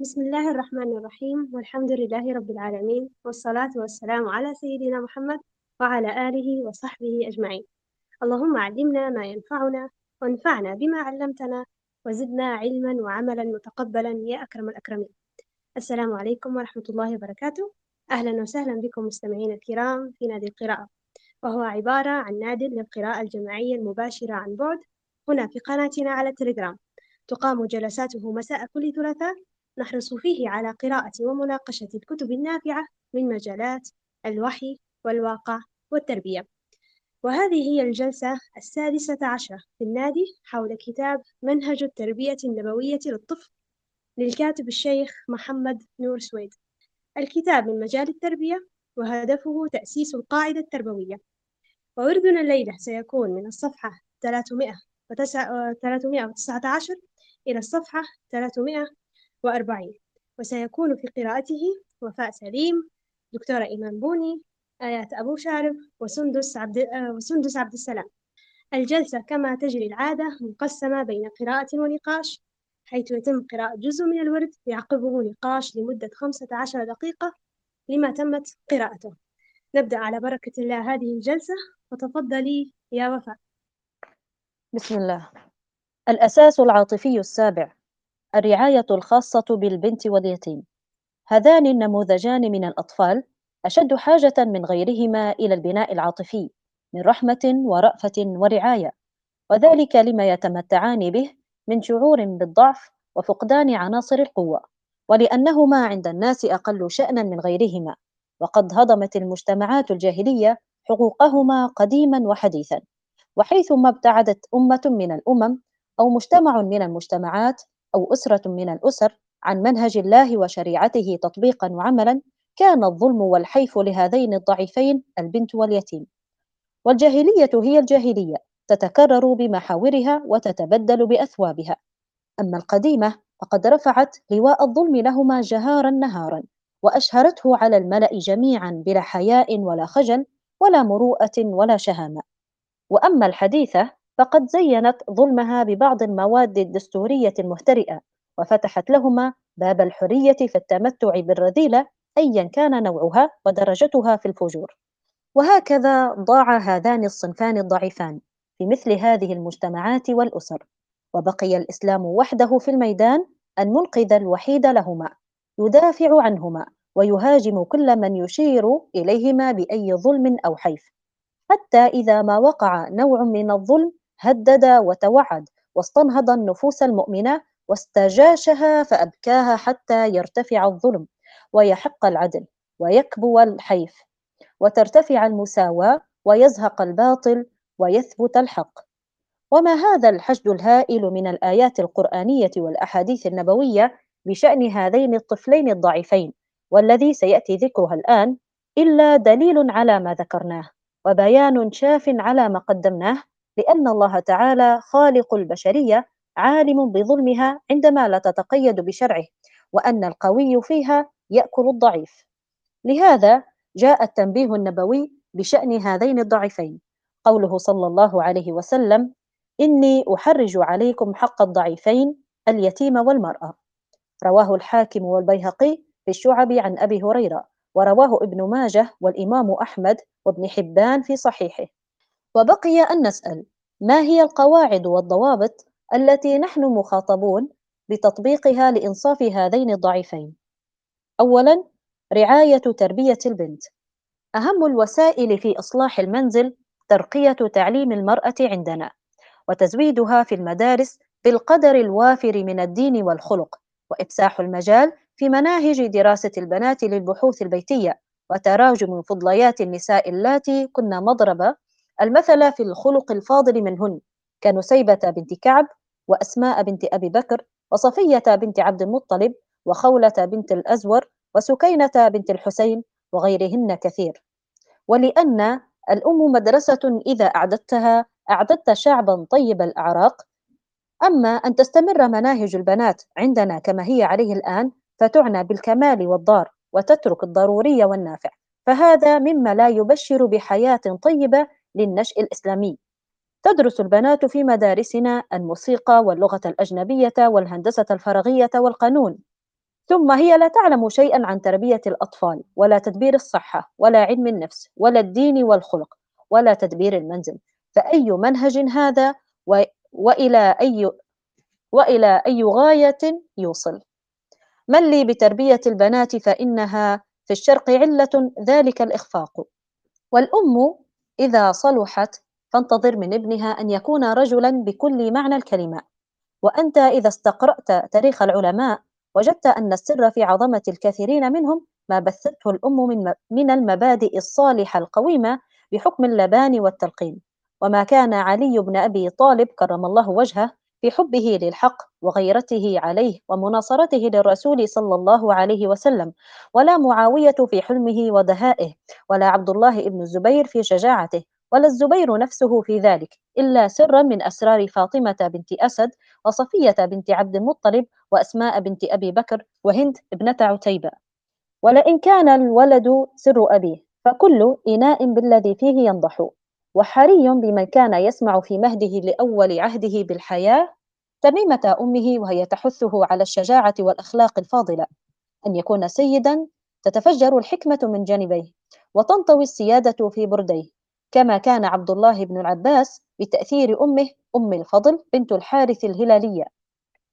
بسم الله الرحمن الرحيم والحمد لله رب العالمين والصلاة والسلام على سيدنا محمد وعلى آله وصحبه أجمعين. اللهم علمنا ما ينفعنا وانفعنا بما علمتنا وزدنا علما وعملا متقبلا يا أكرم الأكرمين. السلام عليكم ورحمة الله وبركاته. أهلا وسهلا بكم مستمعين الكرام في نادي القراءة. وهو عبارة عن نادي للقراءة الجماعية المباشرة عن بعد هنا في قناتنا على التليجرام تقام جلساته مساء كل ثلاثاء نحرص فيه على قراءة ومناقشة الكتب النافعة من مجالات الوحي والواقع والتربية. وهذه هي الجلسة السادسة عشرة في النادي حول كتاب منهج التربية النبوية للطفل للكاتب الشيخ محمد نور سويد. الكتاب من مجال التربية وهدفه تأسيس القاعدة التربوية. ووردنا الليلة سيكون من الصفحة 319 إلى الصفحة 340 وسيكون في قراءته وفاء سليم دكتورة إيمان بوني آيات أبو شارف وسندس عبد, وسندس عبد السلام. الجلسة كما تجري العادة مقسمة بين قراءة ونقاش حيث يتم قراءة جزء من الورد يعقبه نقاش لمدة خمسة عشر دقيقة لما تمت قراءته. نبدأ على بركة الله هذه الجلسة. وتفضلي يا وفاء. بسم الله. الأساس العاطفي السابع. الرعاية الخاصة بالبنت واليتيم. هذان النموذجان من الأطفال أشد حاجة من غيرهما إلى البناء العاطفي من رحمة ورأفة ورعاية. وذلك لما يتمتعان به من شعور بالضعف وفقدان عناصر القوة ولأنهما عند الناس أقل شأنا من غيرهما. وقد هضمت المجتمعات الجاهلية حقوقهما قديما وحديثا وحيثما ابتعدت أمة من الأمم أو مجتمع من المجتمعات أو أسرة من الأسر عن منهج الله وشريعته تطبيقا وعملا كان الظلم والحيف لهذين الضعيفين البنت واليتيم. والجاهلية هي الجاهلية تتكرر بمحاورها وتتبدل بأثوابها. أما القديمة فقد رفعت لواء الظلم لهما جهارا نهارا وأشهرته على الملأ جميعا بلا حياء ولا خجل ولا مروءة ولا شهامة. وأما الحديثة فقد زينت ظلمها ببعض المواد الدستورية المهترئة وفتحت لهما باب الحرية في التمتع بالرذيلة أيا كان نوعها ودرجتها في الفجور. وهكذا ضاع هذان الصنفان الضعيفان في مثل هذه المجتمعات والأسر. وبقي الإسلام وحده في الميدان المنقذ الوحيد لهما يدافع عنهما ويهاجم كل من يشير إليهما بأي ظلم أو حيف. حتى إذا ما وقع نوع من الظلم هدد وتوعد واستنهض النفوس المؤمنة واستجاشها فأبكاها حتى يرتفع الظلم ويحق العدل ويكبو الحيف وترتفع المساواة ويزهق الباطل ويثبت الحق. وما هذا الحشد الهائل من الآيات القرآنية والأحاديث النبوية بشأن هذين الطفلين الضعيفين والذي سيأتي ذكرها الآن إلا دليل على ما ذكرناه وبيان شاف على ما قدمناه لأن الله تعالى خالق البشرية عالم بظلمها عندما لا تتقيد بشرعه وأن القوي فيها يأكل الضعيف. لهذا جاء التنبيه النبوي بشأن هذين الضعيفين. قوله صلى الله عليه وسلم إني أحرج عليكم حق الضعيفين اليتيم والمرأة رواه الحاكم والبيهقي في الشعب عن أبي هريرة ورواه ابن ماجه والإمام أحمد وابن حبان في صحيحه. وبقي أن نسأل ما هي القواعد والضوابط التي نحن مخاطبون بتطبيقها لإنصاف هذين الضعيفين؟ أولا رعاية تربية البنت. أهم الوسائل في إصلاح المنزل ترقية تعليم المرأة عندنا وتزويدها في المدارس بالقدر الوافر من الدين والخلق وإفساح المجال في مناهج دراسة البنات للبحوث البيتية وتراجم فضليات النساء اللاتي كن مضرب المثل في الخلق الفاضل منهن كنسيبة بنت كعب وأسماء بنت أبي بكر وصفية بنت عبد المطلب وخولة بنت الأزور وسكينة بنت الحسين وغيرهن كثير. ولأن الأم مدرسة إذا أعددتها أعددت شعبا طيب الأعراق. أما أن تستمر مناهج البنات عندنا كما هي عليه الآن فتعنى بالكمال والضار وتترك الضروري والنافع. فهذا مما لا يبشر بحياة طيبة للنشء الإسلامي. تدرس البنات في مدارسنا الموسيقى واللغة الأجنبية والهندسة الفراغية والقانون. ثم هي لا تعلم شيئا عن تربية الأطفال ولا تدبير الصحة ولا علم النفس ولا الدين والخلق ولا تدبير المنزل. فأي منهج هذا و... وإلى أي وإلى أي غاية يوصل؟ من لي بتربية البنات فإنها في الشرق علة ذلك الإخفاق. والأم إذا صلحت فانتظر من ابنها أن يكون رجلا بكل معنى الكلمة. وأنت إذا استقرأت تاريخ العلماء وجدت أن السر في عظمة الكثيرين منهم ما بثته الأم من من المبادئ الصالحة القويمة بحكم اللبان والتلقين. وما كان علي بن أبي طالب كرم الله وجهه في حبه للحق وغيرته عليه ومناصرته للرسول صلى الله عليه وسلم ولا معاوية في حلمه ودهائه ولا عبد الله بن الزبير في شجاعته ولا الزبير نفسه في ذلك إلا سرا من أسرار فاطمة بنت أسد وصفية بنت عبد المطلب وأسماء بنت أبي بكر وهند ابنة عتيبة. ولئن كان الولد سر أبيه فكل إناء بالذي فيه ينضح. وحري بمن كان يسمع في مهده لأول عهده بالحياة تميمة أمه وهي تحثه على الشجاعة والأخلاق الفاضلة. أن يكون سيدا تتفجر الحكمة من جانبيه وتنطوي السيادة في برديه. كما كان عبد الله بن العباس بتأثير أمه أم الفضل بنت الحارث الهلالية.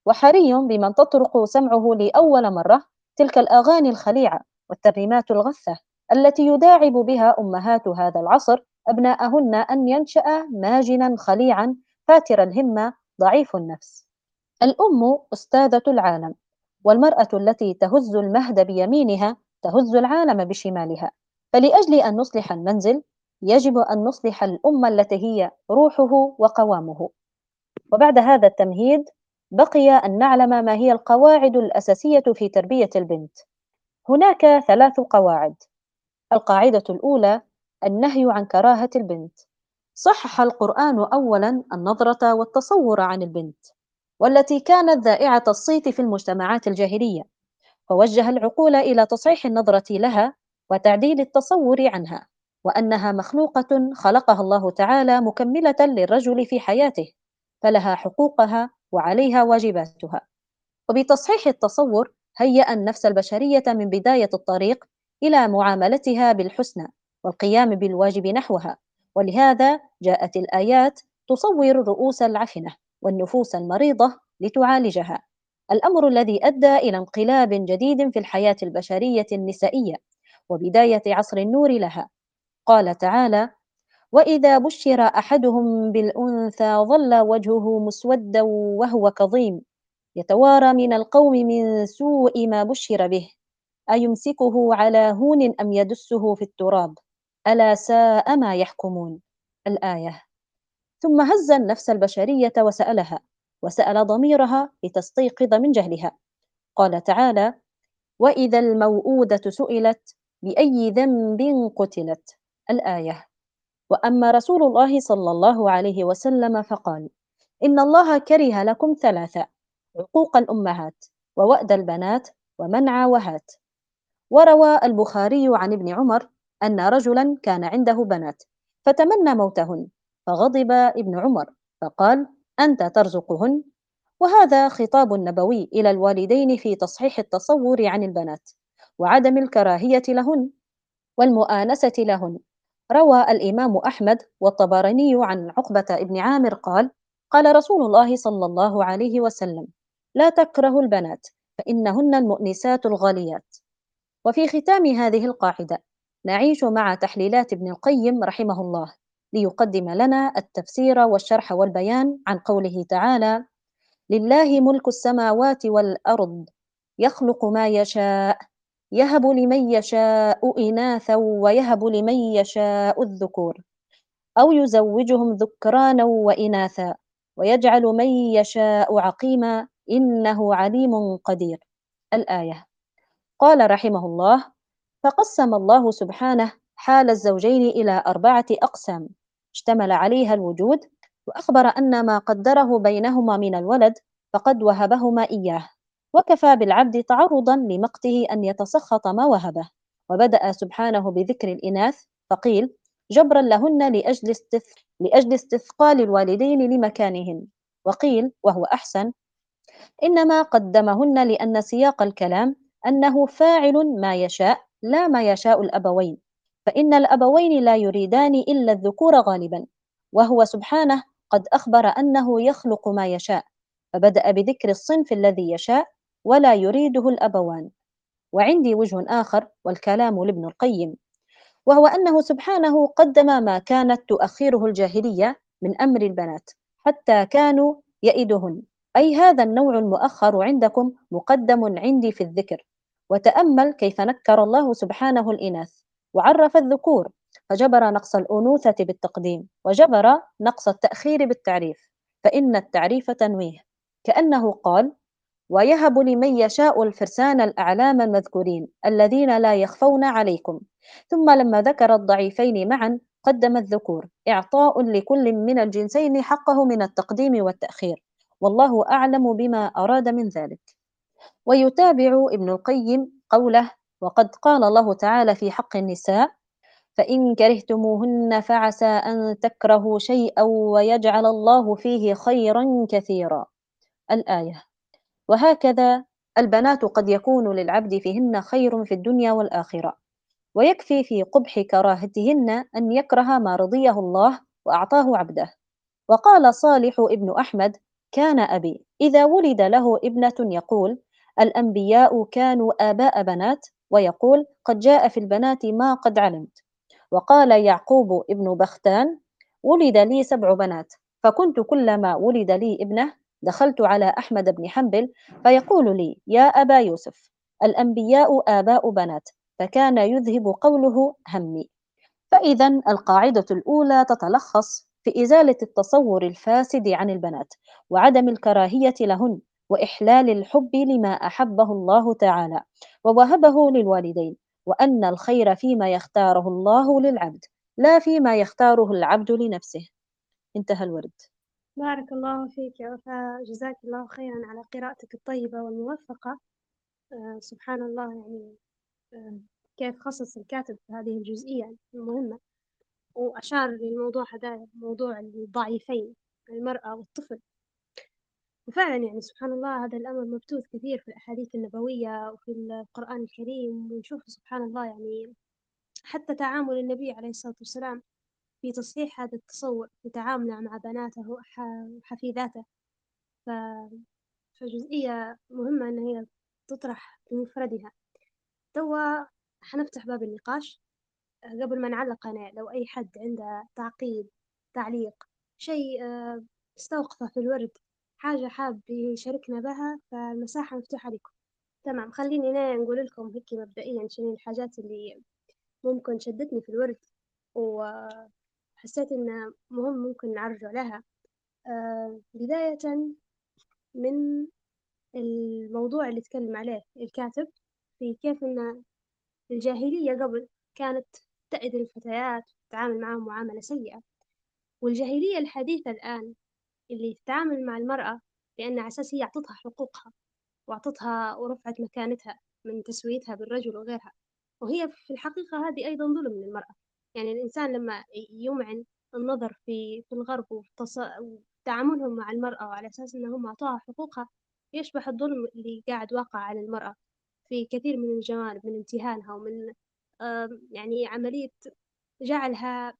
وحري بمن تطرق سمعه لأول مرة تلك الأغاني الخليعة والترنيمات الغثة التي يداعب بها أمهات هذا العصر أبناءهن أن ينشأ ماجنا خليعا فاتر الهمة ضعيف النفس. الأم أستاذة العالم والمرأة التي تهز المهد بيمينها تهز العالم بشمالها. فلأجل أن نصلح المنزل يجب أن نصلح الأمة التي هي روحه وقوامه. وبعد هذا التمهيد بقي أن نعلم ما هي القواعد الأساسية في تربية البنت. هناك ثلاث قواعد. القاعدة الأولى النهي عن كراهة البنت. صحح القرآن أولا النظرة والتصور عن البنت. والتي كانت ذائعة الصيت في المجتمعات الجاهلية فوجه العقول إلى تصحيح النظرة لها وتعديل التصور عنها وأنها مخلوقة خلقها الله تعالى مكملة للرجل في حياته فلها حقوقها وعليها واجباتها. وبتصحيح التصور هيأ النفس البشرية من بداية الطريق إلى معاملتها بالحسنى والقيام بالواجب نحوها ولهذا جاءت الآيات تصور الرؤوس العفنة. والنفوس المريضة لتعالجها. الأمر الذي أدى إلى انقلاب جديد في الحياة البشرية النسائية وبداية عصر النور لها. قال تعالى وإذا بشر أحدهم بالأنثى ظل وجهه مسودا وهو كظيم. يتوارى من القوم من سوء ما بشر به. أيمسكه على هون أم يدسه في التراب؟ ألا ساء ما يحكمون؟ الآية. ثم هز النفس البشرية وسألها وسأل ضميرها لتستيقظ من جهلها. قال تعالى وإذا الموءودة سئلت بأي ذنب قتلت؟ الآية. وأما رسول الله صلى الله عليه وسلم فقال إن الله كره لكم ثلاثة عقوق الأمهات ووأد البنات ومنع وهات. وروى البخاري عن ابن عمر أن رجلا كان عنده بنات فتمنى موتهن. فغضب ابن عمر فقال أنت ترزقهن؟ وهذا خطاب نبوي إلى الوالدين في تصحيح التصور عن البنات وعدم الكراهية لهن والمؤانسة لهن. روى الإمام أحمد والطبراني عن عقبة بن عامر قال قال رسول الله صلى الله عليه وسلم لا تكره البنات فإنهن المؤنسات الغاليات. وفي ختام هذه القاعدة نعيش مع تحليلات ابن القيم رحمه الله. ليقدم لنا التفسير والشرح والبيان عن قوله تعالى لله ملك السماوات والأرض يخلق ما يشاء يهب لمن يشاء إناثا ويهب لمن يشاء الذكور أو يزوجهم ذكرانا وإناثا ويجعل من يشاء عقيما إنه عليم قدير. الآية. قال رحمه الله فقسم الله سبحانه حال الزوجين إلى أربعة أقسام اشتمل عليها الوجود وأخبر أن ما قدره بينهما من الولد فقد وهبهما إياه. وكفى بالعبد تعرضا لمقته أن يتسخط ما وهبه. وبدأ سبحانه بذكر الإناث فقيل جبرا لهن لأجل, استث... لأجل استثقال الوالدين لمكانهن. وقيل وهو أحسن إنما قدمهن لأن سياق الكلام أنه فاعل ما يشاء لا ما يشاء الأبوين. فإن الأبوين لا يريدان إلا الذكور غالبا وهو سبحانه قد أخبر أنه يخلق ما يشاء فبدأ بذكر الصنف الذي يشاء ولا يريده الأبوان. وعندي وجه آخر والكلام لابن القيم وهو أنه سبحانه قدم ما كانت تؤخره الجاهلية من أمر البنات حتى كانوا يئدهن. أي هذا النوع المؤخر عندكم مقدم عندي في الذكر. وتأمل كيف نكر الله سبحانه الإناث. وعرف الذكور فجبر نقص الأنوثة بالتقديم وجبر نقص التأخير بالتعريف فإن التعريف تنويه. كأنه قال ويهب لمن يشاء الفرسان الأعلام المذكورين الذين لا يخفون عليكم ثم لما ذكر الضعيفين معا قدم الذكور إعطاء لكل من الجنسين حقه من التقديم والتأخير والله أعلم بما أراد من ذلك ويتابع ابن القيم قوله وقد قال الله تعالى في حق النساء فإن كرهتموهن فعسى أن تكرهوا شيئا ويجعل الله فيه خيرا كثيرا. الآية وهكذا البنات قد يكون للعبد فيهن خير في الدنيا والآخرة ويكفي في قبح كراهتهن أن يكره ما رضيه الله وأعطاه عبده. وقال صالح ابن أحمد كان أبي إذا ولد له ابنة يقول الأنبياء كانوا آباء بنات ويقول قد جاء في البنات ما قد علمت. وقال يعقوب ابن بختان ولد لي سبع بنات فكنت كلما ولد لي ابنه دخلت على أحمد بن حنبل فيقول لي يا أبا يوسف الأنبياء آباء بنات فكان يذهب قوله همي. فإذا القاعدة الأولى تتلخص في إزالة التصور الفاسد عن البنات وعدم الكراهية لهن. وإحلال الحب لما أحبه الله تعالى ووهبه للوالدين وأن الخير فيما يختاره الله للعبد لا فيما يختاره العبد لنفسه. انتهى الورد. بارك الله فيك يا وفاء. جزاك الله خيرا على قراءتك الطيبة والموفقة. آه سبحان الله يعني آه كيف خصص الكاتب هذه الجزئية المهمة. وأشار للموضوع هذا موضوع الضعيفين المرأة والطفل. وفعلا يعني سبحان الله هذا الأمر مبثوث كثير في الأحاديث النبوية وفي القرآن الكريم ونشوف سبحان الله يعني حتى تعامل النبي عليه الصلاة والسلام في تصحيح هذا التصور في تعامله مع بناته وحفيداته ف... فجزئية مهمة إن هي تطرح بمفردها توا حنفتح باب النقاش. قبل ما نعلق أنا لو أي حد عنده تعقيب تعليق شيء آه، استوقفه في الورد حاجة حاب يشاركنا بها فالمساحة مفتوحة لكم. تمام خليني أنا نقول لكم هيك مبدئيا شنو الحاجات اللي ممكن شدتني في الورد وحسيت إنه مهم ممكن نعرجوا لها. آه بداية من الموضوع اللي تكلم عليه الكاتب في كيف إن الجاهلية قبل كانت تأذي الفتيات وتتعامل معهم معاملة سيئة. والجاهلية الحديثة الآن اللي تتعامل مع المرأة لأن على أساس هي أعطتها حقوقها وأعطتها ورفعت مكانتها من تسويتها بالرجل وغيرها. وهي في الحقيقة هذه أيضا ظلم من المرأة يعني الإنسان لما يمعن النظر في في الغرب وتعاملهم مع المرأة وعلى أساس أنهم أعطوها حقوقها يشبه الظلم اللي قاعد واقع على المرأة في كثير من الجوانب من امتهانها ومن يعني عملية جعلها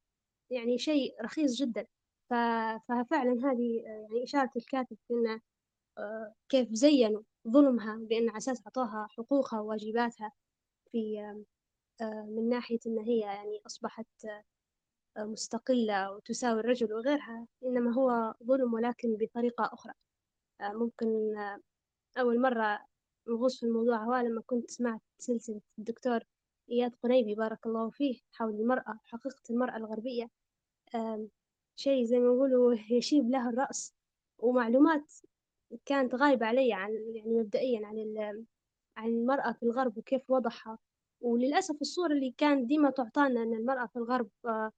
يعني شيء رخيص جدا. ففعلا هذه يعني إشارة الكاتب إنه آه، كيف زينوا ظلمها بأن على أساس أعطوها حقوقها وواجباتها في آه، من ناحية إن هي يعني أصبحت آه، مستقلة وتساوي الرجل وغيرها إنما هو ظلم ولكن بطريقة أخرى. ممكن أول مرة نغوص في الموضوع هو لما كنت سمعت سلسلة الدكتور إياد قنيبي بارك الله فيه حول المرأة حقيقة المرأة الغربية. شيء زي ما يقولوا يشيب له الرأس ومعلومات كانت غايبة علي عن يعني مبدئيا عن عن المرأة في الغرب وكيف وضعها. وللأسف الصورة اللي كانت ديما تعطانا أن المرأة في الغرب آه،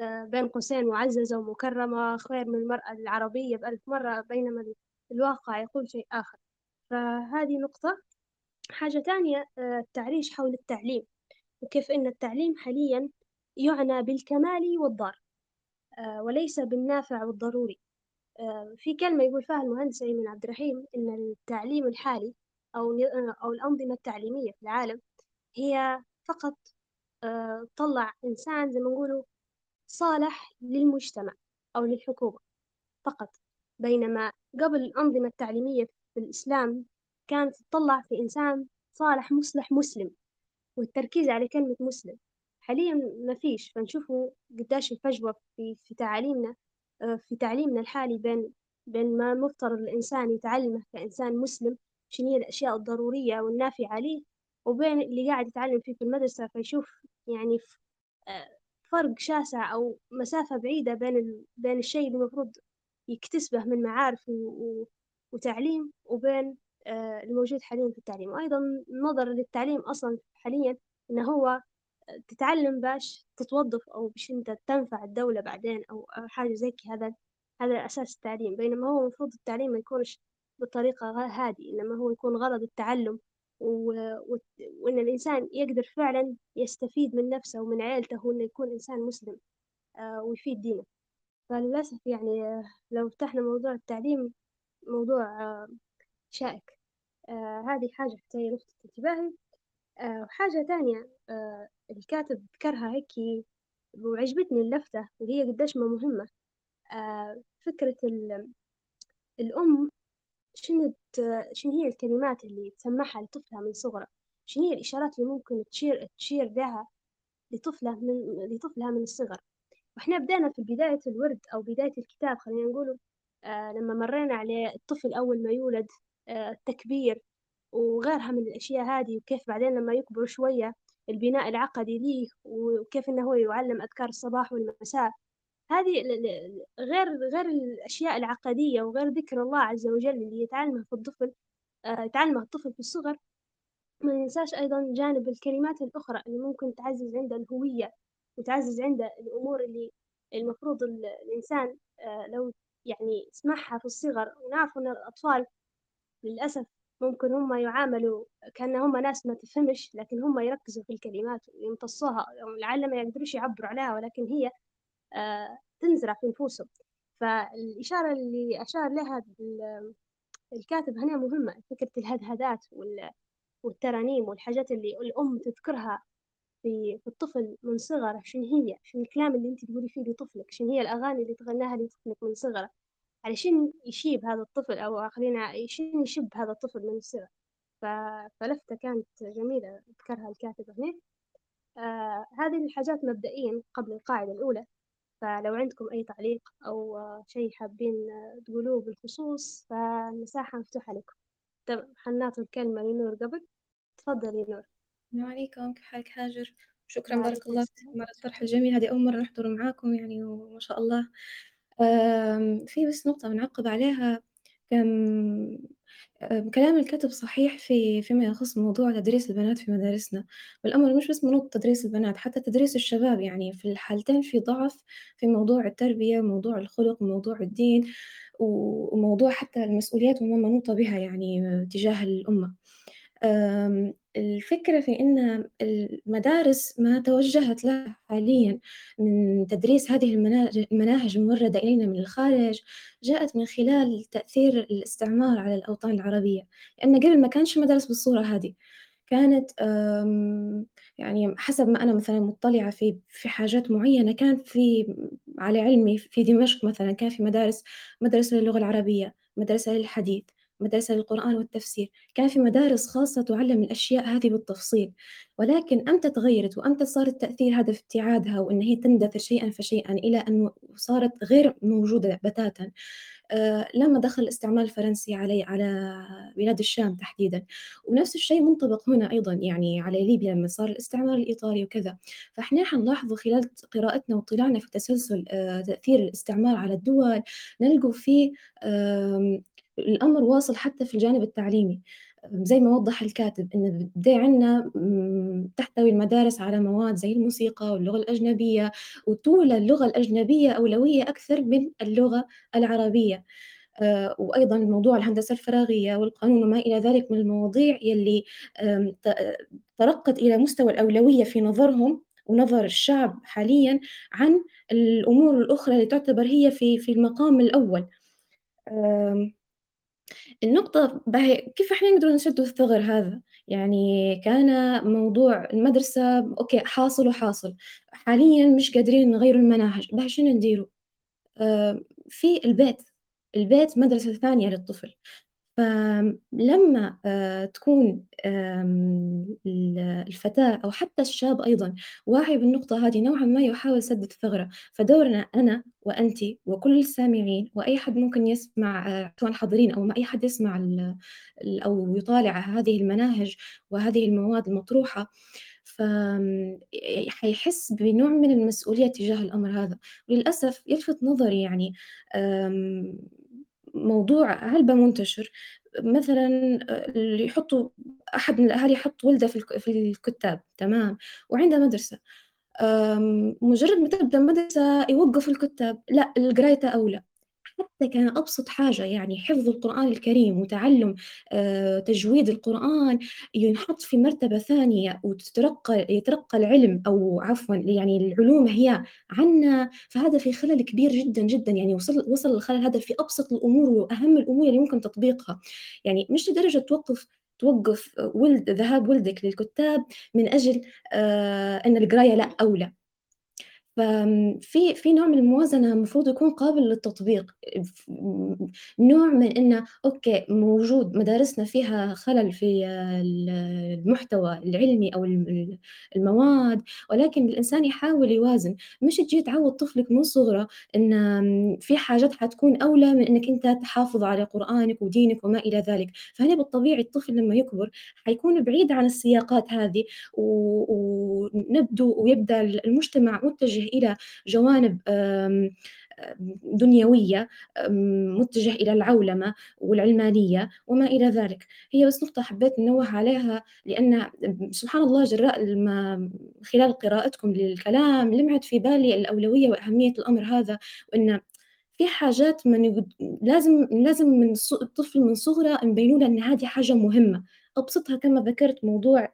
آه، بين قوسين معززة ومكرمة خير من المرأة العربية بألف مرة بينما الواقع يقول شيء آخر. فهذه نقطة. حاجة تانية آه، التعريش حول التعليم وكيف أن التعليم حاليا يعنى بالكمال والضار. وليس بالنافع والضروري. آه، في كلمة يقول فيها المهندس أيمن عبد الرحيم إن التعليم الحالي أو أو الأنظمة التعليمية في العالم هي فقط تطلع إنسان زي ما نقولوا صالح للمجتمع أو للحكومة فقط. بينما قبل الأنظمة التعليمية في الإسلام كانت تطلع في إنسان صالح مصلح مسلم والتركيز على كلمة مسلم حاليا ما فيش. فنشوفوا قداش الفجوة في, في تعاليمنا في تعليمنا الحالي بين بين ما مفترض الإنسان يتعلمه كإنسان مسلم شنو هي الأشياء الضرورية والنافعة عليه وبين اللي قاعد يتعلم فيه في المدرسة. فيشوف يعني فرق شاسع أو مسافة بعيدة بين ال... بين الشيء اللي المفروض يكتسبه من معارف و... وتعليم وبين الموجود حاليا في التعليم. وأيضا النظر للتعليم أصلا حاليا إنه هو تتعلم باش تتوظف أو باش أنت تنفع الدولة بعدين أو حاجة زي هذا هذا أساس التعليم. بينما هو المفروض التعليم ما يكونش بالطريقة هذه إنما هو يكون غرض التعلم. وإن الإنسان يقدر فعلا يستفيد من نفسه ومن عيلته وإنه يكون إنسان مسلم آه ويفيد دينه. فللأسف يعني لو فتحنا موضوع التعليم موضوع آه شائك. آه هذه حاجة حتى لفتت انتباهي. وحاجة تانية الكاتب ذكرها هيك وعجبتني اللفتة وهي قديش ما مهمة. فكرة الأم شنو شنو هي الكلمات اللي تسمعها لطفلها من صغره؟ شنو هي الإشارات اللي ممكن تشير تشير لها لطفله من لطفلها من الصغر؟ وإحنا بدأنا في بداية الورد أو بداية الكتاب خلينا نقول آه لما مرينا على الطفل أول ما يولد آه التكبير وغيرها من الأشياء هذه وكيف بعدين لما يكبر شوية البناء العقدي ليه وكيف إنه هو يعلم أذكار الصباح والمساء. هذه غير غير الأشياء العقدية وغير ذكر الله عز وجل اللي يتعلمها في الطفل يتعلمها الطفل في الصغر. ما ننساش أيضا جانب الكلمات الأخرى اللي ممكن تعزز عنده الهوية وتعزز عنده الأمور اللي المفروض الإنسان لو يعني يسمعها في الصغر ونعرف أن الأطفال للأسف ممكن هم يعاملوا كأن هم ناس ما تفهمش لكن هم يركزوا في الكلمات ويمتصوها لعل ما يقدروش يعبروا عليها ولكن هي تنزرع في نفوسهم. فالإشارة اللي أشار لها الكاتب هنا مهمة فكرة الهدهدات والترانيم والحاجات اللي الأم تذكرها في, في الطفل من صغره شنو هي؟ شنو الكلام اللي أنت تقولي فيه لطفلك؟ شنو هي الأغاني اللي تغناها لطفلك من صغره؟ علشان يشيب هذا الطفل أو خلينا شنو يشب هذا الطفل من الصغر فلفتة كانت جميلة ذكرها الكاتب هنا. آه هذه الحاجات مبدئيا قبل القاعدة الأولى. فلو عندكم أي تعليق أو شيء حابين تقولوه بالخصوص فالمساحة مفتوحة لكم. طب حنعطي الكلمة لنور قبل. تفضلي نور. السلام عليكم كيف حالك هاجر شكرا بارك الله فيكم على الطرح الجميل هذه أول مرة نحضر معاكم يعني وما شاء الله. في بس نقطة بنعقب عليها. كلام الكاتب صحيح في فيما يخص موضوع تدريس البنات في مدارسنا، والأمر مش بس منوط تدريس البنات حتى تدريس الشباب. يعني في الحالتين في ضعف في موضوع التربية وموضوع الخلق وموضوع الدين وموضوع حتى المسؤوليات وما منوط بها يعني تجاه الأمة. الفكرة في إن المدارس ما توجهت لها حاليًا من تدريس هذه المناهج الموردة إلينا من الخارج، جاءت من خلال تأثير الاستعمار على الأوطان العربية، لأن قبل ما كانش المدارس بالصورة هذه، كانت يعني حسب ما أنا مثلًا مطلعة في في حاجات معينة كان في على علمي في دمشق مثلًا كان في مدارس مدرسة للغة العربية، مدرسة للحديث. مدرسة للقرآن والتفسير. كان في مدارس خاصة تعلم الأشياء هذه بالتفصيل ولكن أمتى تغيرت وأمتى صار التأثير هذا في ابتعادها وأن هي تندثر شيئا فشيئا إلى أن صارت غير موجودة بتاتا. آه لما دخل الاستعمار الفرنسي علي على بلاد الشام تحديدا. ونفس الشيء منطبق هنا أيضا يعني على ليبيا لما صار الاستعمار الإيطالي وكذا. فإحنا حنلاحظ خلال قراءتنا واطلاعنا في تسلسل آه تأثير الاستعمار على الدول. نلقوا فيه الأمر واصل حتى في الجانب التعليمي. زي ما وضح الكاتب إن بدأ عندنا تحتوي المدارس على مواد زي الموسيقى واللغة الأجنبية وتولى اللغة الأجنبية أولوية أكثر من اللغة العربية. وأيضا موضوع الهندسة الفراغية والقانون وما إلى ذلك من المواضيع يلي ترقت إلى مستوى الأولوية في نظرهم ونظر الشعب حاليا عن الأمور الأخرى اللي تعتبر هي في في المقام الأول. النقطة باهي كيف إحنا نقدروا نسدّوا الثغر هذا؟ يعني كان موضوع المدرسة أوكي حاصل وحاصل، حاليًا مش قادرين نغيّروا المناهج، باهي شنو نديروا؟ آآ في البيت، البيت مدرسة ثانية للطفل، فلمّا آآ تكون الفتاة أو حتى الشاب أيضًا واعي بالنقطة هذه نوعًا ما يحاول سد الثغرة، فدورنا أنا وأنتِ وكل السامعين وأي حد ممكن يسمع سواء حاضرين أو ما أي حد يسمع أو يطالع هذه المناهج وهذه المواد المطروحة، فآمم ي حيحس بنوع من المسؤولية تجاه الأمر هذا، وللأسف يلفت نظري يعني موضوع علبة منتشر؟ مثلًا اللي يحطّوا أحد من الأهالي يحط ولده في الك في الكتاب تمام، وعنده مدرسة. مجرد ما تبدأ المدرسة يوقّفوا الكتاب، لأ القراية أولى، حتى كان أبسط حاجة يعني حفظ القرآن الكريم وتعلُّم آآ تجويد القرآن ينحط في مرتبة ثانية وتترقى يترقى العلم أو عفوًا يعني العلوم هي عنا، فهذا في خلل كبير جدًا، جدًا يعني وصل وصل الخلل هذا في أبسط الأمور وأهم الأمور اللي ممكن تطبيقها، يعني مش لدرجة توقّف توقّف ولد ذهاب ولدك للكتاب من أجل آآ إن القراية لأ أولى. فآمم في نوع من الموازنة المفروض يكون قابل للتطبيق، نوع من إنه أوكي موجود مدارسنا فيها خلل في ال المحتوى العلمي ال المواد، ولكن الإنسان يحاول يوازن، مش تجي تعوّد طفلك من صغره آمم في حاجات حتكون أولى من إنك أنت تحافظ على قرآنك ودينك وما إلى ذلك، فهنا بالطبيعي الطفل لمّا يكبر حيكون بعيد عن السياقات هذه ونبدو ويبدأ المجتمع متجه إلى جوانب آمم دنيوية متجه إلى العولمة والعلمانية وما إلى ذلك، هي بس نقطة حبيت ننوّه عليها لأن سبحان الله جراء ما خلال قراءتكم للكلام لمعت في بالي الأولوية وأهمية الأمر هذا، وإن في حاجات من لازم لازم من الطفل من صغره نبينوا له إن هذه حاجة مهمة، أبسطها كما ذكرت موضوع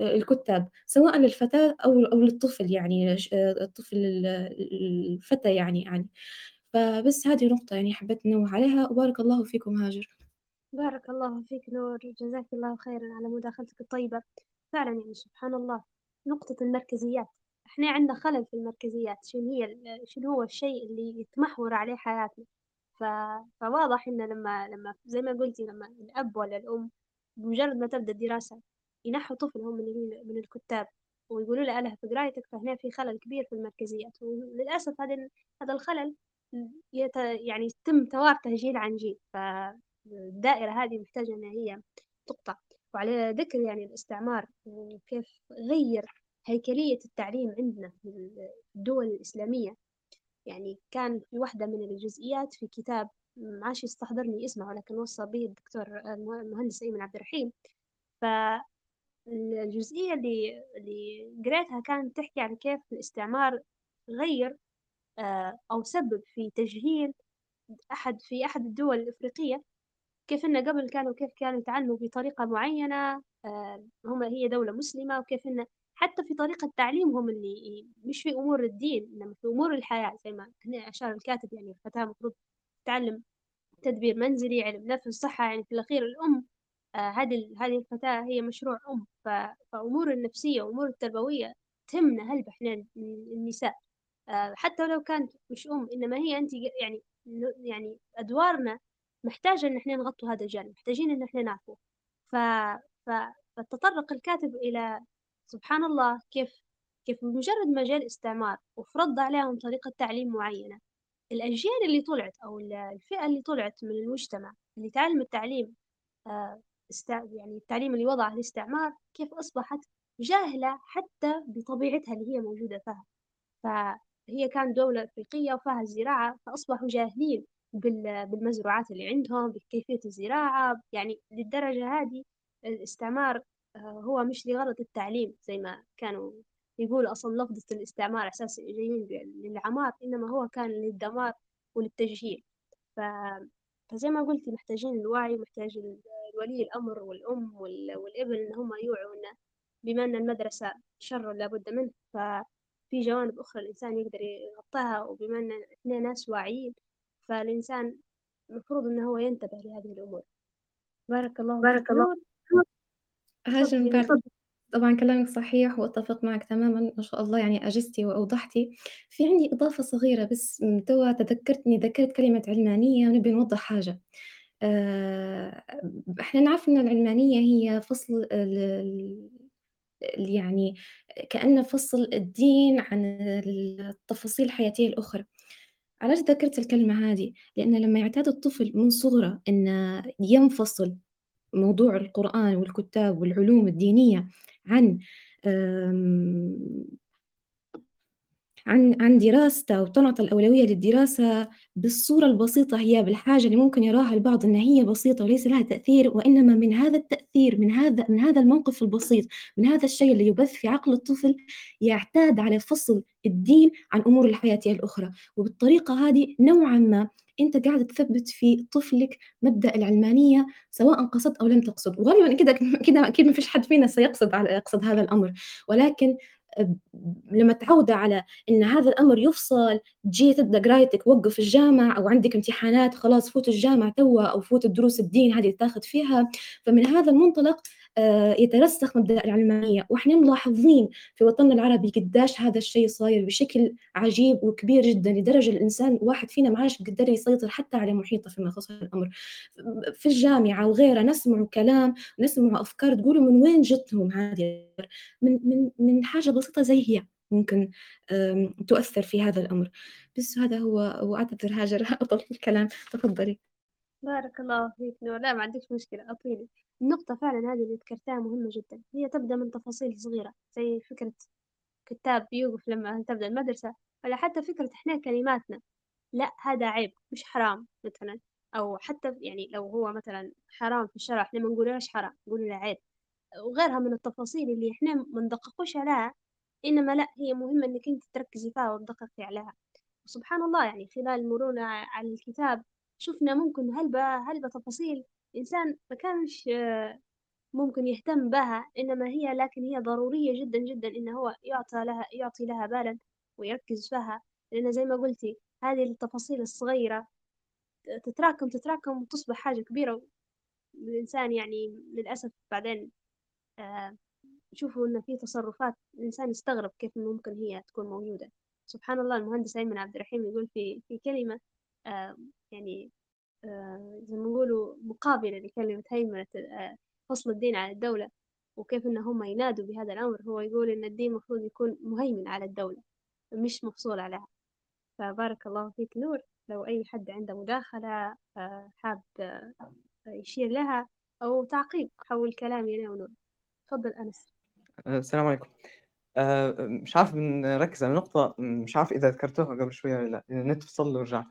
الكتاب، سواء للفتاة أو أو للطفل يعني الطفل ال الفتى يعني يعني، فبس هذه نقطة يعني حبيت ننوّه عليها، وبارك الله فيكم هاجر. بارك الله فيك نور. جزاك الله خيرا على مداخلتك الطيبة. فعلا يعني سبحان الله نقطة المركزيات. إحنا عندنا خلل في المركزيات. شنو هي شنو هو الشيء اللي يتمحور عليه حياتنا؟ ف... فواضح إن لما لما زي ما قلتي لما الأب ولا الأم بمجرد ما تبدأ الدراسة ينحوا طفلهم من من الكتاب ويقولوا له ألها في قرايتك فهنا في خلل كبير في المركزيات. وللأسف هذا هذا الخلل يت... يعني يتم توارثه جيل عن جيل فالدائرة هذه محتاجة إن هي تقطع. وعلى ذكر يعني الاستعمار وكيف غير هيكلية التعليم عندنا في الدول الإسلامية. يعني كان في واحدة من الجزئيات في كتاب معاش يستحضرني اسمه ولكن وصى به الدكتور المهندس أيمن عبد الرحيم. فالجزئية اللي اللي قريتها كانت تحكي عن كيف الاستعمار غير آه، أو سبب في تجهيل أحد في أحد الدول الإفريقية. كيف إن قبل كانوا كيف كانوا يتعلموا بطريقة معينة آه، هم هي دولة مسلمة وكيف إن حتى في طريقة تعليمهم اللي مش في أمور الدين إنما في أمور الحياة زي ما هنا أشار الكاتب يعني الفتاة المفروض تتعلم تدبير منزلي علم نفس صحة يعني في الأخير الأم هذه هذه الفتاة هي مشروع أم فأمور النفسية وأمور التربوية تهمنا هلبة إحنا النساء. آه، حتى لو كانت مش أم إنما هي أنت يعني يعني أدوارنا محتاجة إن إحنا نغطوا هذا الجانب محتاجين إن إحنا نعرفه. ف... ف... فتطرق الكاتب إلى سبحان الله كيف كيف بمجرد جاء الاستعمار وفرض عليهم طريقة تعليم معينة الأجيال اللي طلعت أو الفئة اللي طلعت من المجتمع اللي تعلم التعليم آه، يعني التعليم اللي وضعه الاستعمار كيف أصبحت جاهلة حتى بطبيعتها اللي هي موجودة فيها. فهي كانت دولة أفريقية وفيها الزراعة فأصبحوا جاهلين بالمزروعات اللي عندهم بكيفية الزراعة. يعني للدرجة هذه الاستعمار آه، هو مش لغرض التعليم زي ما كانوا يقولوا. أصلا لفظة الاستعمار أساس جايين للعمار إنما هو كان للدمار وللتجهيل ف... فزي ما قلتي محتاجين الوعي محتاج ولي الأمر والأم والابن إن هم يوعوا إن بما أن المدرسة شر لابد منه. ففي جوانب أخرى الإنسان يقدر يغطيها وبما أن إحنا ناس واعيين فالإنسان المفروض إنه هو ينتبه لهذه الأمور. بارك الله بارك الله هاجم نور طبعًا كلامِك صحيح وأتفق معك تمامًا، ما شاء الله يعني أجزتِ وأوضحتِ. في عندي إضافة صغيرة بس توا تذكرتني ذكرت كلمة علمانية ونبي نوضح حاجة. آآ إحنا نعرف إن العلمانية هي فصل ال يعني كأنه فصل الدين عن التفاصيل الحياتية الأخرى. علاش ذكرت الكلمة هذه؟ لأن لمّا يعتاد الطفل من صغره إنه ينفصل موضوع القرآن والكتاب والعلوم الدينية عن عن عن دراسته وتُعطى الأولوية للدراسة بالصورة البسيطة هي بالحاجة اللي ممكن يراها البعض إن هي بسيطة وليس لها تأثير، وإنما من هذا التأثير من هذا من هذا الموقف البسيط، من هذا الشيء اللي يُبث في عقل الطفل، يعتاد على فصل الدين عن أمور الحياتية الأخرى، وبالطريقة هذه نوعًا ما أنت قاعد تثبِّت في طفلك مبدأ العلمانية سواء قصدت أو لم تقصد، وغالبًا كده كده أكيد ما فيش حد فينا سيقصد على يقصد هذا الأمر، ولكن لمّا تعوّده على إن هذا الأمر يُفصل، تجي تبدأ قرايتك وقّف الجامع أو عندك امتحانات خلاص فوت الجامع توا أو فوت الدروس الدين هذه تاخذ فيها، فمن هذا المنطلق يترسخ مبدأ العلمانية، وإحنا ملاحظين في وطننا العربي قدّاش هذا الشيء صاير بشكل عجيب وكبير جدًا، لدرجة الإنسان الواحد فينا ما عادش قادر يسيطر حتى على محيطه فيما يخص هذا الأمر. في الجامعة وغيرها نسمع كلام، نسمع أفكار تقولوا من وين جتهم هذه من من من حاجة بسيطة زي هي ممكن تؤثر في هذا الأمر. بس هذا هو وأعتذر هاجر أطلت في الكلام، تفضلي. بارك الله فيك نور، لا ما عندكش مشكلة أطيلي. النقطة فعلًا هذه اللي ذكرتها مهمة جدًا، هي تبدأ من تفاصيل صغيرة زي فكرة كتاب بيوقف لما تبدأ المدرسة، ولا حتى فكرة إحنا كلماتنا، لأ هذا عيب مش حرام مثلًا، أو حتى يعني لو هو مثلًا حرام في الشرع إحنا ما نقولهاش حرام، نقول له عيب، وغيرها من التفاصيل اللي إحنا ما ندققوش عليها، إنما لأ هي مهمة إنك أنت تركزي فيها وتدققي عليها. وسبحان الله يعني خلال مرورنا على الكتاب شفنا ممكن هلبة هلبة تفاصيل إنسان ما كانش ممكن يهتم بها إنما هي لكن هي ضرورية جدا جدا إن هو يعطى لها يعطي لها بالا ويركز فيها. لأن زي ما قلتي هذه التفاصيل الصغيرة تتراكم تتراكم وتصبح حاجة كبيرة. الإنسان يعني للأسف بعدين آه يشوفوا إن في تصرفات الإنسان يستغرب كيف ممكن هي تكون موجودة. سبحان الله المهندس أيمن عبد الرحيم يقول في في كلمة آه يعني آه زي ما نقولوا مقابلة لكلمة هيمنة آه فصل الدين على الدولة وكيف إن هم ينادوا بهذا الأمر. هو يقول إن الدين المفروض يكون مهيمن على الدولة مش مفصول عليها. فبارك الله فيك نور. لو أي حد عنده مداخلة آه حاب آه يشير لها أو تعقيب حول كلامي أنا ونور. تفضل أنس. السلام عليكم. آه، مش عارف بنركز على نقطة مش عارف إذا ذكرتوها قبل شوية ولا لا. النت فصل ورجع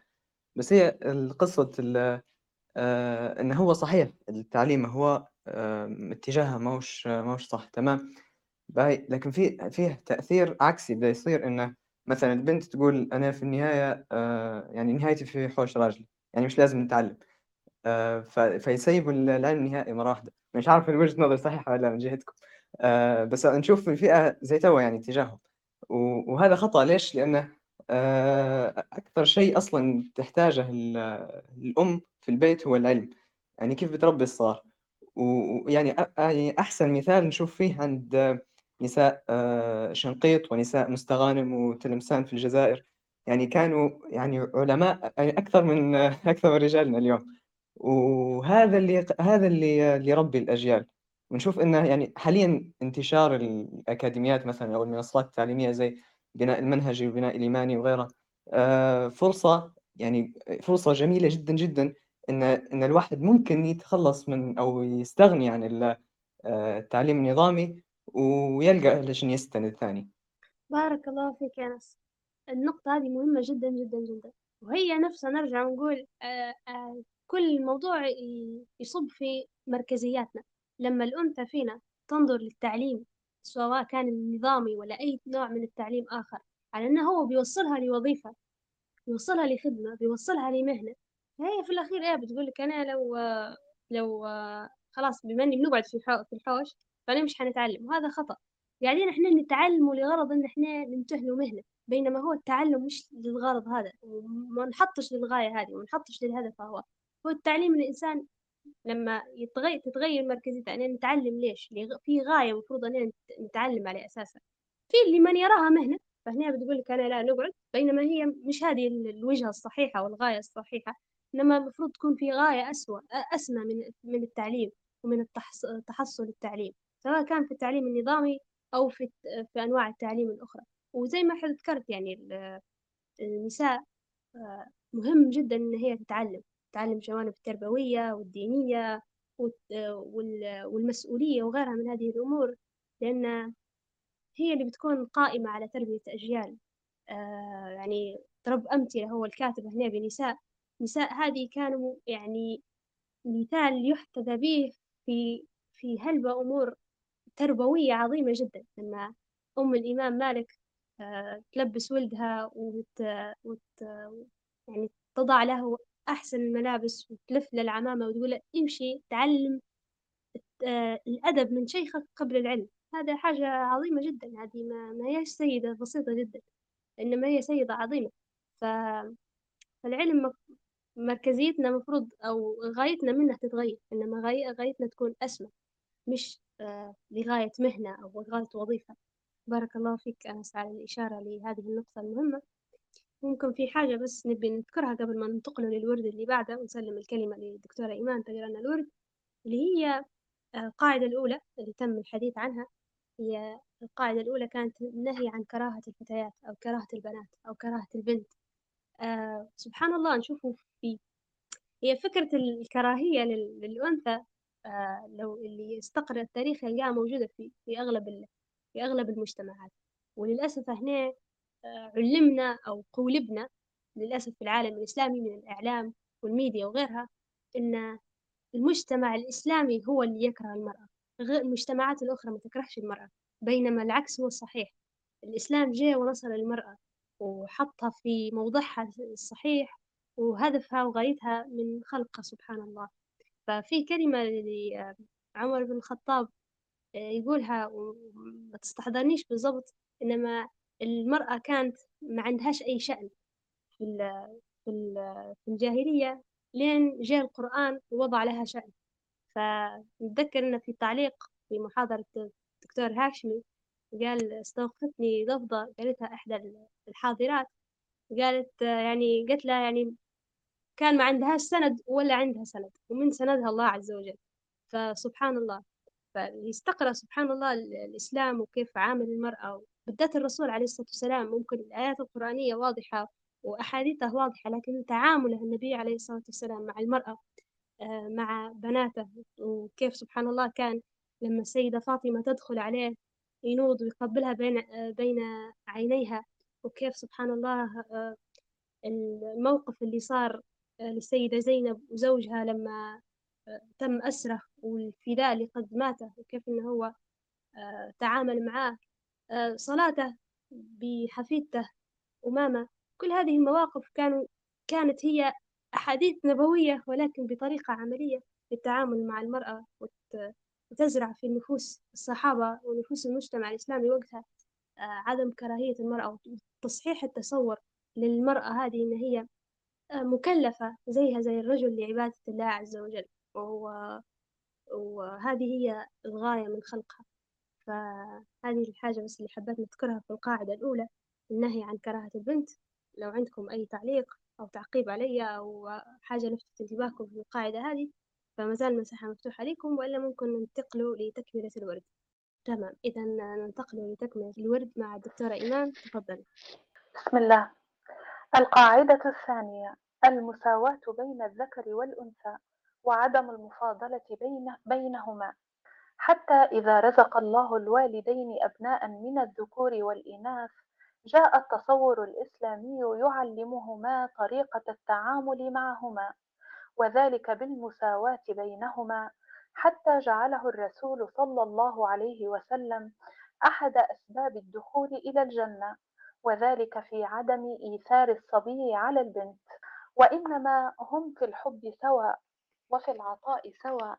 بس هي القصة آه، إن هو صحيح التعليم هو آه، اتجاهها ماهوش ماهوش صح تمام؟ باهي. لكن في فيه تأثير عكسي بدا يصير إنه مثلا البنت تقول أنا في النهاية يعني نهايتي في حوش راجلي يعني مش لازم نتعلم فيسيبوا العلم نهائي مرة واحدة. مش عارف وجهة نظر صحيحة ولا من جهتكم آه بس نشوف في الفئة زي توا يعني تجاههم وهذا خطأ ليش؟ لأنه آه أكثر شيء أصلا تحتاجه الأم في البيت هو العلم. يعني كيف بتربي الصغار. ويعني يعني أحسن مثال نشوف فيه عند نساء آه شنقيط ونساء مستغانم وتلمسان في الجزائر. يعني كانوا يعني علماء يعني أكثر من أكثر من رجالنا اليوم. وهذا اللي هذا اللي اللي يربي الأجيال. ونشوف إنه يعني حاليا انتشار الأكاديميات مثلا أو المنصات التعليمية زي بناء المنهجي وبناء الايماني وغيرها آه، فرصة يعني فرصة جميلة جدا جدا إن إن الواحد ممكن يتخلص من أو يستغني عن آه، التعليم النظامي ويلقى ليش يستند ثاني. بارك الله فيك يا ناس النقطة هذه مهمة جدا جدا جدا. وهي نفسها نرجع ونقول آه آه كل موضوع يصب في مركزياتنا. لما الأنثى فينا تنظر للتعليم سواء كان النظامي ولا أي نوع من التعليم آخر على أنه هو بيوصلها لوظيفة بيوصلها لخدمة بيوصلها لمهنة. فهي في الأخير إيه بتقول لك أنا لو لو خلاص بما إني بنقعد في في الحوش فأنا مش حنتعلم وهذا خطأ. قاعدين إحنا نتعلم لغرض إن إحنا ننتهي مهنة بينما هو التعلم مش للغرض هذا وما نحطش للغاية هذه وما نحطش للهدف هو. هو التعليم الإنسان لما يتغير تتغير مركزيته أنا نتعلم ليش؟ في غاية المفروض أننا نتعلم على أساسها في اللي من يراها مهنة فهنا بتقول لك أنا لا نقعد بينما هي مش هذه الوجهة الصحيحة والغاية الصحيحة إنما المفروض تكون في غاية أسوأ أسمى من من التعليم ومن تحصل التعليم سواء كان في التعليم النظامي أو في في أنواع التعليم الأخرى. وزي ما ذكرت يعني النساء آه، مهم جدا إن هي تتعلم. تتعلم الجوانب التربوية والدينية والمسؤولية وغيرها من هذه الأمور لأن هي اللي بتكون قائمة على تربية أجيال آه يعني ضرب أمثلة هو الكاتب هنا بنساء. نساء هذه كانوا يعني مثال يحتذى به في في هلبة أمور تربوية عظيمة جدا. لما أم الإمام مالك آه تلبس ولدها وت... وت... يعني تضع له أحسن الملابس وتلف للعمامة وتقول امشي تعلم آه الأدب من شيخك قبل العلم. هذا حاجة عظيمة جدا هذه ما, ما هيش سيدة بسيطة جدا إنما هي سيدة عظيمة. ف... فالعلم مركزيتنا مفروض أو غايتنا منه تتغير إنما غايتنا تكون أسمى مش آه لغاية مهنة أو لغاية وظيفة. بارك الله فيك أنس على الإشارة لهذه النقطة المهمة. ممكن في حاجة بس نبي نذكرها قبل ما ننتقل للورد اللي بعده ونسلم الكلمة للدكتورة إيمان تقرأ لنا الورد اللي هي آه، القاعدة الأولى اللي تم الحديث عنها. هي القاعدة الأولى كانت النهي عن كراهة الفتيات أو كراهة البنات أو كراهة البنت. آه سبحان الله نشوفه في هي فكرة الكراهية للأنثى آه لو اللي استقرأ التاريخ يلقاها موجودة في في أغلب في أغلب المجتمعات. وللأسف هنا علمنا أو قولبنا للأسف في العالم الإسلامي من الإعلام والميديا وغيرها إن المجتمع الإسلامي هو اللي يكره المرأة غير المجتمعات الأخرى ما تكرهش المرأة بينما العكس هو الصحيح الإسلام جاء ونصر المرأة وحطها في موضعها الصحيح وهدفها وغايتها من خلقها سبحان الله. ففي كلمة لعمر بن الخطاب آه، يقولها وما تستحضرنيش بالضبط إنما المرأة كانت ما عندهاش أي شأن في في الجاهلية لين جاء القرآن ووضع لها شأن. فنتذكر إن في تعليق في محاضرة الدكتور هاشمي قال استوقفتني ضفدة قالتها إحدى الحاضرات قالت يعني قالت لها يعني كان ما عندهاش سند ولا عندها سند ومن سندها الله عز وجل. فسبحان الله. فيستقرأ سبحان الله الإسلام وكيف عامل المرأة بالذات الرسول عليه الصلاة والسلام ممكن الآيات القرآنية واضحة وأحاديثه واضحة لكن تعامله النبي عليه الصلاة والسلام مع المرأة آه، مع بناته وكيف سبحان الله كان لما السيدة فاطمة تدخل عليه ينوض ويقبلها بين آه، بين عينيها وكيف سبحان الله آه، الموقف اللي صار للسيدة زينب وزوجها لما تم أسره والفداء اللي قد ماته وكيف إنه هو تعامل معاه صلاته بحفيدته أمامة. كل هذه المواقف كانوا كانت هي أحاديث نبوية ولكن بطريقة عملية للتعامل مع المرأة وتزرع في نفوس الصحابة ونفوس المجتمع الإسلامي وقتها آه، عدم كراهية المرأة وتصحيح التصور للمرأة هذه إن هي آه، مكلفة زيها زي الرجل لعبادة الله عز وجل وهذه هي الغاية من خلقها. فهذه الحاجة بس اللي حبيت نذكرها في القاعدة الأولى النهي عن كراهة البنت. لو عندكم أي تعليق أو تعقيب علي أو حاجة لفتت انتباهكم في القاعدة هذه فما زال المساحة مفتوحة لكم وإلا ممكن ننتقلوا لتكملة الورد. تمام إذا ننتقل لتكملة الورد مع الدكتورة إيمان. تفضلي. بسم الله. القاعدة الثانية المساواة بين الذكر والأنثى وعدم المفاضلة بين بينهما. حتى إذا رزق الله الوالدين أبناء من الذكور والإناث جاء التصور الإسلامي يعلمهما طريقة التعامل معهما وذلك بالمساواة بينهما حتى جعله الرسول صلى الله عليه وسلم أحد أسباب الدخول إلى الجنة وذلك في عدم إيثار الصبي على البنت وإنما هم في الحب سواء وفي العطاء سواء.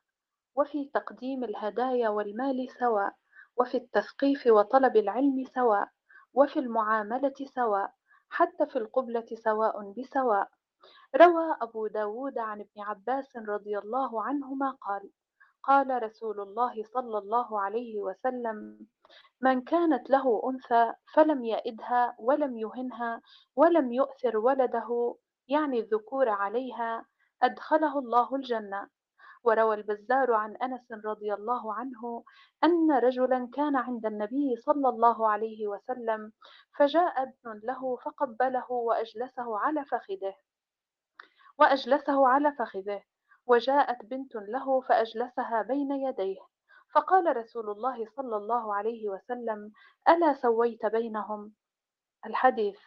وفي تقديم الهدايا والمال سواء وفي التثقيف وطلب العلم سواء وفي المعاملة سواء حتى في القبلة سواء بسواء. روى أبو داود عن ابن عباس رضي الله عنهما قال قال رسول الله صلى الله عليه وسلم من كانت له أنثى فلم يئدها ولم يهنها ولم يؤثر ولده يعني الذكور عليها أدخله الله الجنة. وروى البزار عن أنس رضي الله عنه أن رجلا كان عند النبي صلى الله عليه وسلم فجاء ابن له فقبله وأجلسه على فخذه وأجلسه على فخذه وجاءت بنت له فأجلسها بين يديه فقال رسول الله صلى الله عليه وسلم ألا سويت بينهم؟ الحديث.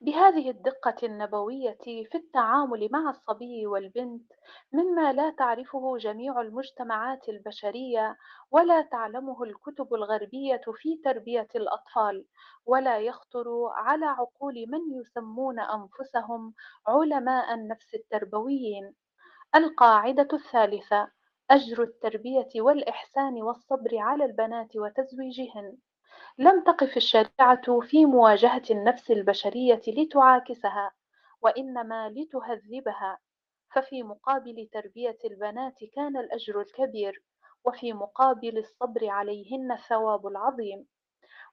بهذه الدقة النبوية في التعامل مع الصبي والبنت مما لا تعرفه جميع المجتمعات البشرية ولا تعلمه الكتب الغربية في تربية الأطفال ولا يخطر على عقول من يسمون أنفسهم علماء النفس التربويين. القاعدة الثالثة أجر التربية والإحسان والصبر على البنات وتزويجهن. لم تقف الشريعة في مواجهة النفس البشرية لتعاكسها وإنما لتهذبها. ففي مقابل تربية البنات كان الأجر الكبير وفي مقابل الصبر عليهن الثواب العظيم.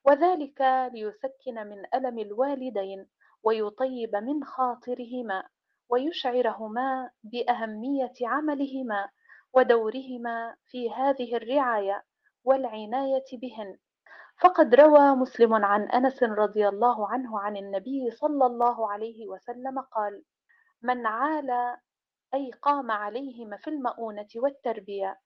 وذلك ليسكن من ألم الوالدين ويطيب من خاطرهما ويشعرهما بأهمية عملهما ودورهما في هذه الرعاية والعناية بهن. فقد روى مسلم عن أنس رضي الله عنه عن النبي صلى الله عليه وسلم قال من عال أي قام عليهما في المؤونة والتربية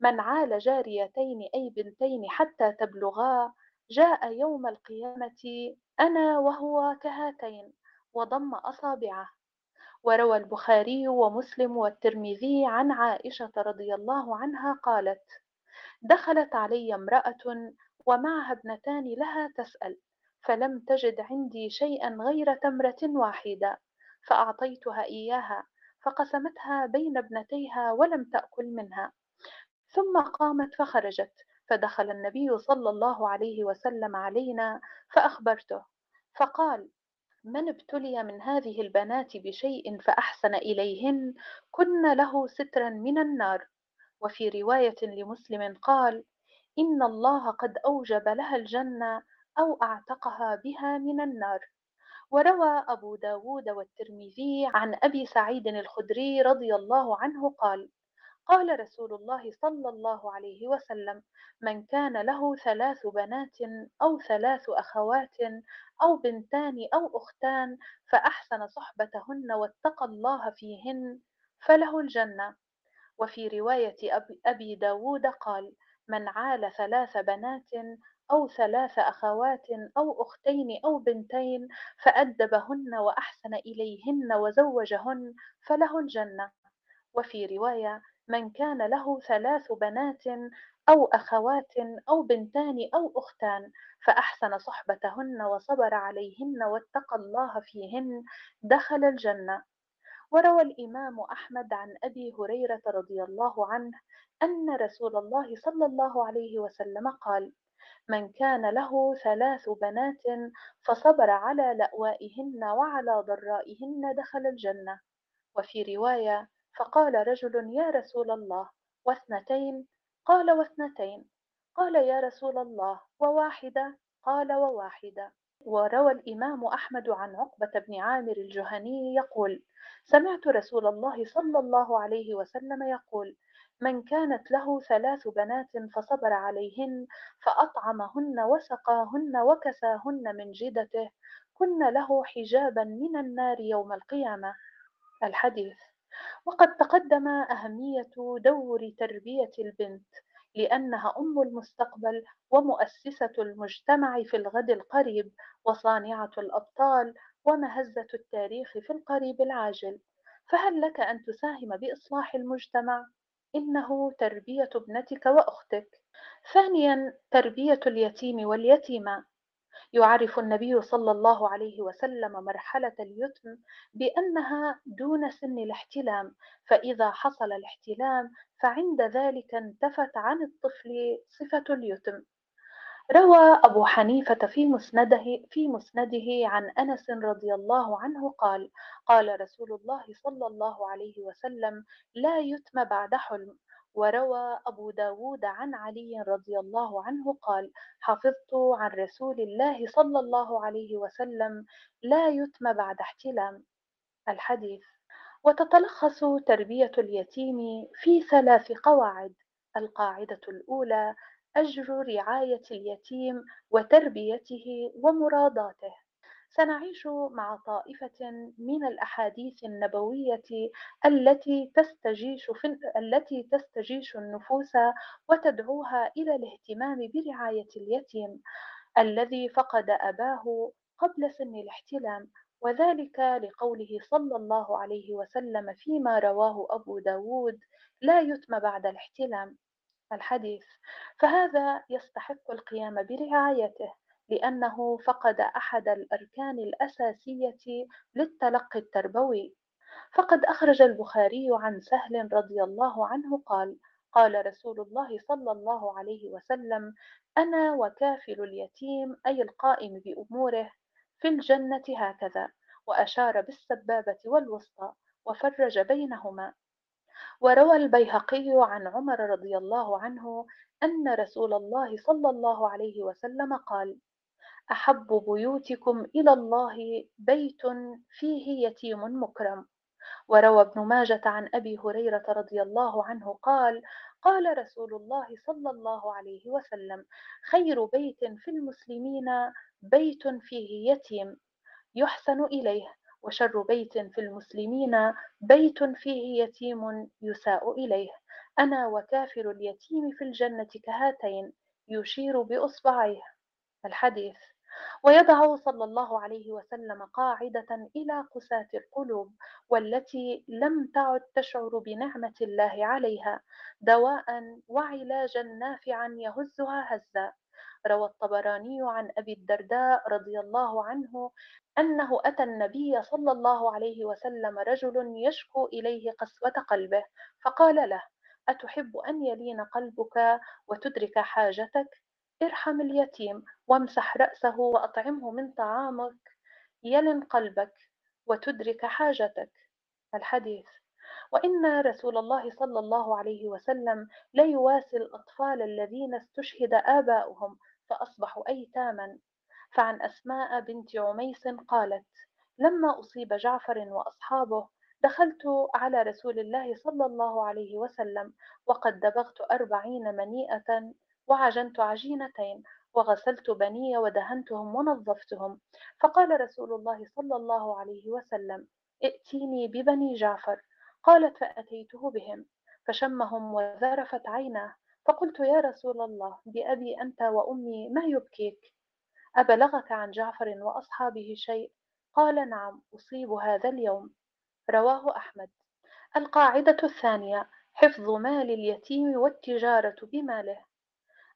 من عال جاريتين أي بنتين حتى تبلغا جاء يوم القيامة أنا وهو كهاتين وضم أصابعه. وروى البخاري ومسلم والترمذي عن عائشة رضي الله عنها قالت دخلت علي امرأة ومعها ابنتان لها تسأل فلم تجد عندي شيئا غير تمرة واحدة فأعطيتها إياها فقسمتها بين ابنتيها ولم تأكل منها. ثم قامت فخرجت فدخل النبي صلى الله عليه وسلم علينا فأخبرته فقال من ابتلي من هذه البنات بشيء فأحسن إليهن؟ كن له سترا من النار. وفي رواية لمسلم قال إن الله قد أوجب لها الجنة أو أعتقها بها من النار. وروى أبو داود والترمذي عن أبي سعيد الخدري رضي الله عنه قال قال رسول الله صلى الله عليه وسلم من كان له ثلاث بنات أو ثلاث أخوات أو بنتان أو أختان فأحسن صحبتهن واتقى الله فيهن فله الجنة. وفي رواية أبي داود قال من عال ثلاث بنات أو ثلاث أخوات أو أختين أو بنتين فأدبهن وأحسن إليهن وزوجهن فله الجنة وفي رواية من كان له ثلاث بنات أو أخوات أو بنتان أو أختان فأحسن صحبتهن وصبر عليهن واتقى الله فيهن دخل الجنة. وروى الإمام أحمد عن أبي هريرة رضي الله عنه أن رسول الله صلى الله عليه وسلم قال: من كان له ثلاث بنات فصبر على لأوائهن وعلى ضرائهن دخل الجنة، وفي رواية: فقال رجل يا رسول الله واثنتين؟ قال واثنتين، قال يا رسول الله وواحدة؟ قال وواحدة. وروى الإمام أحمد عن عقبة بن عامر الجهني يقول: سمعت رسول الله صلى الله عليه وسلم يقول: من كانت له ثلاث بنات فصبر عليهن فأطعمهن وسقاهن وكساهن من جدته كن له حجابا من النار يوم القيامة الحديث وقد تقدم أهمية دور تربية البنت لأنها أم المستقبل ومؤسسة المجتمع في الغد القريب وصانعة الأبطال ومهزة التاريخ في القريب العاجل. فهل لك أن تساهم بإصلاح المجتمع؟ إنه تربية ابنتك وأختك. ثانيا تربية اليتيم واليتيمة. يعرف النبي صلى الله عليه وسلم مرحلة اليتم بأنها دون سن الاحتلام فإذا حصل الاحتلام فعند ذلك انتفت عن الطفل صفة اليتم روى أبو حنيفة في مسنده في مسنده عن أنس رضي الله عنه قال: قال رسول الله صلى الله عليه وسلم: لا يتم بعد حلم. وروى أبو داود عن علي رضي الله عنه قال: حفظت عن رسول الله صلى الله عليه وسلم: لا يتم بعد احتلام. الحديث وتتلخص تربية اليتيم في ثلاث قواعد: القاعدة الأولى أجر رعاية اليتيم وتربيته ومراداته. سنعيش مع طائفة من الأحاديث النبوية التي تستجيش في التي تستجيش النفوس وتدعوها إلى الاهتمام برعاية اليتيم الذي فقد أباه قبل سن الاحتلام وذلك لقوله صلى الله عليه وسلم فيما رواه أبو داود لا يتم بعد الاحتلام الحديث. فهذا يستحق القيام برعايته. لأنه فقد أحد الأركان الأساسية للتلقي التربوي. فقد أخرج البخاري عن سهل رضي الله عنه قال قال رسول الله صلى الله عليه وسلم أنا وكافل اليتيم أي القائم بأموره في الجنة هكذا وأشار بالسبابة والوسطى وفرج بينهما وروى البيهقي عن عمر رضي الله عنه أن رسول الله صلى الله عليه وسلم قال أحب بيوتكم إلى الله بيت فيه يتيم مكرم. وروى ابن ماجة عن أبي هريرة رضي الله عنه قال قال رسول الله صلى الله عليه وسلم خير بيت في المسلمين بيت فيه يتيم يحسن إليه وشر بيت في المسلمين بيت فيه يتيم يساء إليه. أنا وكافر اليتيم في الجنة كهاتين يشير بإصبعيه. الحديث. ويضع صلى الله عليه وسلم قاعدة إلى قساة القلوب والتي لم تعد تشعر بنعمة الله عليها دواء وعلاجا نافعا يهزها هزا. روى الطبراني عن أبي الدرداء رضي الله عنه أنه أتى النبي صلى الله عليه وسلم رجل يشكو إليه قسوة قلبه فقال له أتحب أن يلين قلبك وتدرك حاجتك؟ ارحم اليتيم وامسح رأسه وأطعمه من طعامك. يلن قلبك وتدرك حاجتك. الحديث وإن رسول الله صلى الله عليه وسلم ليواسي الأطفال الذين استشهد آباؤهم فأصبحوا أيتاما. فعن أسماء بنت عميس قالت لما أصيب جعفر وأصحابه دخلت على رسول الله صلى الله عليه وسلم وقد دبغت أربعين منيئة وعجنت عجينتين وغسلت بني ودهنتهم ونظفتهم. فقال رسول الله صلى الله عليه وسلم ائتيني ببني جعفر. قالت فأتيته بهم. فشمهم وذرفت عيناه. فقلت يا رسول الله بأبي أنت وأمي ما يبكيك؟ أبلغك عن جعفر وأصحابه شيء؟ قال نعم أصيب هذا اليوم. رواه أحمد. القاعدة الثانية حفظ مال اليتيم والتجارة بماله.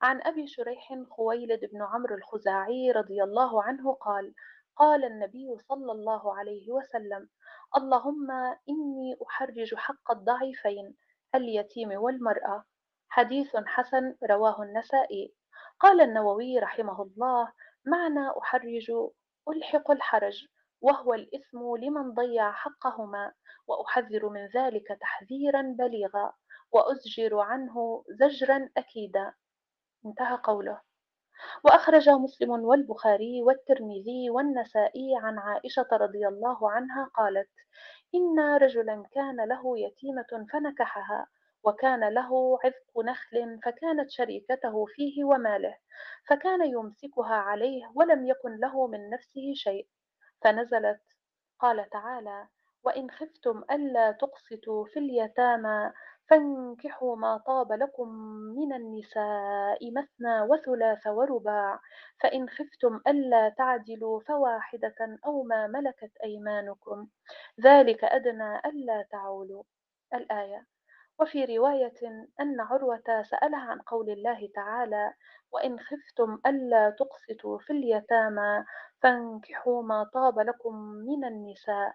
عن أبي شريح خويلد بن عمرو الخزاعي رضي الله عنه قال قال النبي صلى الله عليه وسلم اللهم إني أحرج حق الضعيفين اليتيم والمرأة. حديث حسن رواه النسائي. قال النووي رحمه الله معنى أحرج ألحق الحرج وهو الإثم لمن ضيع حقهما وأحذر من ذلك تحذيرا بليغا وأزجر عنه زجرا أكيدا. انتهى قوله. وأخرج مسلم والبخاري والترمذي والنسائي عن عائشة رضي الله عنها قالت إن رجلا كان له يتيمة فنكحها وكان له عذق نخل فكانت شريكته فيه وماله فكان يمسكها عليه ولم يكن له من نفسه شيء فنزلت قال تعالى وإن خفتم ألا تقسطوا في اليتامى فانكحوا ما طاب لكم من النساء مثنى وثلاث ورباع فإن خفتم ألا تعدلوا فواحدة أو ما ملكت أيمانكم. ذلك أدنى ألا تعولوا. الآية وفي رواية أن عروة سألها عن قول الله تعالى وإن خفتم ألا تقسطوا في اليتامى فانكحوا ما طاب لكم من النساء.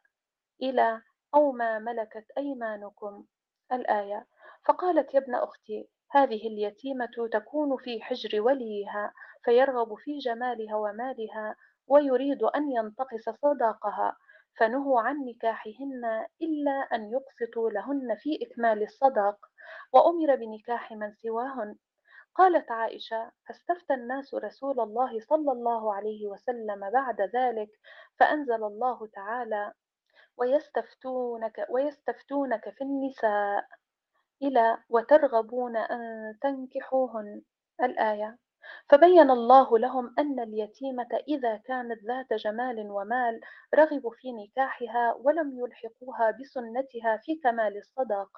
إلى أو ما ملكت أيمانكم الآية. فقالت يا ابن أختي هذه اليتيمة تكون في حجر وليها فيرغب في جمالها ومالها ويريد أن ينتقص صداقها فنهوا عن نكاحهن إلا أن يقسطوا لهن في إكمال الصداق وأمر بنكاح من سواهن. قالت عائشة فاستفتى الناس رسول الله صلى الله عليه وسلم بعد ذلك فأنزل الله تعالى ويستفتونك ويستفتونك في النساء إلى وترغبون أن تنكحوهن الآية. فبين الله لهم أن اليتيمة إذا كانت ذات جمال ومال رغبوا في نكاحها ولم يلحقوها بسنتها في كمال الصداق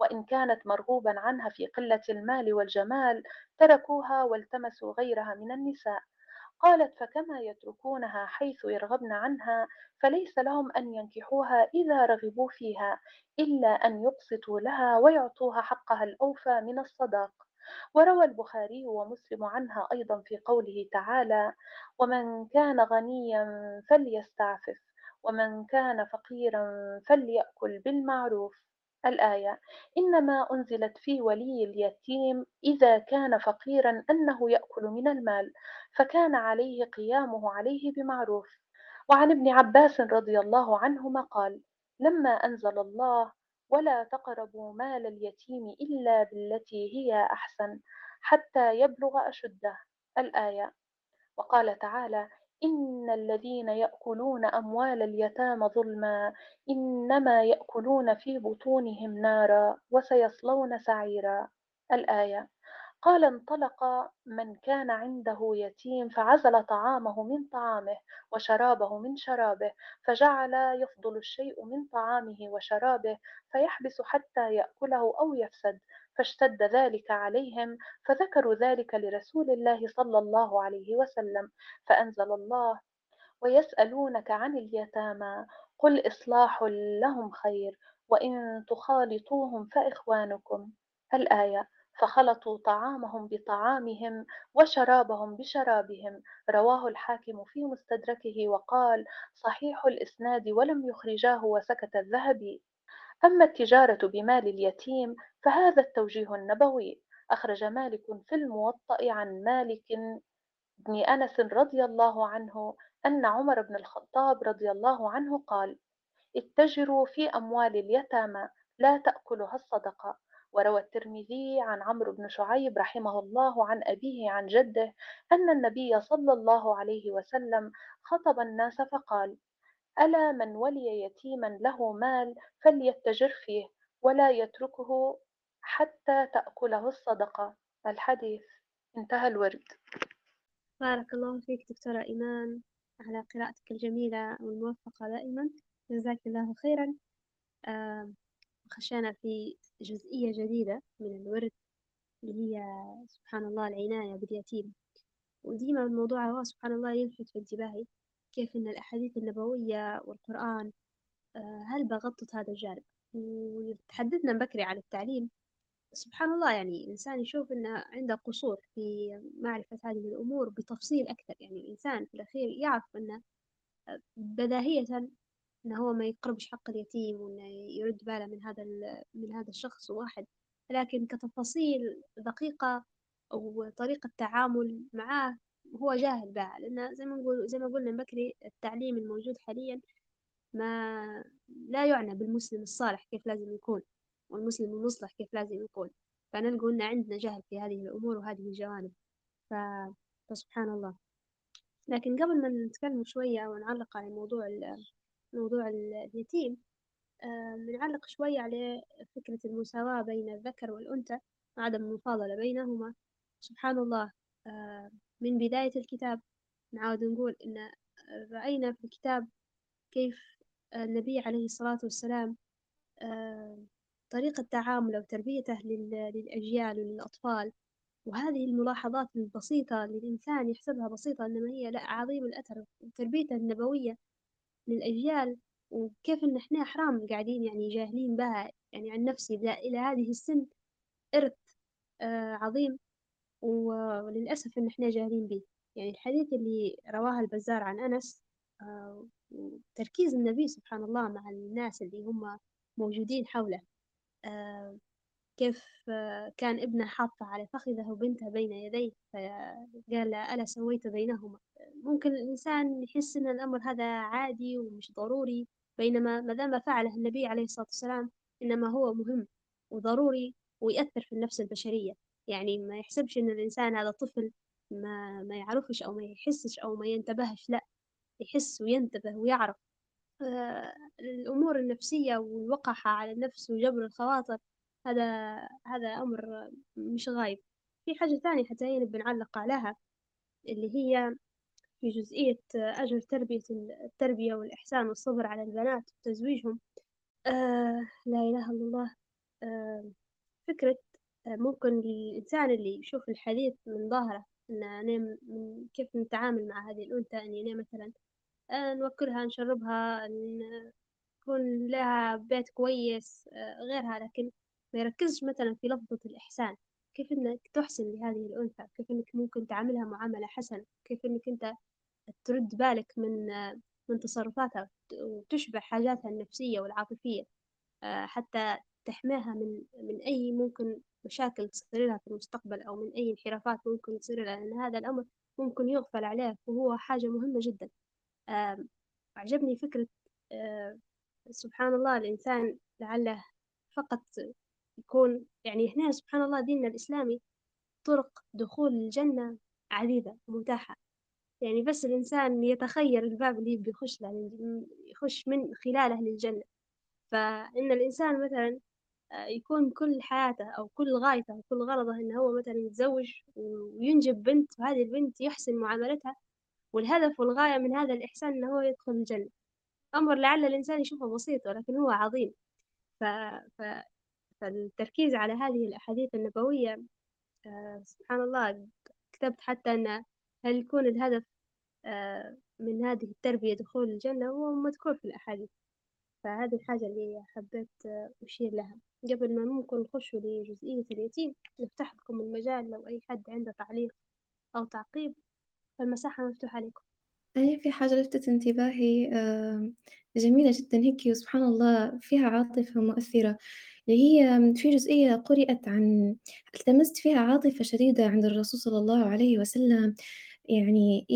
وإن كانت مرغوبا عنها في قلة المال والجمال تركوها والتمسوا غيرها من النساء. قالت فكما يتركونها حيث يرغبن عنها فليس لهم أن ينكحوها إذا رغبوا فيها إلا أن يقسطوا لها ويعطوها حقها الأوفى من الصداق. وروى البخاري ومسلم عنها أيضا في قوله تعالى ومن كان غنيا فليستعفف ومن كان فقيرا فليأكل بالمعروف. الآية إنما أنزلت في ولي اليتيم إذا كان فقيرا أنه يأكل من المال فكان عليه قيامه عليه بمعروف. وعن ابن عباس رضي الله عنهما قال لما أنزل الله ولا تقربوا مال اليتيم إلا بالتي هي أحسن حتى يبلغ أشده. الآية وقال تعالى إن الذين يأكلون أموال اليتامى ظلما إنما يأكلون في بطونهم نارا وسيصلون سعيرا. الآية قال انطلق من كان عنده يتيم فعزل طعامه من طعامه وشرابه من شرابه فجعل يفضل الشيء من طعامه وشرابه فيحبس حتى يأكله أو يفسد. فاشتد ذلك عليهم فذكروا ذلك لرسول الله صلى الله عليه وسلم فأنزل الله ويسألونك عن اليتامى قل إصلاح لهم خير وإن تخالطوهم فإخوانكم. الآية فخلطوا طعامهم بطعامهم وشرابهم بشرابهم. رواه الحاكم في مستدركه وقال صحيح الإسناد ولم يخرجاه وسكت الذهبي. أما التجارة بمال اليتيم فهذا التوجيه النبوي. أخرج مالك في الموطأ عن مالك بن أنس رضي الله عنه أن عمر بن الخطاب رضي الله عنه قال اتجروا في أموال اليتامى لا تأكلها الصدقة وروى الترمذي عن عمرو بن شعيب رحمه الله عن أبيه عن جده أن النبي صلى الله عليه وسلم خطب الناس فقال ألا من ولي يتيما له مال فليتجر فيه ولا يتركه حتى تأكله الصدقة. الحديث. انتهى الورد. بارك الله فيك دكتورة إيمان على قراءتك الجميلة والموفقة دائما. جزاك الله خيرا. آه خشينا في جزئية جديدة من الورد اللي هي سبحان الله العناية باليتيم. وديما الموضوع هو سبحان الله يلفت في انتباهي. كيف أن الأحاديث النبوية والقرآن آه، هل بغطت هذا الجانب؟ وتحدثنا بكري على التعليم. سبحان الله يعني الإنسان يشوف أنه عنده قصور في معرفة هذه الأمور بتفصيل أكثر. يعني الإنسان في الأخير يعرف أنه آه، بداهية إنه هو ما يقربش حق اليتيم وإنه يرد باله من هذا من هذا الشخص واحد. لكن كتفاصيل دقيقة وطريقة تعامل معاه هو جاهل بها لأن زي ما نقول زي ما قلنا بكري التعليم الموجود حاليا ما لا يعنى بالمسلم الصالح كيف لازم يكون والمسلم المصلح كيف لازم يكون. فنلقوا أن عندنا جهل في هذه الأمور وهذه الجوانب. ف... فسبحان الله. لكن قبل ما نتكلم شوية ونعلق على موضوع موضوع اليتيم آه، بنعلق شوية على فكرة المساواة بين الذكر والأنثى وعدم المفاضلة بينهما. سبحان الله. آه، من بداية الكتاب. نعاود نقول إن رأينا في الكتاب كيف النبي عليه الصلاة والسلام آه، طريقة تعامله وتربيته للأجيال وللأطفال. وهذه الملاحظات البسيطة للإنسان يحسبها بسيطة إنما هي لا عظيم الأثر وتربيته النبوية للأجيال وكيف إن إحنا حرام قاعدين يعني جاهلين بها يعني عن نفسي. إلى هذه السن إرث آه عظيم. وللأسف إن إحنا جاهلين به يعني الحديث اللي رواه البزار عن أنس آه وتركيز النبي سبحان الله مع الناس اللي هم موجودين حوله. آه كيف آه، كان ابنه حاطة على فخذه وبنته بين يديه فقال ألا سويت بينهما؟ ممكن الإنسان يحس إن الأمر هذا عادي ومش ضروري بينما ما دام فعله النبي عليه الصلاة والسلام إنما هو مهم وضروري ويأثر في النفس البشرية. يعني ما يحسبش إن الإنسان هذا طفل ما ما يعرفش أو ما يحسش أو ما ينتبهش لأ يحس وينتبه ويعرف. آه، الأمور النفسية والوقحة على النفس وجبر الخواطر هذا هذا أمر مش غايب. في حاجة ثانية حتى هي بنعلق عليها اللي هي في جزئية أجر تربية التربية والإحسان والصبر على البنات وتزويجهم. آه لا إله إلا الله. آه فكرة ممكن الإنسان اللي يشوف الحديث من ظاهره إن أنا من كيف نتعامل مع هذه الأنثى إني أنا مثلا آه نوكلها نشربها نكون لها بيت كويس آه غيرها لكن ما يركزش مثلا في لفظة الإحسان. كيف إنك تحسن لهذه الأنثى؟ كيف إنك ممكن تعاملها معاملة حسنة؟ كيف إنك أنت ترد بالك من من تصرفاتها وتشبع حاجاتها النفسية والعاطفية آه، حتى تحميها من من أي ممكن مشاكل تصير لها في المستقبل أو من أي انحرافات ممكن تصير لها لأن هذا الأمر ممكن يغفل عليه وهو حاجة مهمة جدا. أعجبني فكرة سبحان الله الإنسان لعله فقط يكون يعني هنا سبحان الله ديننا الإسلامي طرق دخول الجنة عديدة ومتاحة. يعني بس الإنسان يتخير الباب اللي يبي يخش له يخش من خلاله للجنة. فإن الإنسان مثلا يكون كل حياته أو كل غايته أو كل غرضه إنه هو مثلا يتزوج وينجب بنت وهذه البنت يحسن معاملتها والهدف والغاية من هذا الإحسان إنه هو يدخل الجنة. أمر لعل الإنسان يشوفه بسيط ولكن هو عظيم. ف... ف... فالتركيز على هذه الأحاديث النبوية آه، سبحان الله كتبت حتى أن هل يكون الهدف آه، من هذه التربية دخول الجنة هو مذكور في الأحاديث. فهذه الحاجة اللي حبيت أشير لها. قبل ما ممكن نخش لجزئية اليتيم نفتح لكم المجال لو أي حد عنده تعليق أو تعقيب. فالمساحة مفتوحة لكم أي في حاجة لفتت انتباهي جميلة جدا هيك وسبحان الله فيها عاطفة مؤثرة. اللي هي في جزئية قرأت عن التمست فيها عاطفة شديدة عند الرسول صلى الله عليه وسلم. يعني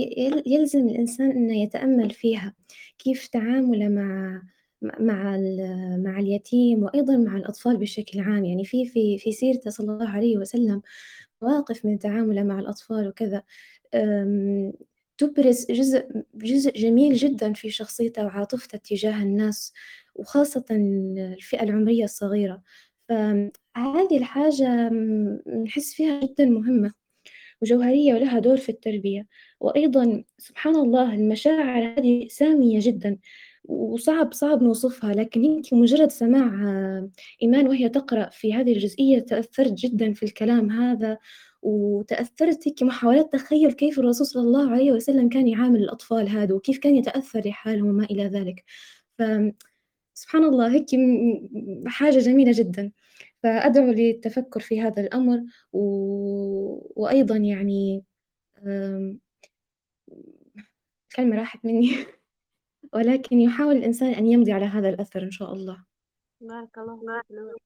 يلزم الإنسان إنه يتأمل فيها. كيف تعامله مع مع مع اليتيم وأيضا مع الأطفال بشكل عام. يعني في في في سيرته صلى الله عليه وسلم مواقف من تعامله مع الأطفال وكذا. تبرز جزء جزء جميل جدا في شخصيته وعاطفته تجاه الناس وخاصة الفئة العمرية الصغيرة. فهذه الحاجة نحس فيها جدا مهمة وجوهرية ولها دور في التربية. وأيضا سبحان الله المشاعر هذه سامية جدا. وصعب صعب نوصفها لكن أنت مجرد سماع إيمان وهي تقرأ في هذه الجزئية تأثرت جدا في الكلام هذا وتأثرت هيك محاولات تخيل كيف الرسول صلى الله عليه وسلم كان يعامل الأطفال هذا وكيف كان يتأثر لحالهم وما إلى ذلك. فسبحان الله هيك حاجة جميلة جدا. فأدعو للتفكر في هذا الأمر و... وأيضا يعني كلمة راحت مني. ولكن يحاول الإنسان أن يمضي على هذا الأثر إن شاء الله. بارك الله فيك.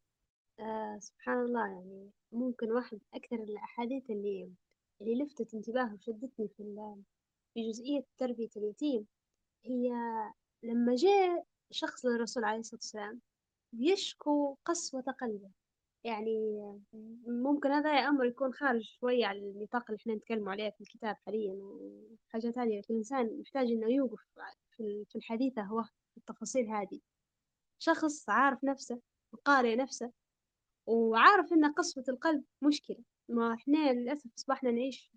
آه سبحان الله يعني ممكن واحد أكثر الأحاديث اللي اللي لفتت انتباهي وشدتني في في جزئية تربية اليتيم هي لما جاء شخص للرسول عليه الصلاة والسلام يشكو قسوة قلبه. يعني ممكن هذا أمر يكون خارج شوية عن النطاق اللي إحنا نتكلم عليه في الكتاب حاليا وحاجة ثانية لكن الإنسان محتاج إنه يوقف في الحديثة هو في التفاصيل هذه. شخص عارف نفسه وقارئ نفسه وعارف إن قسوة القلب مشكلة. ما إحنا للأسف أصبحنا نعيش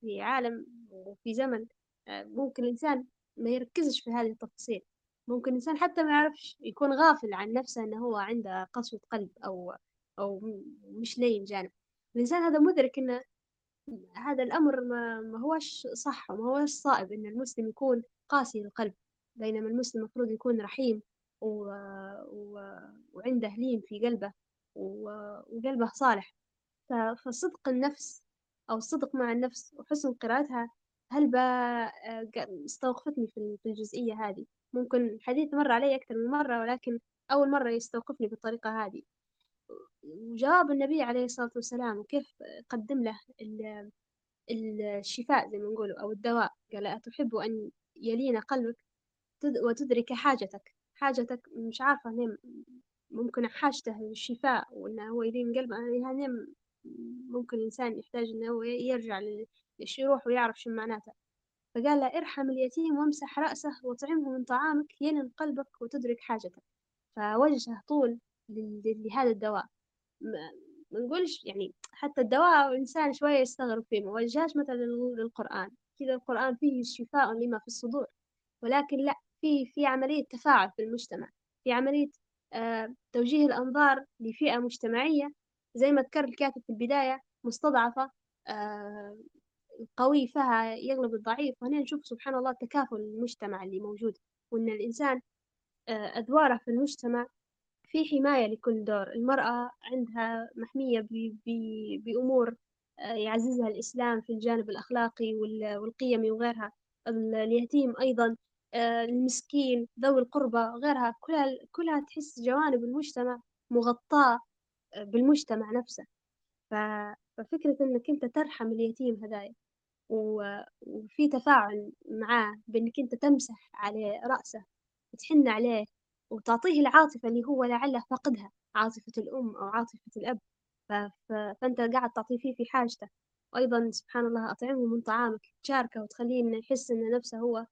في, عالم وفي زمن آه، ممكن الإنسان ما يركزش في هذه التفاصيل. ممكن الإنسان حتى ما يعرفش يكون غافل عن نفسه إنه هو عنده قسوة قلب أو أو مش لين جانب. الإنسان هذا مدرك إنه هذا الأمر ما, هوش صح وما هوش صائب إن المسلم يكون قاسي القلب بينما المسلم المفروض يكون رحيم و... و... وعنده لين في قلبه وقلبه صالح. فصدق النفس أو الصدق مع النفس وحسن قراءتها هل استوقفتني في الجزئية هذه؟ ممكن الحديث مر علي أكثر من مرة ولكن أول مرة يستوقفني بالطريقة هذه. وجواب النبي عليه الصلاة والسلام وكيف قدم له الشفاء زي ما نقولوا أو الدواء؟ قال أتحب أن يلين قلبك وتدرك حاجتك. حاجتك مش عارفة هنا ممكن حاجته للشفاء وإنه هو يلين قلبه يعني ممكن الإنسان يحتاج إنه هو يرجع للشروح ويعرف شو معناته فقال له ارحم اليتيم وامسح رأسه وطعمه من طعامك يلن قلبك وتدرك حاجتك. فوجه طول لهذا الدواء. ما نقولش يعني حتى الدواء الإنسان شوية يستغرب فيه ما وجهاش مثلا للقرآن. كذا القرآن فيه شفاء لما في الصدور ولكن لا في في عملية تفاعل في المجتمع في عملية آه توجيه الأنظار لفئة مجتمعية زي ما ذكر الكاتب في البداية مستضعفة آه القوي فيها يغلب الضعيف وهنا نشوف سبحان الله تكافل المجتمع اللي موجود وإن الإنسان آه أدواره في المجتمع في حماية لكل دور المرأة عندها محمية بأمور آه، يعززها الإسلام في الجانب الأخلاقي والقيمي وغيرها اليتيم أيضا آه، المسكين ذوي القربى غيرها كلها كلها تحس جوانب المجتمع مغطاة آه، بالمجتمع نفسه. ففكرة إنك أنت ترحم اليتيم هدايا وفي تفاعل معاه بإنك أنت تمسح عليه رأسه وتحن عليه وتعطيه العاطفة اللي هو لعله فقدها عاطفة الأم أو عاطفة الأب. فأنت قاعد تعطيه فيه في حاجته. وأيضا سبحان الله أطعمه من طعامك تشاركه وتخليه إنه يحس إن نفسه هو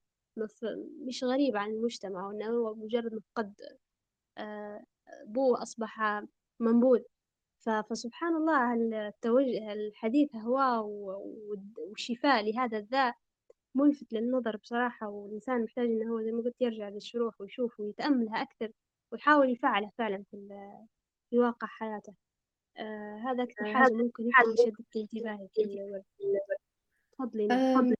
مش غريب عن المجتمع وإنه هو مجرد مفقد آه، أبوه أصبح منبوذ. فسبحان الله التوجه الحديث هو والشفاء لهذا الذاء ملفت للنظر بصراحة والإنسان محتاج إنه هو زي ما قلت يرجع للشروح ويشوف ويتأملها أكثر ويحاول يفعلها فعلا في, في واقع حياته. آه هذا أكثر آه، حاجة ممكن يكون شدت انتباهي تفضلي تفضلي.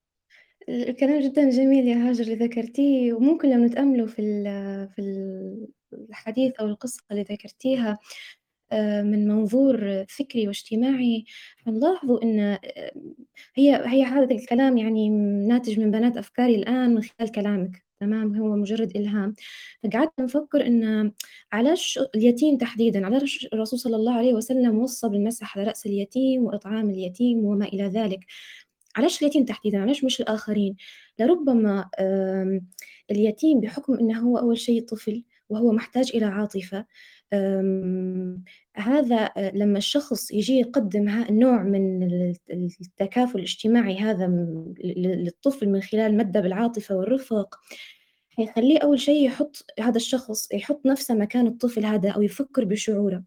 الكلام جدا جميل يا هاجر اللي ذكرتيه وممكن لو نتأملوا في في الحديث أو القصة اللي ذكرتيها آه، من منظور فكري واجتماعي حنلاحظوا إن آه، هي هي هذا الكلام يعني ناتج من بنات أفكاري الآن من خلال كلامك. تمام هو مجرد إلهام. فقعدت نفكر إن علاش اليتيم تحديدا علاش الرسول صلى الله عليه وسلم وصى بالمسح على رأس اليتيم وإطعام اليتيم وما إلى ذلك. علاش اليتيم تحديدا؟ علاش مش الآخرين؟ لربما اليتيم بحكم إنه هو أول شيء طفل وهو محتاج إلى عاطفة. هذا لما الشخص يجي يقدم نوع من التكافل الاجتماعي هذا للطفل من خلال مادة بالعاطفة والرفق يخليه أول شيء يحط هذا الشخص يحط نفسه مكان الطفل هذا أو يفكر بشعوره.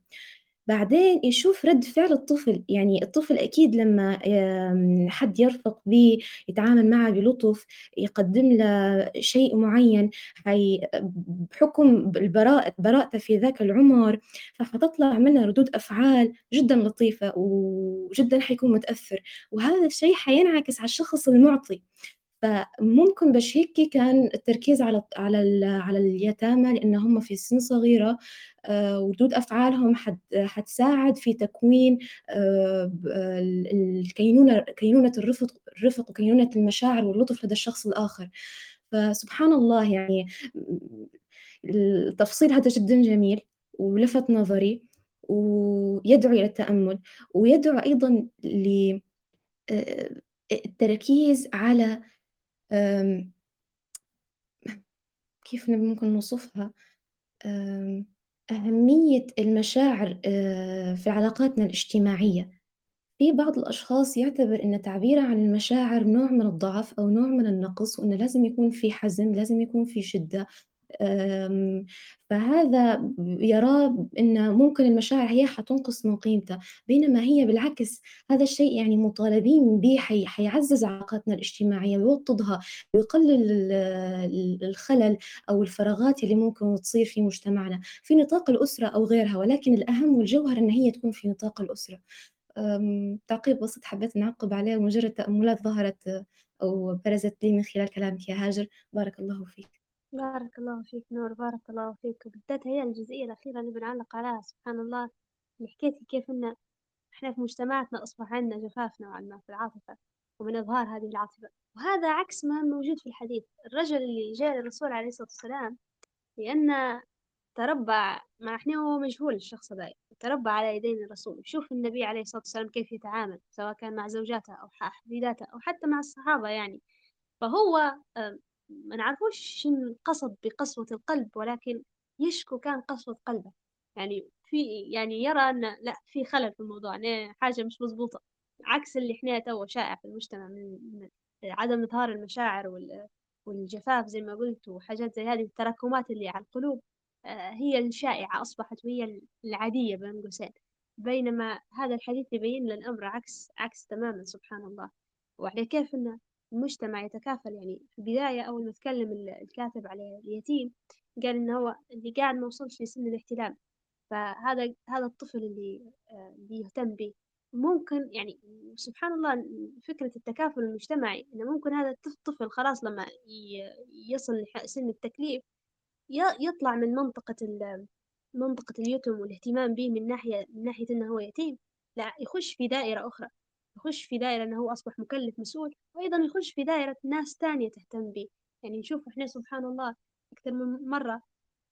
بعدين يشوف رد فعل الطفل يعني الطفل أكيد لما حد يرفق به يتعامل معه بلطف يقدم له شيء معين بحكم البراءة براءته في ذاك العمر فحتطلع منه ردود أفعال جدا لطيفة وجدا حيكون متأثر. وهذا الشيء حينعكس على الشخص المعطي. فممكن باش هيك كان التركيز على على على اليتامى لأن هم في سن صغيرة آه، وردود أفعالهم حتساعد في تكوين آه، الكينونة كينونة الرفق الرفق وكينونة المشاعر واللطف لدى الشخص الآخر. فسبحان الله يعني التفصيل هذا جدا جميل ولفت نظري ويدعو إلى التأمل ويدعو أيضا للتركيز آه، على كيف ممكن نوصفها؟ أهمية المشاعر في علاقاتنا الاجتماعية. في بعض الأشخاص يعتبر أن تعبيره عن المشاعر نوع من الضعف أو نوع من النقص وأنه لازم يكون في حزن لازم يكون في شدة فهذا يراه أن ممكن المشاعر هي حتنقص من قيمته بينما هي بالعكس هذا الشيء يعني مطالبين به حي حيعزز علاقاتنا الاجتماعية ويوطدها ويقلل الخلل أو الفراغات اللي ممكن تصير في مجتمعنا في نطاق الأسرة أو غيرها ولكن الأهم والجوهر أن هي تكون في نطاق الأسرة. تعقيب بسيط حبيت نعقب عليه ومجرد تأملات ظهرت أو برزت لي من خلال كلامك يا هاجر. بارك الله فيك. بارك الله فيك نور بارك الله فيك. وبالذات هي الجزئية الأخيرة اللي بنعلق عليها سبحان الله. اللي حكيتي كيف إن إحنا في مجتمعاتنا أصبح عندنا جفاف نوعا ما في العاطفة ومن إظهار هذه العاطفة. وهذا عكس ما موجود في الحديث. الرجل اللي جاء للرسول عليه الصلاة والسلام لأن تربى مع إحنا هو مجهول الشخص هذا تربى على يدين الرسول. شوف النبي عليه الصلاة والسلام كيف يتعامل سواء كان مع زوجاته أو حفيداته أو حتى مع الصحابة يعني. فهو ما نعرفوش شنو القصد بقسوة القلب ولكن يشكو كان قسوة قلبه. يعني في يعني يرى أن لا في خلل في الموضوع يعني حاجة مش مزبوطة عكس اللي إحنا تو شائع في المجتمع من عدم إظهار المشاعر وال- والجفاف زي ما قلت وحاجات زي هذه التراكمات اللي على القلوب آه، هي الشائعة أصبحت وهي العادية بين قوسين. بينما هذا الحديث يبين لنا الأمر عكس عكس تماما سبحان الله. وعلى كيف أن المجتمع يتكافل. يعني في البداية أول ما تكلم ال- الكاتب على اليتيم قال إن هو اللي قاعد ما وصلش لسن الاحتلام فهذا هذا الطفل اللي آه، اللي يهتم به. ممكن يعني سبحان الله فكرة التكافل المجتمعي إنه ممكن هذا الطفل خلاص لما يصل لسن التكليف يطلع من منطقة منطقة اليتم والاهتمام به من ناحية من ناحية إنه هو يتيم. لا يخش في دائرة أخرى. يخش في دائرة إنه هو أصبح مكلف مسؤول وأيضا يخش في دائرة ناس تانية تهتم به. يعني نشوف إحنا سبحان الله أكثر من مرة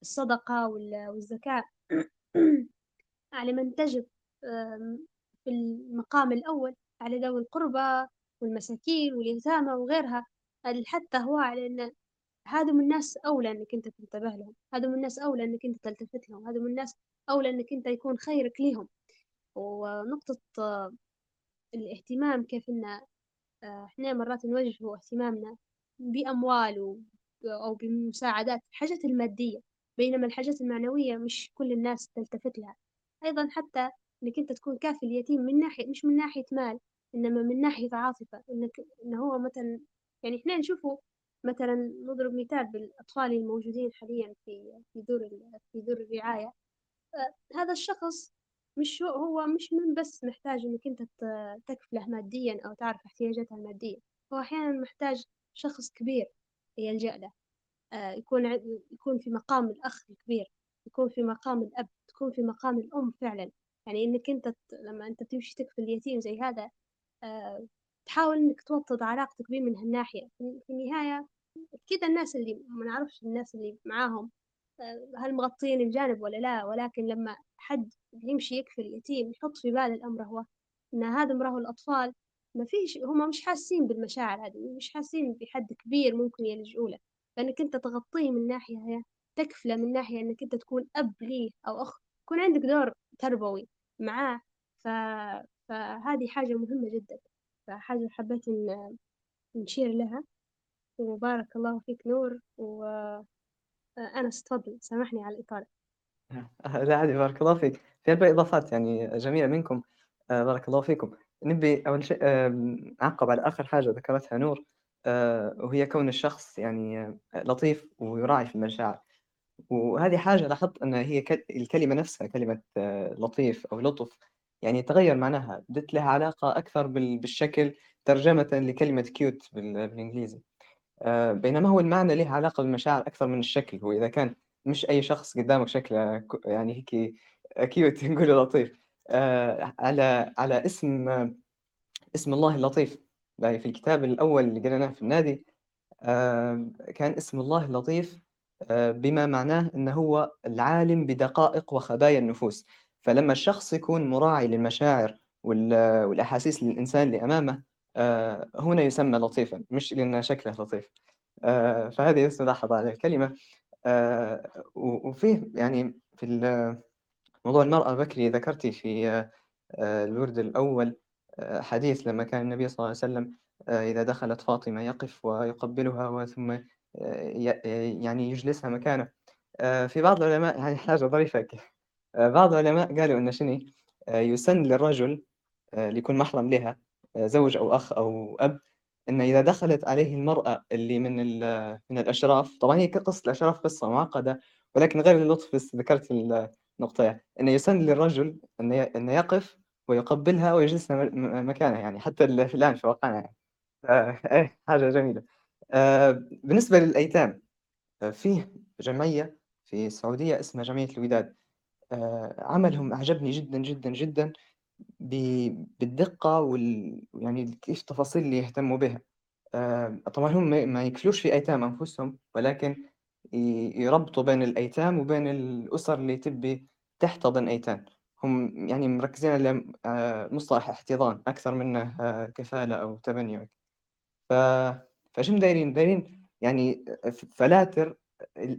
الصدقة وال- والزكاة على من تجب في المقام الأول على ذوي القربى والمساكين واليتامى وغيرها حتى هو على أن هذم الناس أولى أنك أنت تنتبه لهم هذم الناس أولى أنك أنت تلتفت لهم هذم الناس أولى أنك أنت يكون خيرك ليهم. ونقطة الاهتمام كيف أن آه، إحنا مرات نوجه اهتمامنا بأموال أو بمساعدات الحاجات المادية بينما الحاجات المعنوية مش كل الناس تلتفت لها. أيضا حتى إنك أنت تكون كافي اليتيم من ناحية مش من ناحية مال إنما من ناحية عاطفة إنك إن هو مثلا يعني إحنا نشوفه مثلا نضرب مثال بالأطفال الموجودين حاليا في في دور في دور الرعاية. آه، هذا الشخص مش هو مش من بس محتاج إنك أنت تكفله ماديا أو تعرف احتياجاته المادية. هو أحيانا محتاج شخص كبير يلجأ له. آه، يكون يكون في مقام الأخ الكبير يكون في مقام الأب تكون في مقام الأم فعلا. يعني إنك أنت لما أنت تمشي تكفل اليتيم زي هذا آه، تحاول إنك توطد علاقتك بيه من هالناحية. في النهاية كده الناس اللي ما نعرفش الناس اللي معاهم هل مغطين الجانب ولا لا؟ ولكن لما حد يمشي يكفل اليتيم يحط في باله الأمر هو إن هذا مراه الأطفال. ما فيش هم مش حاسين بالمشاعر هذه مش حاسين بحد كبير ممكن يلجؤوا له. فإنك أنت تغطيه من ناحية تكفله من ناحية إنك أنت تكون أب ليه أو أخ يكون عندك دور تربوي معاه. ف... فهذه حاجة مهمة جدا. فحاجة حبيت إن نشير لها. وبارك الله فيك نور وأنس تفضل سامحني على الإطالة. لا عادي بارك الله فيك. في هلبة إضافات يعني جميلة منكم. آه، بارك الله فيكم. نبي أول شيء أعقب على آخر حاجة ذكرتها نور. آه، وهي كون الشخص يعني لطيف ويراعي في المشاعر. وهذه حاجة لاحظت أن هي كل- الكلمة نفسها كلمة آه، لطيف أو لطف يعني تغير معناها. بدت لها علاقة أكثر بال- بالشكل ترجمة لكلمة cute بال- بالإنجليزي. بينما هو المعنى له علاقة بالمشاعر أكثر من الشكل. هو إذا كان مش أي شخص قدامك شكله يعني هيك cute نقول لطيف. آه، على على اسم آه، اسم الله اللطيف. يعني في الكتاب الأول اللي قريناه في النادي آه، كان اسم الله اللطيف آه، بما معناه أنه هو العالم بدقائق وخبايا النفوس. فلما الشخص يكون مراعي للمشاعر وال- والأحاسيس للإنسان اللي أمامه آه، هنا يسمى لطيفا مش لأن شكله لطيف. آه، فهذه بس ملاحظة على الكلمة. آه، وفيه يعني في موضوع المرأة بكري ذكرتي في آه، آه، الورد الأول آه، حديث لما كان النبي صلى الله عليه وسلم آه، إذا دخلت فاطمة يقف ويقبلها وثم آه، يعني يجلسها مكانه. آه، في بعض العلماء يعني حاجة ظريفة. آه، بعض العلماء قالوا شنو؟ آه، يسن للرجل آه، اللي يكون محرم لها. آه، زوج أو أخ أو أب إن إذا دخلت عليه المرأة اللي من من الأشراف طبعا هي قصة الأشراف قصة معقدة ولكن غير اللطف بس ذكرت النقطة إنه يسن للرجل إنه يقف ويقبلها ويجلسها م- م- مكانها يعني حتى الآن في واقعنا يعني. آه، إيه حاجة جميلة. آه، بالنسبة للأيتام فيه جمعية في السعودية اسمها جمعية الوداد. آه، عملهم أعجبني جدا جدا جدا. بالدقة وال يعني كيف التفاصيل اللي يهتموا بها. آه، طبعا هم ما يكفلوش في أيتام أنفسهم ولكن يربطوا بين الأيتام وبين الأسر اللي تبي تحتضن أيتام. هم يعني مركزين على آه، مصطلح احتضان أكثر منه آه، كفالة أو تبني. ف فشو دايرين؟ دايرين يعني فلاتر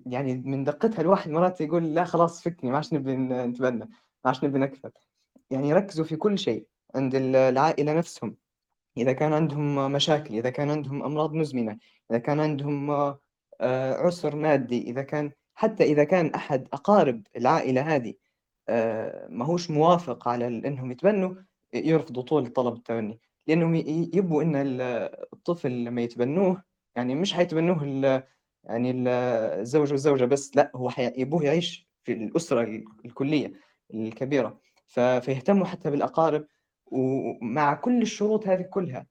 يعني من دقتها الواحد مرات يقول لا خلاص فكني ما عادش نبي نتبنى ما عادش نبي نكفل. يعني يركزوا في كل شيء عند العائلة نفسهم. إذا كان عندهم مشاكل إذا كان عندهم أمراض مزمنة إذا كان عندهم آه، عسر مادي إذا كان حتى إذا كان أحد أقارب العائلة هذه آه، ما هوش موافق على إنهم يتبنوا يرفضوا طول طلب التبني. لأنهم يبوا إن الطفل لما يتبنوه يعني مش حيتبنوه يعني الزوج والزوجة بس لا هو يبوه يعيش في الأسرة الكلية الكبيرة. فيهتموا حتى بالأقارب ومع كل الشروط هذه كلها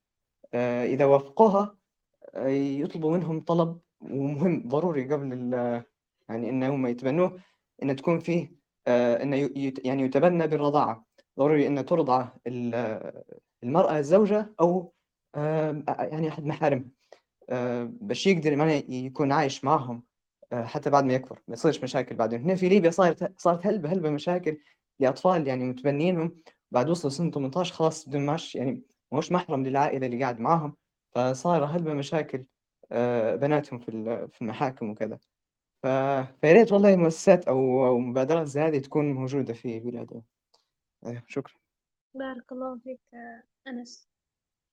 آه، إذا وافقوها آه، يطلبوا منهم طلب ومهم ضروري قبل يعني إنهم يتبنوه إن تكون فيه آه، إنه يعني يتبنى بالرضاعة. ضروري إن ترضع المرأة الزوجة أو يعني أحد محارمها. باش يقدر يعني يكون عايش معهم حتى بعد ما يكبر ما يصيرش مشاكل بعدين. هنا في ليبيا صارت صارت هلبة هلبة مشاكل لأطفال يعني متبنينهم بعد وصلوا سن 18 خلاص بدون ماش يعني مش محرم للعائلة اللي قاعد معاهم. فصار هلبة مشاكل آه، بناتهم في في المحاكم وكذا. فيا ريت والله مؤسسات أو مبادرات زي هذه تكون موجودة في بلادنا آه، شكرا. بارك الله فيك أنس.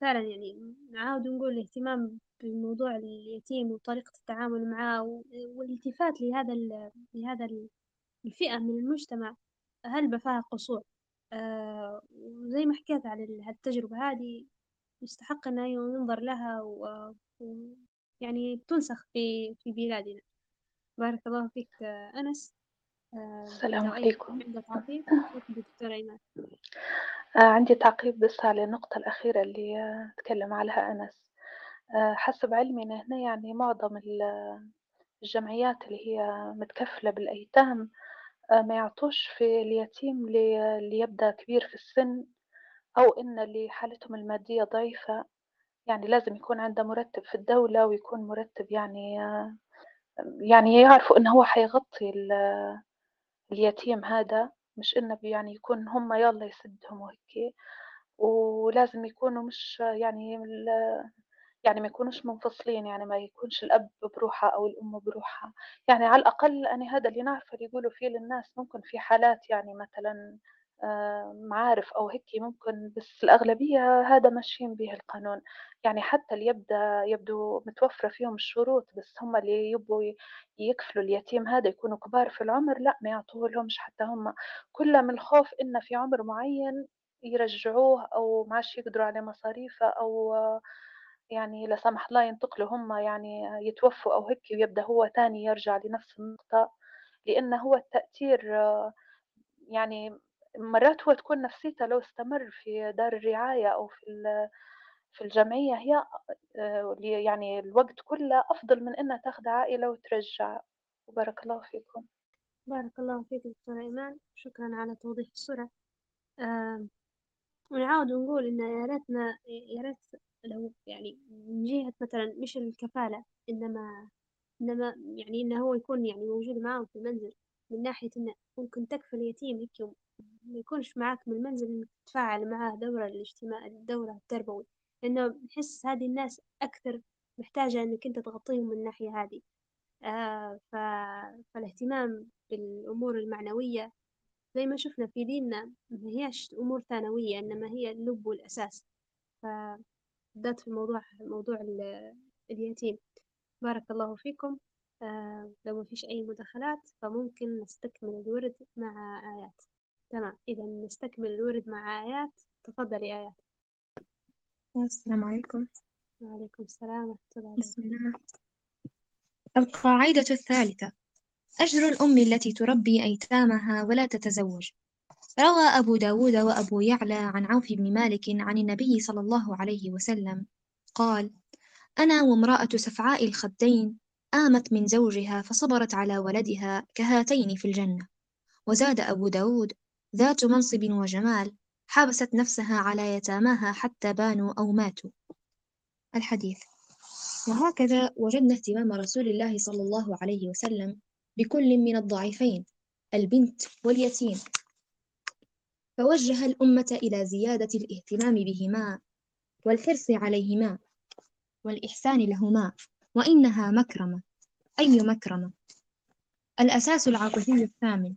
فعلا يعني نعاود نقول الاهتمام بموضوع اليتيم وطريقة التعامل معاه والالتفات لهذا لهذا الفئة من المجتمع. هل فيها قصور. آه وزي ما حكيت على هالتجربة هذه يستحق أن ينظر لها ويعني تنسخ في في بلادنا. بارك الله فيك أنس. آه السلام عليكم. عندك تعقيب؟ دكتورة إيمان. آه عندي تعقيب بس على النقطة الأخيرة اللي آه تكلم عليها أنس. آه حسب علمي إن هنا يعني معظم الجمعيات اللي هي متكفلة بالأيتام آه، ما يعطوش في اليتيم اللي يبدأ كبير في السن أو إن اللي حالتهم المادية ضعيفة. يعني لازم يكون عنده مرتب في الدولة ويكون مرتب يعني آه، يعني يعرفوا إن هو حيغطي اليتيم هذا. مش إنه يعني يكون هم يلا يسدهم وهيك ولازم يكونوا مش يعني يعني ما يكونوش منفصلين يعني ما يكونش الأب بروحه أو الأم بروحها يعني على الأقل أنا هذا اللي نعرفه اللي يقولوا فيه للناس ممكن في حالات يعني مثلا آه، معارف أو هيك ممكن بس الأغلبية هذا ماشيين به القانون. يعني حتى اللي يبدأ يبدو متوفرة فيهم الشروط بس هم اللي يبوا يكفلوا اليتيم هذا يكونوا كبار في العمر لا ما يعطوه لهمش حتى هم. كلها من الخوف إن في عمر معين يرجعوه أو ما عادش يقدروا على مصاريفه أو يعني لا سمح الله ينتقلوا هم يعني يتوفوا أو هيك ويبدأ هو تاني يرجع لنفس النقطة لأن هو التأثير يعني مرات هو تكون نفسيته لو استمر في دار الرعاية أو في في الجمعية هي يعني الوقت كله أفضل من إنها تاخذ عائلة وترجع. وبارك الله فيكم. بارك الله فيك دكتورة إيمان. شكرا على توضيح الصورة. ونعاود ونقول إن يا ريتنا يا ريت لو يعني من جهة مثلا مش الكفالة إنما إنما يعني إنه هو يكون يعني موجود معاهم في المنزل من ناحية إنه ممكن تكفل يتيم هيك ما يكونش معاك من المنزل إنك تتفاعل معاه دورة الاجتماع الدورة التربوي. لأنه نحس هذه الناس أكثر محتاجة إنك أنت تغطيهم من الناحية هذه. آه ف... فالاهتمام بالأمور المعنوية زي ما شفنا في ديننا ما هيش أمور ثانوية إنما هي اللب والأساس. بالذات في موضوع موضوع اليتيم. بارك الله فيكم. آه لو ما فيش أي مداخلات فممكن نستكمل الورد مع آيات. تمام. إذا نستكمل الورد مع آيات. تفضلي آيات. السلام عليكم. وعليكم السلام ورحمة الله بسم الله. القاعدة الثالثة. أجر الأم التي تربي أيتامها ولا تتزوج. روى أبو داود وأبو يعلى عن عوف بن مالك عن النبي صلى الله عليه وسلم قال أنا وامرأة سفعاء الخدين آمت من زوجها فصبرت على ولدها كهاتين في الجنة وزاد أبو داود ذات منصب وجمال حبست نفسها على يتاماها حتى بانوا أو ماتوا. الحديث وهكذا وجدنا اهتمام رسول الله صلى الله عليه وسلم بكل من الضعيفين البنت واليتيم. فوجه الأمة إلى زيادة الاهتمام بهما والحرص عليهما والإحسان لهما وإنها مكرمة. أي مكرمة؟ الأساس العاطفي الثامن.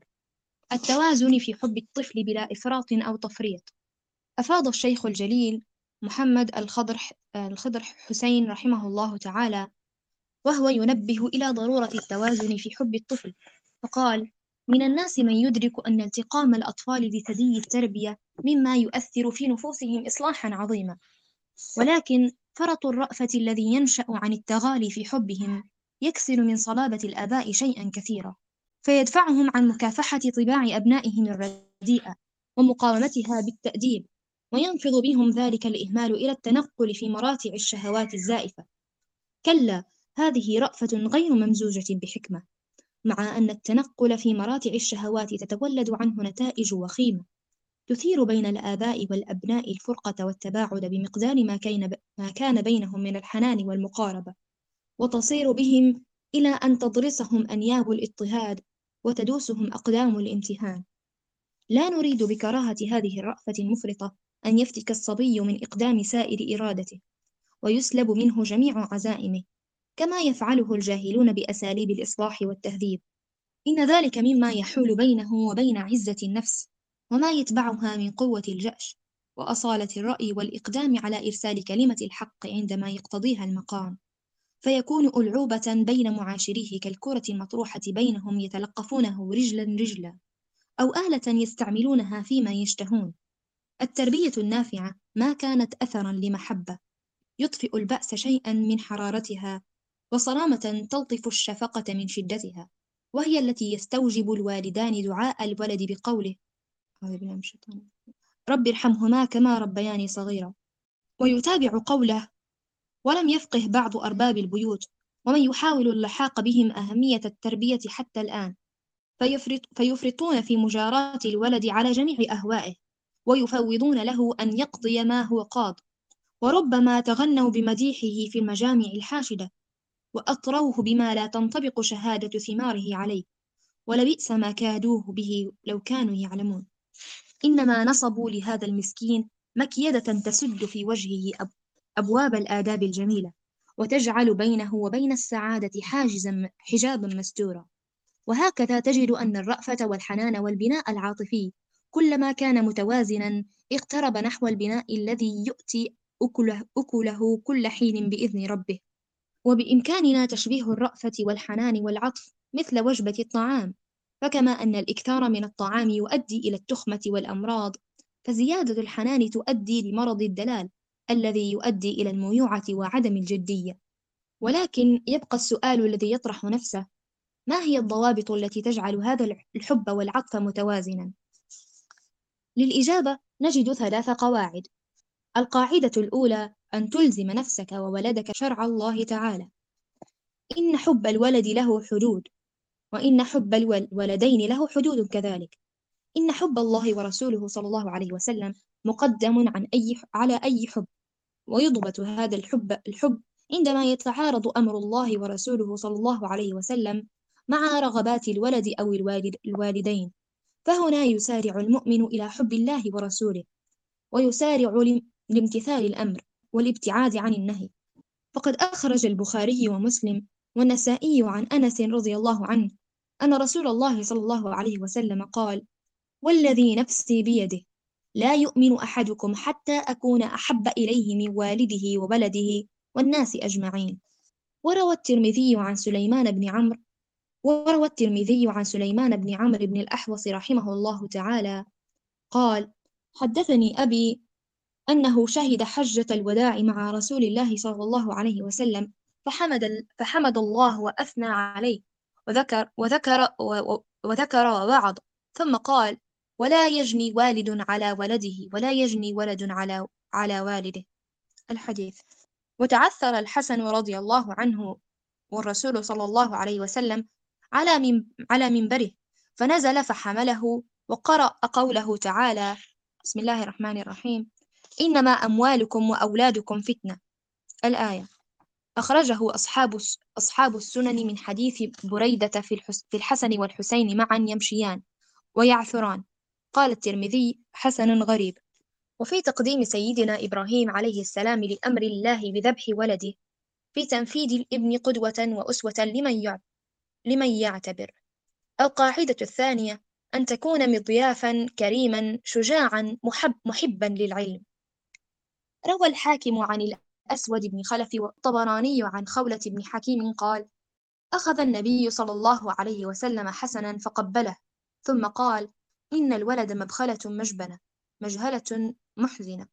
التوازن في حب الطفل بلا إفراط أو تفريط. أفاض الشيخ الجليل محمد الخضر الخضر حسين رحمه الله تعالى وهو ينبه إلى ضرورة التوازن في حب الطفل. فقال من الناس من يدرك أن التقام الأطفال بثدي التربية مما يؤثر في نفوسهم إصلاحا عظيما. ولكن فرط الرأفة الذي ينشأ عن التغالي في حبهم يكسر من صلابة الآباء شيئا كثيرا فيدفعهم عن مكافحة طباع أبنائهم الرديئة ومقاومتها بالتأديب وينفض بهم ذلك الإهمال إلى التنقل في مراتع الشهوات الزائفة. كلا هذه رأفة غير ممزوجة بحكمة. مع أن التنقل في مراتع الشهوات تتولد عنه نتائج وخيمة. تثير بين الآباء والأبناء الفرقة والتباعد بمقدار ما كان, ما كان بينهم من الحنان والمقاربة وتصير بهم إلى أن تضرسهم أنياب الاضطهاد وتدوسهم أقدام الامتهان. لا نريد بكراهة هذه الرأفة المفرطة أن يفتك الصبي من إقدام سائر إرادته ويسلب منه جميع عزائمه. كما يفعله الجاهلون بأساليب الإصلاح والتهذيب. إن ذلك مما يحول بينه وبين عزة النفس وما يتبعها من قوة الجأش وأصالة الرأي والإقدام على إرسال كلمة الحق عندما يقتضيها المقام. فيكون ألعوبة بين معاشريه كالكرة المطروحة بينهم يتلقفونه رجلا رجلا أو آلة يستعملونها فيما يشتهون. التربية النافعة ما كانت أثرا لمحبة. يطفئ البأس شيئا من حرارتها وصرامة تلطف الشفقة من شدتها وهي التي يستوجب الوالدان دعاء الولد بقوله رب ارحمهما كما ربياني صغيرا. ويتابع قوله ولم يفقه بعض أرباب البيوت ومن يحاول اللحاق بهم أهمية التربية حتى الآن. فيفرط فيفرطون في مجاراة الولد على جميع أهوائه ويفوضون له أن يقضي ما هو قاض. وربما تغنوا بمديحه في المجامع الحاشدة. وأطروه بما لا تنطبق شهادة ثماره عليه ولبئس ما كادوه به لو كانوا يعلمون. إنما نصبوا لهذا المسكين مكيدة تسد في وجهه أب أبواب الآداب الجميلة وتجعل بينه وبين السعادة حاجزا حجابا مستورا. وهكذا تجد أن الرأفة والحنان والبناء العاطفي كلما كان متوازنا اقترب نحو البناء الذي يؤتي أكله, أكله كل حين بإذن ربه. وبإمكاننا تشبيه الرأفة والحنان والعطف مثل وجبة الطعام. فكما أن الإكثار من الطعام يؤدي إلى التخمة والأمراض فزيادة الحنان تؤدي لمرض الدلال الذي يؤدي إلى الميوعة وعدم الجدية. ولكن يبقى السؤال الذي يطرح نفسه ما هي الضوابط التي تجعل هذا الحب والعطف متوازنا؟ للإجابة نجد ثلاث قواعد. القاعدة الأولى أن تلزم نفسك وولدك شرع الله تعالى. إن حب الولد له حدود وإن حب الولدين له حدود كذلك. إن حب الله ورسوله صلى الله عليه وسلم مقدم عن أي على أي حب. ويضبط هذا الحب الحب عندما يتعارض أمر الله ورسوله صلى الله عليه وسلم مع رغبات الولد أو الوالد الوالدين. فهنا يسارع المؤمن إلى حب الله ورسوله ويسارع لامتثال الأمر. والابتعاد عن النهي. فقد أخرج البخاري ومسلم والنسائي عن أنس رضي الله عنه أن رسول الله صلى الله عليه وسلم قال والذي نفسي بيده لا يؤمن أحدكم حتى أكون أحب إليه من والده وبلده والناس أجمعين وروى الترمذي عن سليمان بن عمرو وروى الترمذي عن سليمان بن عمرو بن الأحوص رحمه الله تعالى قال حدثني أبي أنه شهد حجة الوداع مع رسول الله صلى الله عليه وسلم فحمد, فحمد الله وأثنى عليه. وذكر, وذكر, وذكر ووعظ. ثم قال ولا يجني والد على ولده ولا يجني ولد على على والده. الحديث. وتعثر الحسن رضي الله عنه والرسول صلى الله عليه وسلم على من على منبره فنزل فحمله وقرأ قوله تعالى بسم الله الرحمن الرحيم. إنما أموالكم وأولادكم فتنة. الآية. أخرجه أصحاب أصحاب السنن من حديث بريدة في, الحسن والحسين معا يمشيان ويعثران. قال الترمذي حسن غريب. وفي تقديم سيدنا إبراهيم عليه السلام لأمر الله بذبح ولده في تنفيذ الإبن قدوة وأسوة لمن لمن يعتبر. القاعدة الثانية أن تكون مضيافا كريما شجاعا محب محبا للعلم. روى الحاكم عن الأسود بن خلف والطبراني عن خولة بن حكيم قال أخذ النبي صلى الله عليه وسلم حسنا فقبله ثم قال إن الولد مبخلة مجبنة مجهلة محزنة.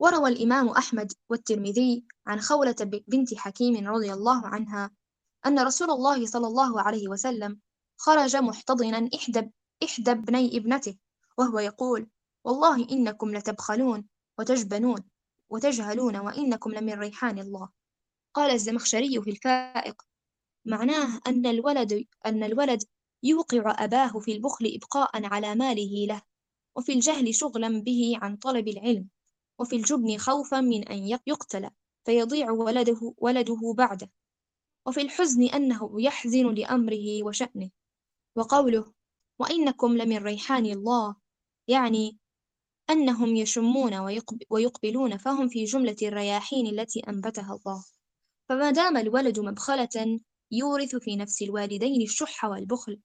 وروى الإمام أحمد والترمذي عن خولة بنت حكيم رضي الله عنها أن رسول الله صلى الله عليه وسلم خرج محتضنا إحدى إحدى ابني ابنته وهو يقول والله إنكم لتبخلون وتجبنون. وتجهلون وإنكم لمن ريحان الله. قال الزمخشري في الفائق معناه أن الولد أن الولد يوقع أباه في البخل إبقاء على ماله له وفي الجهل شغلا به عن طلب العلم وفي الجبن خوفا من أن يقتل فيضيع ولده, ولده بعده. وفي الحزن أنه يحزن لأمره وشأنه. وقوله وإنكم لمن ريحان الله يعني أنهم يشمون ويقبلون فهم في جملة الرياحين التي أنبتها الله. فما دام الولد مبخلة يورث في نفس الوالدين الشح والبخل.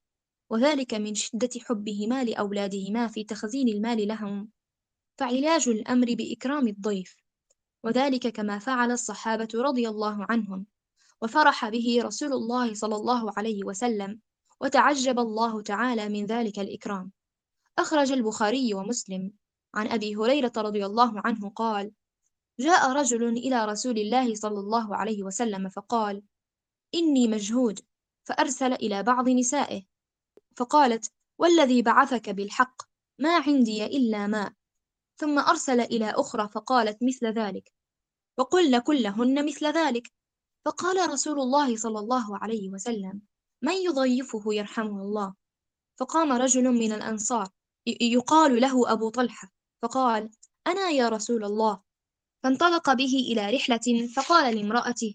وذلك من شدة حبهما لأولادهما في تخزين المال لهم. فعلاج الأمر بإكرام الضيف. وذلك كما فعل الصحابة رضي الله عنهم. وفرح به رسول الله صلى الله عليه وسلم. وتعجب الله تعالى من ذلك الإكرام. أخرج البخاري ومسلم. عن أبي هريرة رضي الله عنه قال جاء رجل إلى رسول الله صلى الله عليه وسلم فقال إني مجهود فأرسل إلى بعض نسائه. فقالت والذي بعثك بالحق ما عندي إلا ماء. ثم أرسل إلى أخرى فقالت مثل ذلك. وقلن كلهن مثل ذلك. فقال رسول الله صلى الله عليه وسلم من يضيفه يرحمه الله؟ فقام رجل من الأنصار يقال له أبو طلحة. فقال أنا يا رسول الله. فانطلق به إلى رحلة فقال لامرأته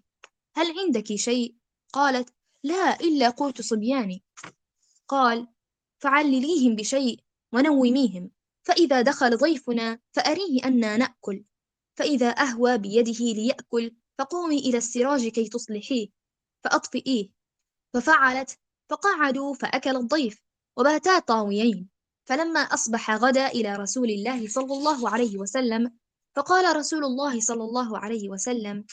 هل عندك شيء؟ قالت لا إلا قوت صبياني. قال فعلليهم بشيء ونوميهم. فإذا دخل ضيفنا فأريه أنا نأكل. فإذا أهوى بيده ليأكل فقومي إلى السراج كي تصلحيه. فأطفئيه. ففعلت فقعدوا فأكل الضيف وباتا طاويين. فلما أصبح غدا إلى رسول الله صلى الله عليه وسلم فقال رسول الله صلى الله عليه وسلم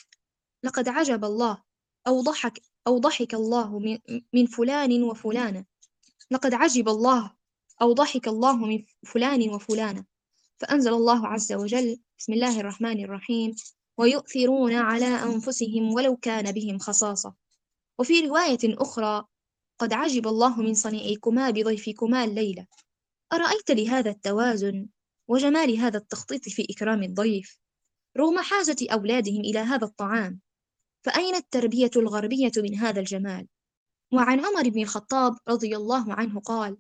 لقد عجب الله أو ضحك أو ضحك الله من فلان وفلانة. لقد عجب الله أو ضحك الله من فلان وفلانة. فأنزل الله عز وجل بسم الله الرحمن الرحيم ويؤثرون على أنفسهم ولو كان بهم خصاصة. وفي رواية أخرى قد عجب الله من صنيعكما بضيفكما الليلة. أرأيت لهذا التوازن وجمال هذا التخطيط في إكرام الضيف؟ رغم حاجة أولادهم إلى هذا الطعام فأين التربية الغربية من هذا الجمال؟ وعن عمر بن الخطاب رضي الله عنه قال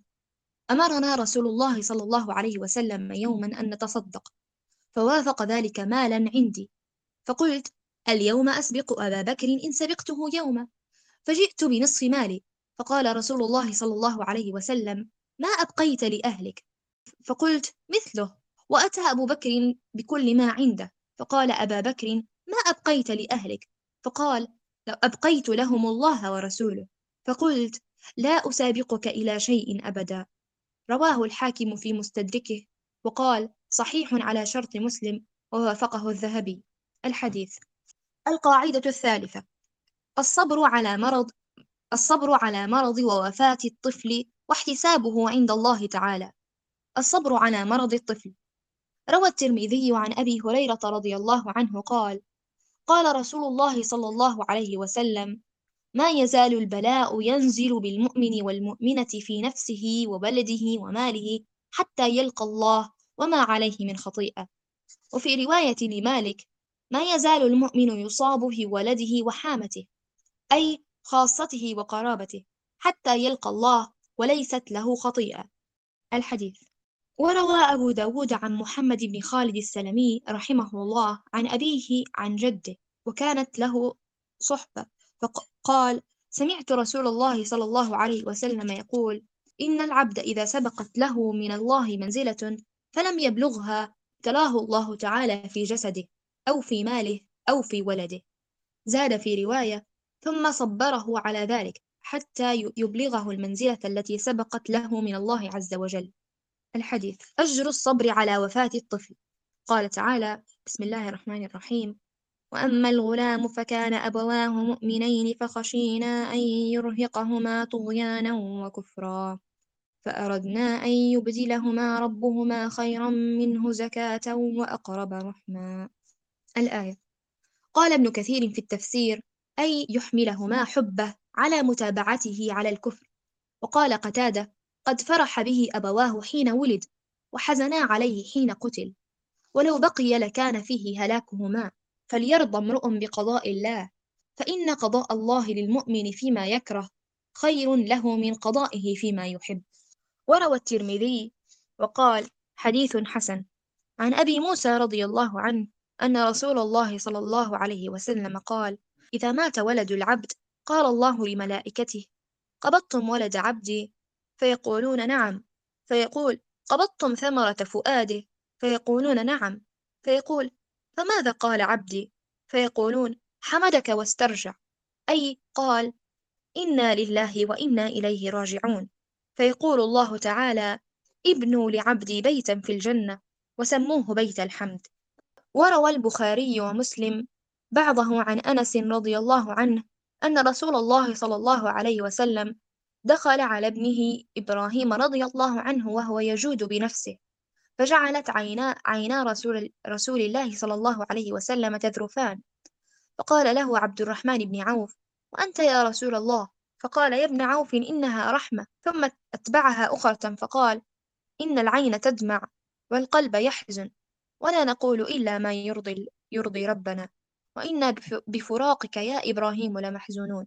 أمرنا رسول الله صلى الله عليه وسلم يوما أن نتصدق فوافق ذلك مالا عندي. فقلت اليوم أسبق أبا بكر إن سبقته يوما فجئت بنصف مالي. فقال رسول الله صلى الله عليه وسلم ما أبقيت لأهلك؟ فقلت مثله. وأتى أبو بكر بكل ما عنده. فقال أبا بكر ما أبقيت لأهلك؟ فقال لو أبقيت لهم الله ورسوله. فقلت لا أسابقك إلى شيء أبدا. رواه الحاكم في مستدركه. وقال صحيح على شرط مسلم ووافقه الذهبي. الحديث. القاعدة الثالثة. الصبر على مرض الصبر على مرض ووفاة الطفل واحتسابه عند الله تعالى. الصبر على مرض الطفل. روى الترمذي عن أبي هريرة رضي الله عنه قال قال رسول الله صلى الله عليه وسلم ما يزال البلاء ينزل بالمؤمن والمؤمنة في نفسه وبلده وماله حتى يلقى الله وما عليه من خطيئة وفي رواية لمالك ما يزال المؤمن يصاب في ولده وحامته أي خاصته وقرابته حتى يلقى الله وليست له خطيئة. الحديث. وروى أبو داود عن محمد بن خالد السلمي رحمه الله عن أبيه عن جده وكانت له صحبة. فقال سمعت رسول الله صلى الله عليه وسلم يقول إن العبد إذا سبقت له من الله منزلة فلم يبلغها ابتلاه الله تعالى في جسده أو في ماله أو في ولده. زاد في رواية ثم صبره على ذلك. حتى يبلغه المنزلة التي سبقت له من الله عز وجل. الحديث أجر الصبر على وفاة الطفل. قال تعالى بسم الله الرحمن الرحيم. وأما الغلام فكان أبواه مؤمنين فخشينا أن يرهقهما طغيانا وكفرا. فأردنا أن يبدلهما ربهما خيرا منه زكاة وأقرب رحما الآية قال ابن كثير في التفسير أي يحملهما حبة. على متابعته على الكفر. وقال قتادة قد فرح به أبواه حين ولد وحزنا عليه حين قتل. ولو بقي لكان فيه هلاكهما فليرضى امرؤ بقضاء الله. فإن قضاء الله للمؤمن فيما يكره خير له من قضائه فيما يحب. وروى الترمذي وقال حديث حسن. عن أبي موسى رضي الله عنه أن رسول الله صلى الله عليه وسلم قال إذا مات ولد العبد قال الله لملائكته قبضتم ولد عبدي؟ فيقولون نعم. فيقول قبضتم ثمرة فؤاده؟ فيقولون نعم. فيقول فماذا قال عبدي؟ فيقولون حمدك واسترجع. أي قال إنا لله وإنا إليه راجعون. فيقول الله تعالى ابنوا لعبدي بيتا في الجنة وسموه بيت الحمد. وروى البخاري ومسلم بعضه عن أنس رضي الله عنه أن رسول الله صلى الله عليه وسلم دخل على ابنه إبراهيم رضي الله عنه وهو يجود بنفسه فجعلت عينا, عينا رسول, رسول الله صلى الله عليه وسلم تذرفان. فقال له عبد الرحمن بن عوف وأنت يا رسول الله؟ فقال يا ابن عوف إنها رحمة. ثم أتبعها أخرة فقال إن العين تدمع والقلب يحزن ولا نقول إلا ما يرضي, يرضي ربنا. وإنا بفراقك يا إبراهيم لمحزونون.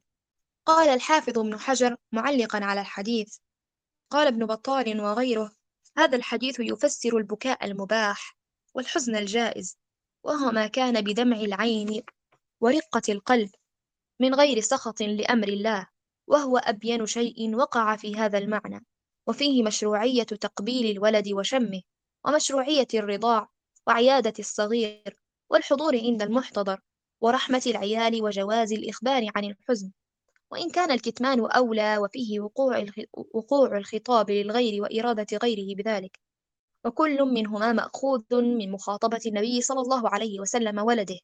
قال الحافظ ابن حجر معلقا على الحديث. قال ابن بطال وغيره هذا الحديث يفسر البكاء المباح والحزن الجائز وهو ما كان بدمع العين ورقة القلب من غير سخط لأمر الله وهو أبين شيء وقع في هذا المعنى. وفيه مشروعية تقبيل الولد وشمه ومشروعية الرضاع وعيادة الصغير والحضور عند المحتضر. ورحمة العيال وجواز الإخبار عن الحزن. وإن كان الكتمان أولى وفيه وقوع وقوع الخطاب للغير وإرادة غيره بذلك. وكل منهما مأخوذ من مخاطبة النبي صلى الله عليه وسلم ولده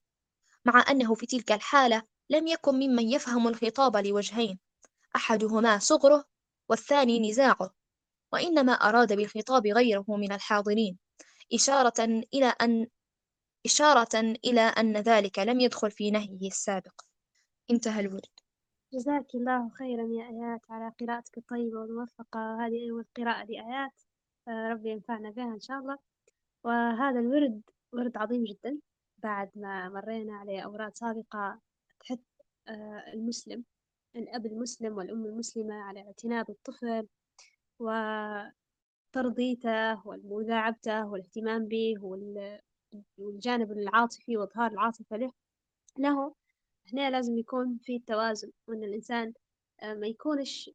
مع أنه في تلك الحالة لم يكن ممن يفهم الخطاب لوجهين أحدهما صغره والثاني نزاعه. وإنما أراد بالخطاب غيره من الحاضرين إشارة إلى أن إشارة إلى أن ذلك لم يدخل في نهيه السابق. انتهى الورد. جزاك الله خيرا يا آيات على قراءتك الطيبة والموفقة. هذه أول قراءة لآيات. آه، ربي ينفعنا بها إن شاء الله. وهذا الورد ورد عظيم جدا. بعد ما مرينا عليه أوراد سابقة تحث آه، المسلم الأب المسلم والأم المسلمة على اعتناء بالطفل وترضيته ومداعبته والاهتمام به والجانب العاطفي وإظهار العاطفة له له هنا لازم يكون في توازن وإن الإنسان آه، ما يكونش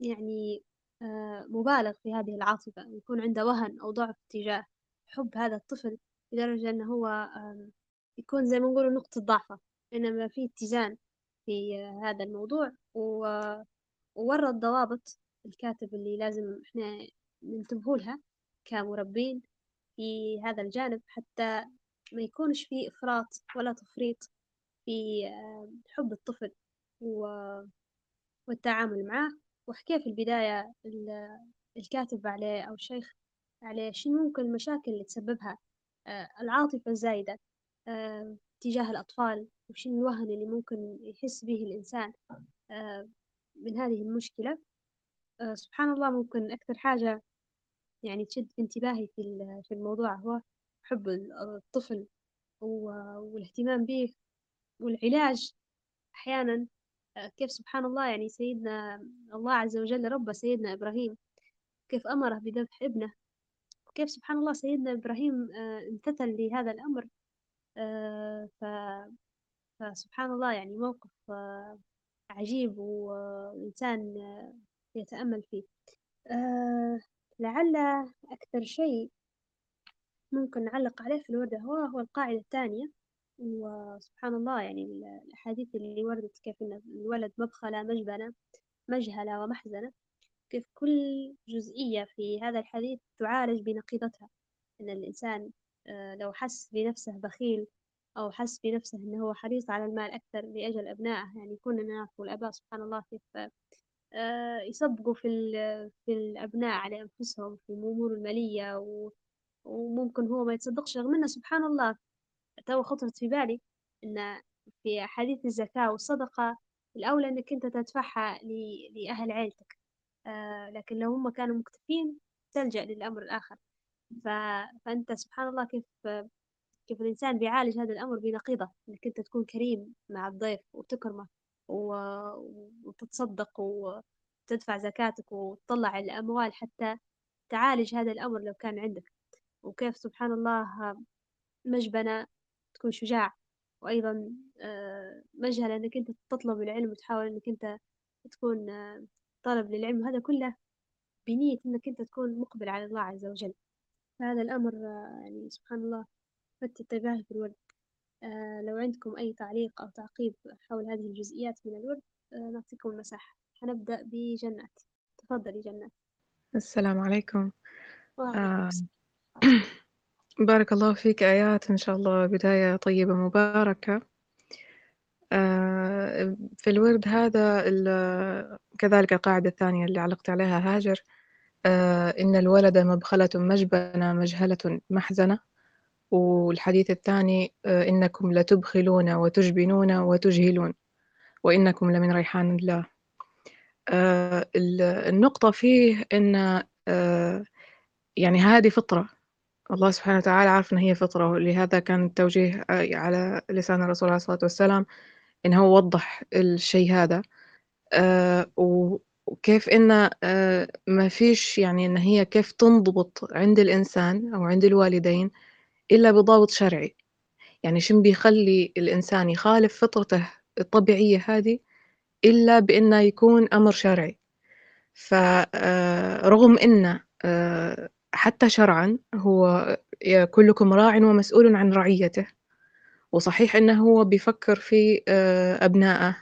يعني آه، مبالغ في هذه العاطفة يكون عنده وهن أو ضعف تجاه حب هذا الطفل لدرجة أنه هو يكون زي ما نقول نقطة ضعفه. إنما في اتزان في هذا الموضوع وورى الضوابط الكاتب اللي لازم إحنا ننتبهوا لها كمربين. في هذا الجانب حتى ما يكونش في إفراط ولا تفريط في حب الطفل والتعامل معه وحكى في البداية الكاتب عليه أو الشيخ عليه شنو ممكن المشاكل اللي تسببها آه، العاطفة الزايدة آه، تجاه الأطفال وشنو الوهن اللي ممكن يحس به الإنسان آه، من هذه المشكلة. سبحان الله ممكن أكثر حاجة يعني تشد انتباهي في في الموضوع هو حب الطفل والاهتمام به والعلاج أحيانا كيف سبحان الله يعني سيدنا الله عز وجل رب سيدنا إبراهيم كيف أمره بذبح ابنه وكيف سبحان الله سيدنا إبراهيم امتثل لهذا الأمر ف فسبحان الله يعني موقف آه، عجيب والإنسان آه، يتأمل فيه. آه، لعل أكثر شيء ممكن نعلق عليه في الوردة هو هو القاعدة الثانية. وسبحان الله يعني الأحاديث اللي وردت كيف إن الولد مبخلة مجبنة مجهلة ومحزنة كيف كل جزئية في هذا الحديث تعالج بنقيضتها. إن الإنسان آه، لو حس بنفسه بخيل أو حس بنفسه إنه هو حريص على المال أكثر لأجل أبنائه يعني كنا نعرف الآباء. سبحان الله كيف آه، يصدقوا في في الأبناء على أنفسهم في الأمور المالية وممكن هو ما يتصدقش رغم إنه سبحان الله تو خطرت في بالي إن في أحاديث الزكاة والصدقة الأولى إنك أنت تدفعها لأهل عيلتك آه لكن لو هم كانوا مكتفين تلجأ للأمر الآخر ف... فأنت سبحان الله كيف كيف الإنسان بيعالج هذا الأمر بنقيضة إنك أنت تكون كريم مع الضيف وتكرمه. وتتصدق وتدفع زكاتك وتطلع الأموال حتى تعالج هذا الأمر لو كان عندك. وكيف سبحان الله مجبنة تكون شجاع. وأيضا آه، مجهلة إنك أنت تطلب العلم وتحاول إنك أنت تكون آه، طالب للعلم. وهذا كله بنية إنك أنت تكون مقبل على الله عز وجل. فهذا الأمر آه، يعني سبحان الله فتت انتباهي في الورد. لو عندكم أي تعليق أو تعقيب حول هذه الجزئيات من الورد نعطيكم المساحة. حنبدأ بجنات. تفضلي جنات. السلام عليكم. السلام. بارك الله فيك آيات إن شاء الله بداية طيبة مباركة. آه، في الورد هذا كذلك القاعدة الثانية اللي علقت عليها هاجر. آه، إن الولد مبخلة مجبنة مجهلة محزنة. والحديث الثاني آه، إنكم لتبخلون وتجبنون وتجهلون وإنكم لمن ريحان الله. النقطة فيه إن يعني هذه فطرة. الله سبحانه وتعالى عارف إن هي فطرة ولهذا كان التوجيه آه، على لسان الرسول عليه الصلاة والسلام إنه هو وضح الشيء هذا. آه وكيف إن آه ما فيش يعني إن هي كيف تنضبط عند الإنسان أو عند الوالدين إلا بضابط شرعي. يعني شن بيخلي الإنسان يخالف فطرته الطبيعية هذه؟ إلا بإنه يكون أمر شرعي. فرغم آه، إن آه، حتى شرعًا هو كلكم راع ومسؤول عن رعيته، وصحيح إنه هو بيفكر في آه، أبنائه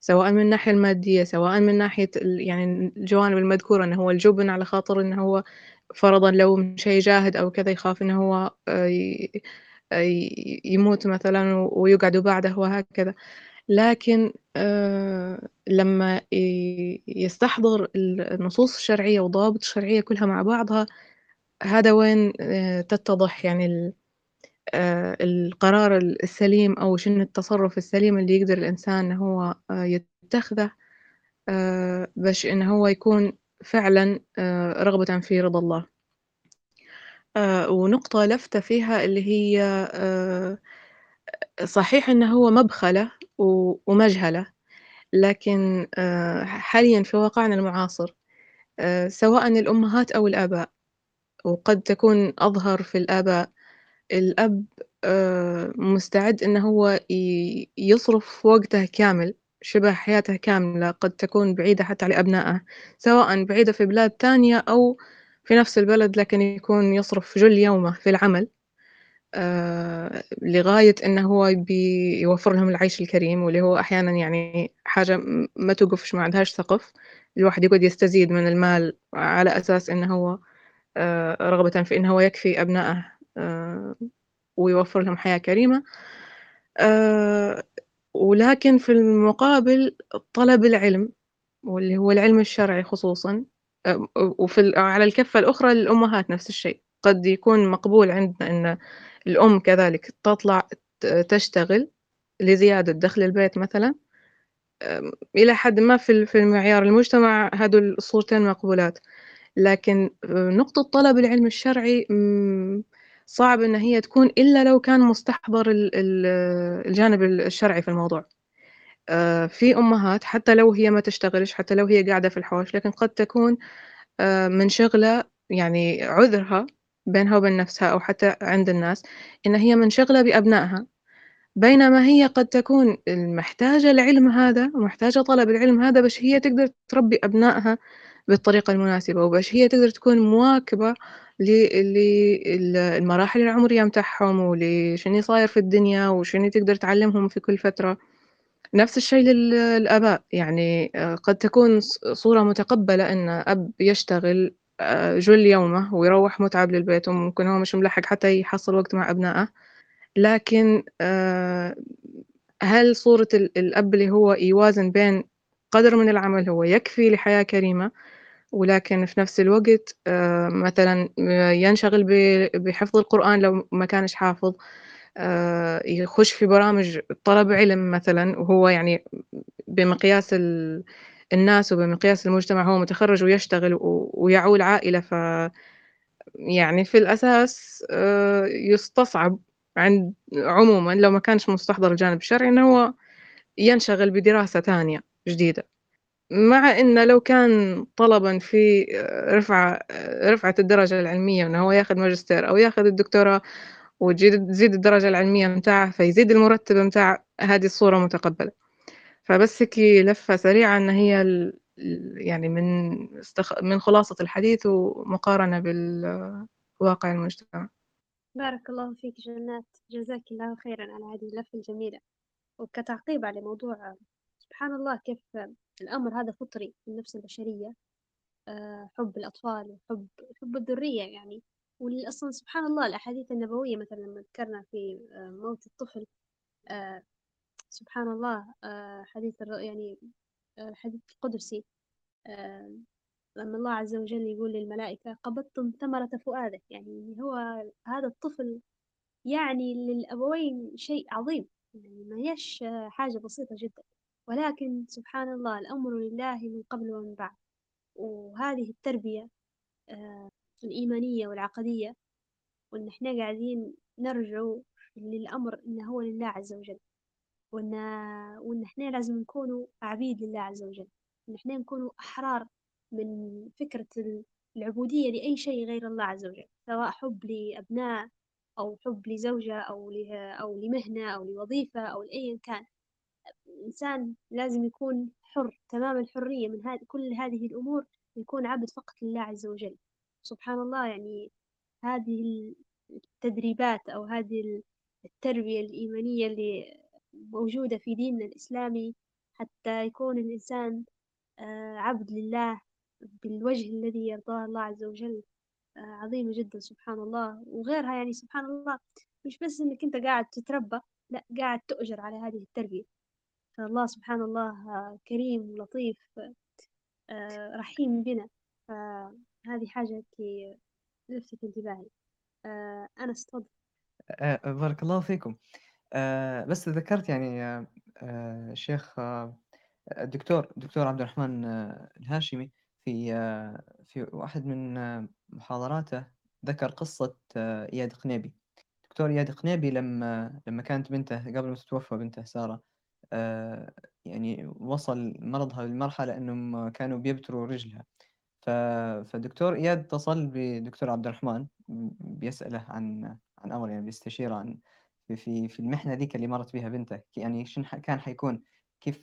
سواء من الناحية المادية سواء من ناحية يعني الجوانب المذكورة إنه هو الجبن على خاطر إنه هو فرضًا لو مش هيجاهد أو كذا يخاف إنه هو آه، يموت مثلًا ويقعدوا بعده وهكذا، لكن آه، لما يستحضر النصوص الشرعية والضوابط الشرعية كلها مع بعضها هذا وين آه، تتضح يعني آه، القرار السليم أو شنو التصرف السليم اللي يقدر الإنسان هو آه، يتخذه. باش إنه هو يكون فعلا رغبة في رضا الله. ونقطة لفتة فيها اللي هي صحيح إنه هو مبخلة ومجهلة لكن حاليا في واقعنا المعاصر سواء الأمهات أو الآباء وقد تكون أظهر في الآباء الأب آه، مستعد إنه هو يصرف وقته كامل شبه حياته كاملة قد تكون بعيدة حتى على أبنائه سواء بعيدة في بلاد تانية أو في نفس البلد لكن يكون يصرف جل يومه في العمل آه، لغاية إنه هو بيوفر لهم العيش الكريم واللي هو أحيانا يعني حاجة ما توقفش ما عندهاش سقف الواحد يقعد يستزيد من المال على أساس إنه هو آه، رغبة في إنه هو يكفي أبنائه آه، ويوفر لهم حياة كريمة آه، ولكن في المقابل طلب العلم واللي هو العلم الشرعي خصوصا وفي على الكفة الأخرى الأمهات نفس الشيء. قد يكون مقبول عندنا أن الأم كذلك تطلع تشتغل لزيادة دخل البيت مثلا إلى حد ما في المعيار المجتمع هذول الصورتين مقبولات. لكن نقطة طلب العلم الشرعي صعب إن هي تكون إلا لو كان مستحضر الجانب الشرعي في الموضوع. آه، في أمهات حتى لو هي ما تشتغلش حتى لو هي قاعدة في الحوش لكن قد تكون آه، منشغلة يعني عذرها بينها وبين نفسها أو حتى عند الناس إن هي منشغلة بأبنائها. بينما هي قد تكون محتاجة العلم هذا ومحتاجة طلب العلم هذا باش هي تقدر تربي أبنائها بالطريقة المناسبة وباش هي تقدر تكون مواكبة للمراحل العمرية متاعهم ولشنو صاير في الدنيا وشنو تقدر تعلمهم في كل فترة. نفس الشيء للآباء يعني قد تكون صورة متقبلة إن أب يشتغل جل يومه ويروح متعب للبيت وممكن هو مش ملحق حتى يحصل وقت مع أبنائه. لكن هل صورة الأب اللي هو يوازن بين قدر من العمل هو يكفي لحياة كريمة ولكن في نفس الوقت مثلا ينشغل بحفظ القرآن لو ما كانش حافظ يخش في برامج طلب علم مثلا وهو يعني بمقياس الناس وبمقياس المجتمع هو متخرج ويشتغل ويعول عائلة ف يعني في الأساس يستصعب عند عموما لو ما كانش مستحضر الجانب الشرعي إنه هو ينشغل بدراسة ثانية جديدة. مع إنه لو كان طلبا في رفعة رفعة الدرجة العلمية إنه هو ياخذ ماجستير أو ياخذ الدكتوراه وتزيد تزيد الدرجة العلمية متاعه فيزيد المرتب متاع هذه الصورة متقبلة. فبس هيك لفة سريعة إن هي يعني من استخ... من خلاصة الحديث ومقارنة بالواقع المجتمع. بارك الله فيك جنات. جزاك الله خيرا على هذه اللفة الجميلة. وكتعقيب على موضوع سبحان الله كيف الأمر هذا فطري في النفس البشرية آه، حب الأطفال وحب حب الذرية يعني. والأصلا سبحان الله الأحاديث النبوية مثلا لما ذكرنا في آه، موت الطفل آه، سبحان الله حديث يعني الحديث القدسي لما الله عز وجل يقول للملائكة قبضتم ثمرة فؤاده. يعني هو هذا الطفل يعني للأبوين شيء عظيم. يعني ما هيش حاجة بسيطة جدا. ولكن سبحان الله الأمر لله من قبل ومن بعد. وهذه التربية آه، الإيمانية والعقدية وإن إحنا قاعدين نرجع للأمر إنه هو لله عز وجل. وإن وإن إحنا لازم نكونوا عبيد لله عز وجل. إن إحنا نكونوا أحرار من فكرة العبودية لأي شيء غير الله عز وجل. سواء حب لأبناء أو حب لزوجة أو أو لمهنة أو لوظيفة أو لأيا كان. الإنسان لازم يكون حر تمام الحرية من هذه كل هذه الأمور يكون عبد فقط لله عز وجل. سبحان الله يعني هذه التدريبات أو هذه التربية الإيمانية اللي موجودة في ديننا الإسلامي حتى يكون الإنسان آه، عبد لله بالوجه الذي يرضاه الله عز وجل آه، عظيمة جدا سبحان الله. وغيرها يعني سبحان الله مش بس إنك أنت قاعد تتربى لا قاعد تؤجر على هذه التربية. فالله سبحان الله كريم ولطيف آه، رحيم بنا. فهذه حاجة كي لفتت انتباهي. أنا استفضل بارك الله فيكم. بس ذكرت يعني شيخ الدكتور دكتور عبد الرحمن الهاشمي في في واحد من محاضراته ذكر قصة إياد قنيبي. دكتور إياد قنيبي لما لما كانت بنته قبل ما تتوفى بنته سارة يعني وصل مرضها لمرحلة إنهم كانوا بيبتروا رجلها. فالدكتور إياد اتصل بدكتور عبد الرحمن بيسأله عن عن أمر يعني بيستشيره عن في في المحنة ذيك اللي مرت بها بنته. يعني شن كان حيكون كيف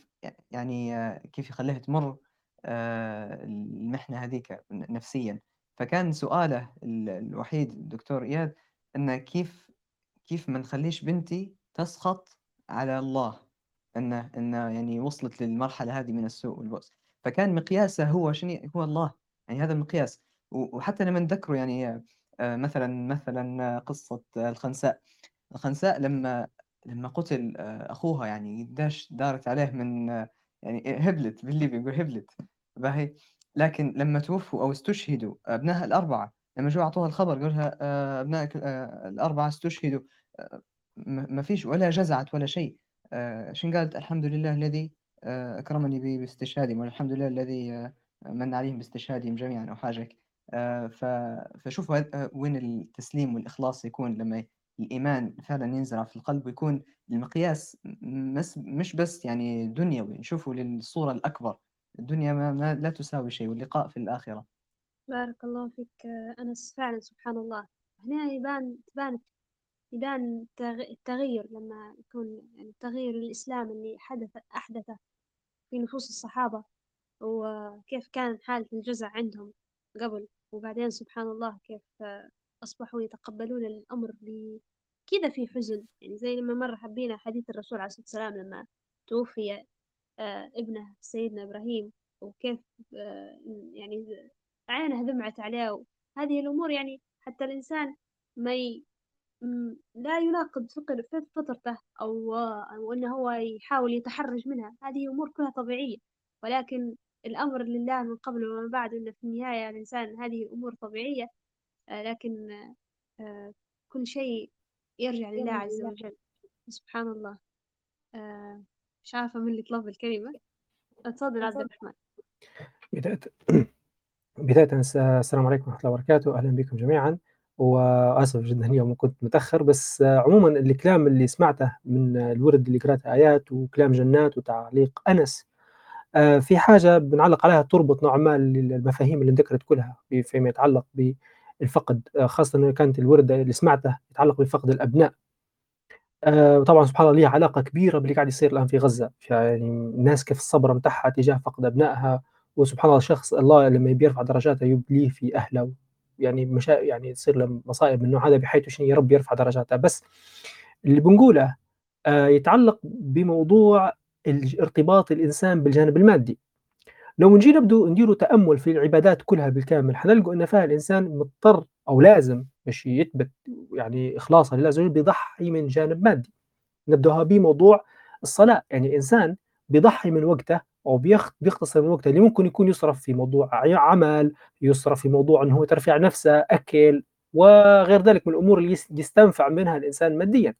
يعني كيف يخليها تمر آه، المحنة هذيك نفسيا. فكان سؤاله الوحيد الدكتور إياد أنه كيف كيف ما نخليش بنتي تسخط على الله؟ أنه أنه يعني وصلت للمرحلة هذه من السوء والبؤس. فكان مقياسه هو شنو؟ هو الله. يعني هذا المقياس. وحتى لما نذكره يعني آه، مثلا مثلا قصة الخنساء. الخنساء لما لما قتل آه، أخوها يعني قداش دارت عليه من يعني هبلت بالليبي يقول هبلت. باهي لكن لما توفوا أو استشهدوا أبنائها الأربعة لما جو أعطوها الخبر قالوا لها آه، أبنائك آه، الأربعة استشهدوا آه، ما فيش ولا جزعت ولا شيء. شن قالت؟ الحمد لله الذي أكرمني باستشهادهم والحمد لله الذي من عليهم باستشهادهم جميعا أو حاجة فشوفوا وين التسليم والإخلاص يكون لما الإيمان فعلا ينزرع في القلب ويكون المقياس مش بس يعني دنيوي نشوفه للصورة الأكبر. الدنيا ما, ما لا تساوي شيء واللقاء في الآخرة. بارك الله فيك أنس فعلا سبحان الله. هنا يبان تبان ميدان التغير لما يكون يعني التغير الإسلام اللي حدث أحدثه في نفوس الصحابة وكيف كان حالة الجزع عندهم قبل. وبعدين سبحان الله كيف أصبحوا يتقبلون الأمر كذا في حزن. يعني زي لما مر حبينا حديث الرسول عليه الصلاة والسلام لما توفي آه ابنه سيدنا إبراهيم وكيف آه يعني عينه دمعت عليه. هذه الأمور يعني حتى الإنسان ما ي... لا يناقض فقر فطرته أو أو إنه هو يحاول يتحرج منها. هذه أمور كلها طبيعية. ولكن الأمر لله من قبل وما بعد إن في النهاية الإنسان هذه أمور طبيعية. آه لكن آه كل شيء يرجع لله عز وجل. سبحان الله. آه مش عارفة من اللي طلب الكلمة؟ تفضل عبد الرحمن. بداية بداية السلام عليكم ورحمة الله وبركاته. أهلا بكم جميعا. وآسف جدا اليوم كنت متأخر بس عموما الكلام اللي سمعته من الورد اللي قرأته آيات وكلام جنات وتعليق أنس في حاجة بنعلق عليها تربط نوعا ما المفاهيم اللي ذكرت كلها فيما يتعلق بالفقد خاصة أنه كانت الورد اللي سمعته يتعلق بفقد الأبناء. وطبعا سبحان الله ليها علاقة كبيرة باللي قاعد يصير الآن في غزة. يعني الناس كيف الصبر متاعها تجاه فقد أبنائها وسبحان الله شخص الله لما بيرفع درجاته يبليه في أهله. يعني مشا يعني تصير له مصائب من النوع هذا بحيث شنو يا رب يرفع درجاته. بس اللي بنقوله آه يتعلق بموضوع ارتباط الإنسان بالجانب المادي. لو نجي نبدو نديروا تأمل في العبادات كلها بالكامل حنلقوا إن فيها الإنسان مضطر أو لازم باش يثبت يعني إخلاصه لله عز وجل بيضحي من جانب مادي. نبدوها بموضوع الصلاة. يعني الإنسان بيضحي من وقته أو بيختصر من وقته اللي ممكن يكون يصرف في موضوع عمل يصرف في موضوع إنه هو ترفيع نفسه أكل وغير ذلك من الأمور اللي يستنفع منها الإنسان ماديا.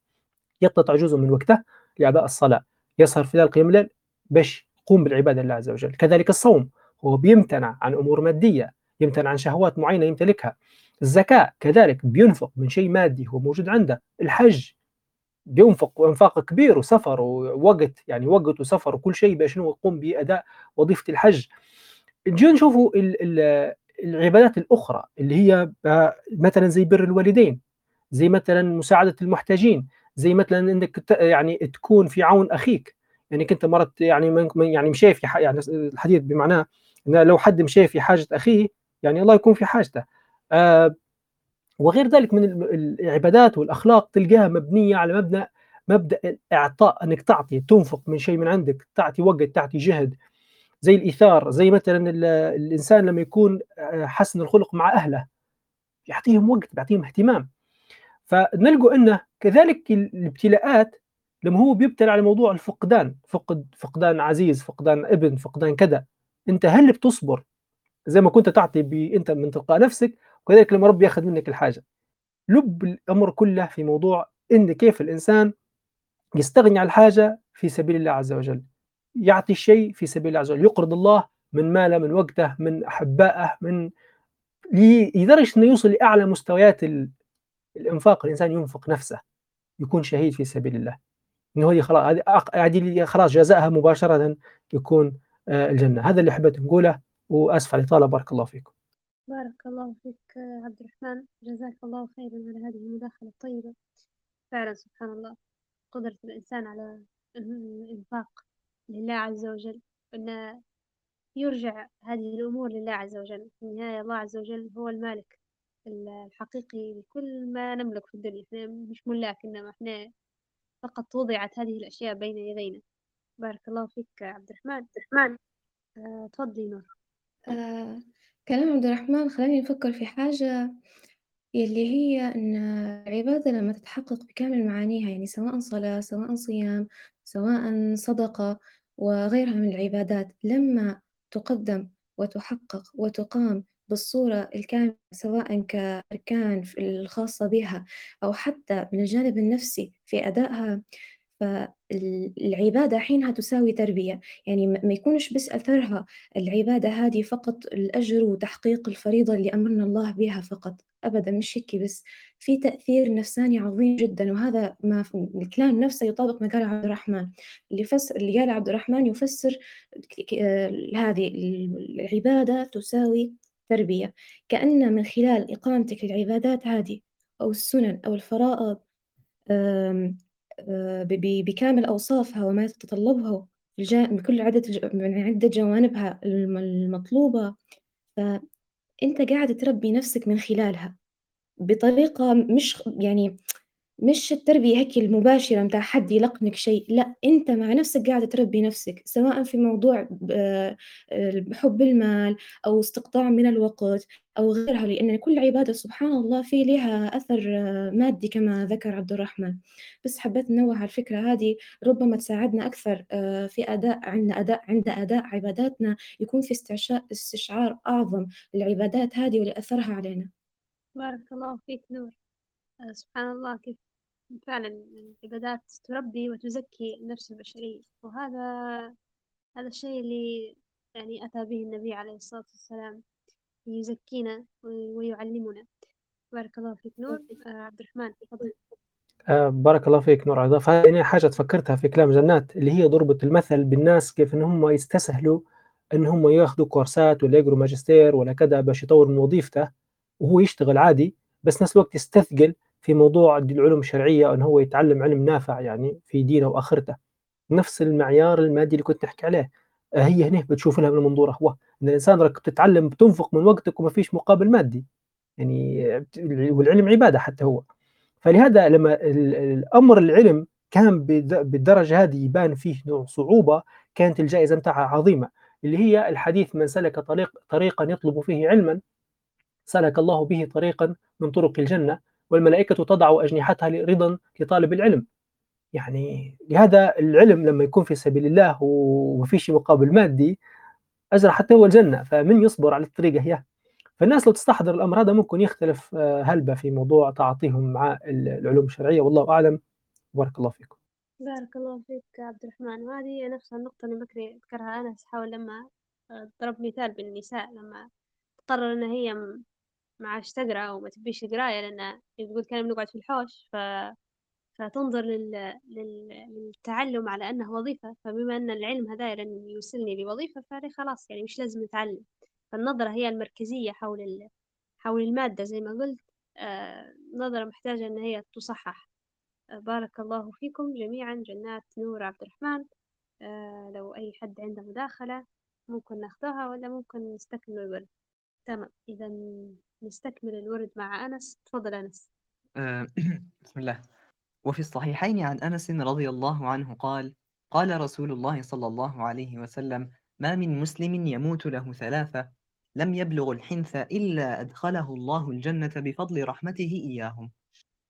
يقتطع جزء من وقته لاداء الصلاة. يسهر في قيام الليل باش يقوم بالعبادة لله عز وجل. كذلك الصوم هو بيمتنع عن أمور مادية يمتنع عن شهوات معينة يمتلكها. الزكاة كذلك بينفق من شيء مادي هو موجود عنده. الحج بينفق انفاق كبير وسفر ووقت يعني وقت وسفر وكل شيء باش يقوم بأداء وظيفة الحج. نجي نشوفوا العبادات الأخرى اللي هي مثلا زي بر الوالدين زي مثلا مساعدة المحتاجين زي مثلا إنك يعني تكون في عون أخيك. يعني كنت مرت يعني يعني مشي في يعني الحديث بمعناه لو حد مشي في حاجة أخيه يعني الله يكون في حاجته. آه وغير ذلك من العبادات والأخلاق تلقاها مبنية على مبدا مبدأ الاعطاء إنك تعطي تنفق من شيء من عندك تعطي وقت تعطي جهد. زي الإيثار زي مثلا الإنسان لما يكون حسن الخلق مع أهله يعطيهم وقت بيعطيهم اهتمام. فنلقوا إنه كذلك الابتلاءات لما هو بيبتلى على موضوع الفقدان فقد فقدان عزيز فقدان ابن فقدان كذا. أنت هل بتصبر زي ما كنت تعطي أنت من تلقاء نفسك وكذلك لما رب ياخذ منك الحاجة. لب الأمر كله في موضوع إن كيف الإنسان يستغني عن الحاجة في سبيل الله عز وجل. يعطي الشيء في سبيل الله عز وجل. يقرض الله من ماله من وقته من أحبائه من لدرجه إنه يوصل لأعلى مستويات الإنفاق. الإنسان ينفق نفسه يكون شهيد في سبيل الله. إنه هذه خلاص هذه خلاص جزاءها مباشرة يكون الجنة. هذا اللي حبيت نقوله وأسف على الإطالة. بارك الله فيكم. بارك الله فيك عبد الرحمن. جزاك الله خيرا على هذه المداخلة الطيبة. فعلا سبحان الله. قدرة الإنسان على الإنفاق لله عز وجل. أن يرجع هذه الأمور لله عز وجل. في النهاية الله عز وجل هو المالك الحقيقي لكل ما نملك في الدنيا. إحنا مش ملاك إنما إحنا فقط وضعت هذه الأشياء بين يدينا. بارك الله فيك عبد الرحمن الرحمن. آه، تفضلي نور. آه، كلام عبد الرحمن خلاني أفكر في حاجة يلي هي إن العبادة لما تتحقق بكامل معانيها يعني سواء صلاة سواء صيام سواء صدقة وغيرها من العبادات لما تقدم وتحقق وتقام بالصورة الكاملة سواء كأركان الخاصة بها أو حتى من الجانب النفسي في أدائها فالعبادة حينها تساوي تربية. يعني ما يكونش بس أثرها العبادة هذه فقط الأجر وتحقيق الفريضة اللي أمرنا الله بها فقط. أبدا مش هيك بس. في تأثير نفساني عظيم جدا وهذا ما الكلام نفسه يطابق ما قال عبد الرحمن. اللي فسر اللي قال عبد الرحمن يفسر هذه العبادة تساوي تربية. كأن من خلال إقامتك للعبادات هذه أو السنن أو الفرائض بكامل أوصافها وما تتطلبه بكل عدة من عدة جوانبها الم المطلوبة، فأنت قاعد تربي نفسك من خلالها بطريقة مش يعني مش التربية هيك المباشرة متاع حد يلقنك شيء، لأ أنت مع نفسك قاعد تربي نفسك، سواء في موضوع آآ حُب المال أو استقطاع من الوقت أو غيرها، لأن كل عبادة سبحان الله في ليها أثر مادي كما ذكر عبد الرحمن، بس حبيت ننوه على الفكرة هذه ربما تساعدنا أكثر آآ في أداء عندنا أداء عند أداء عباداتنا يكون في استشعار أعظم للعبادات هذه ولأثرها علينا. بارك الله فيك نور آه، سبحان الله كيف فعلا العبادات تربي وتزكي النفس البشرية. وهذا هذا الشيء اللي يعني أتى به النبي عليه الصلاة والسلام يزكينا وي- ويعلمنا. بارك الله فيك نور. آه، عبد الرحمن تفضل. آه، بارك الله فيك نور عضاف هذه يعني حاجة تفكرتها في كلام جنات اللي هي ضربة المثل بالناس كيف إن هم يستسهلوا إن هم ياخذوا كورسات ولا يقروا ماجستير ولا كذا باش يطور من وظيفته وهو يشتغل عادي بس نفس الوقت يستثقل في موضوع العلوم الشرعية إن هو يتعلم علم نافع يعني في دينه وآخرته. نفس المعيار المادي اللي كنت نحكي عليه. هي هنا بتشوف لها من منظور هو إن الإنسان راك بتتعلم بتنفق من وقتك وما فيش مقابل مادي. يعني والعلم عبادة حتى هو. فلهذا لما ال- الأمر العلم كان بالدرجة هذه يبان فيه نوع صعوبة كانت الجائزة متاعها عظيمة. اللي هي الحديث من سلك طريق طريقا يطلب فيه علما سلك الله به طريقا من طرق الجنة والملائكة تضع أجنحتها رضا لطالب العلم. يعني لهذا العلم لما يكون في سبيل الله وما فيش مقابل مادي اجر حتى هو الجنة فمن يصبر على الطريقة هي. فالناس لو تستحضر الأمر هذا ممكن يختلف آه، هلبة في موضوع تعاطيهم مع ال- العلوم الشرعية. والله أعلم. بارك الله فيكم. بارك الله فيك عبد الرحمن. وهذه نفس النقطة اللي بكري ذكرها أنس حاول لما آه، ضرب مثال بالنساء لما تقرر إن هي ما عادش تقرأ أو ما تبيش القراية لأن تقول كان بنقعد في الحوش ف... فتنظر لل... لل... للتعلم على أنه وظيفة. فبما أن العلم هذا لن يوصلني لوظيفة فلي خلاص يعني مش لازم نتعلم فالنظرة هي المركزية حول ال... حول المادة زي ما قلت. آه، نظرة محتاجة إن هي تصحح. آه، بارك الله فيكم جميعا. جنات نور عبد الرحمن. آه، لو أي حد عنده مداخلة ممكن ناخذها ولا ممكن نستكمل تمام. إذا نستكمل الورد مع أنس. تفضل أنس. آه، بسم الله. وفي الصحيحين عن أنس رضي الله عنه قال قال رسول الله صلى الله عليه وسلم ما من مسلم يموت له ثلاثة لم يبلغ الحنث إلا أدخله الله الجنة بفضل رحمته إياهم.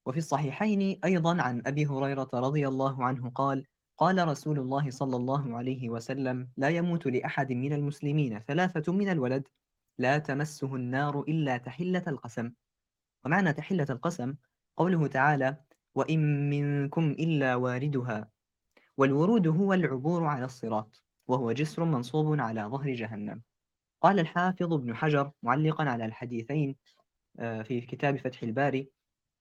وفي الصحيحين أيضا عن أبي هريرة رضي الله عنه قال قال رسول الله صلى الله عليه وسلم لا يموت لأحد من المسلمين ثلاثة من الولد. لا تمسه النار إلا تحلة القسم. ومعنى تحلة القسم قوله تعالى وإن منكم إلا واردها. والورود هو العبور على الصراط وهو جسر منصوب على ظهر جهنم. قال الحافظ ابن حجر معلقا على الحديثين آه، في كتاب فتح الباري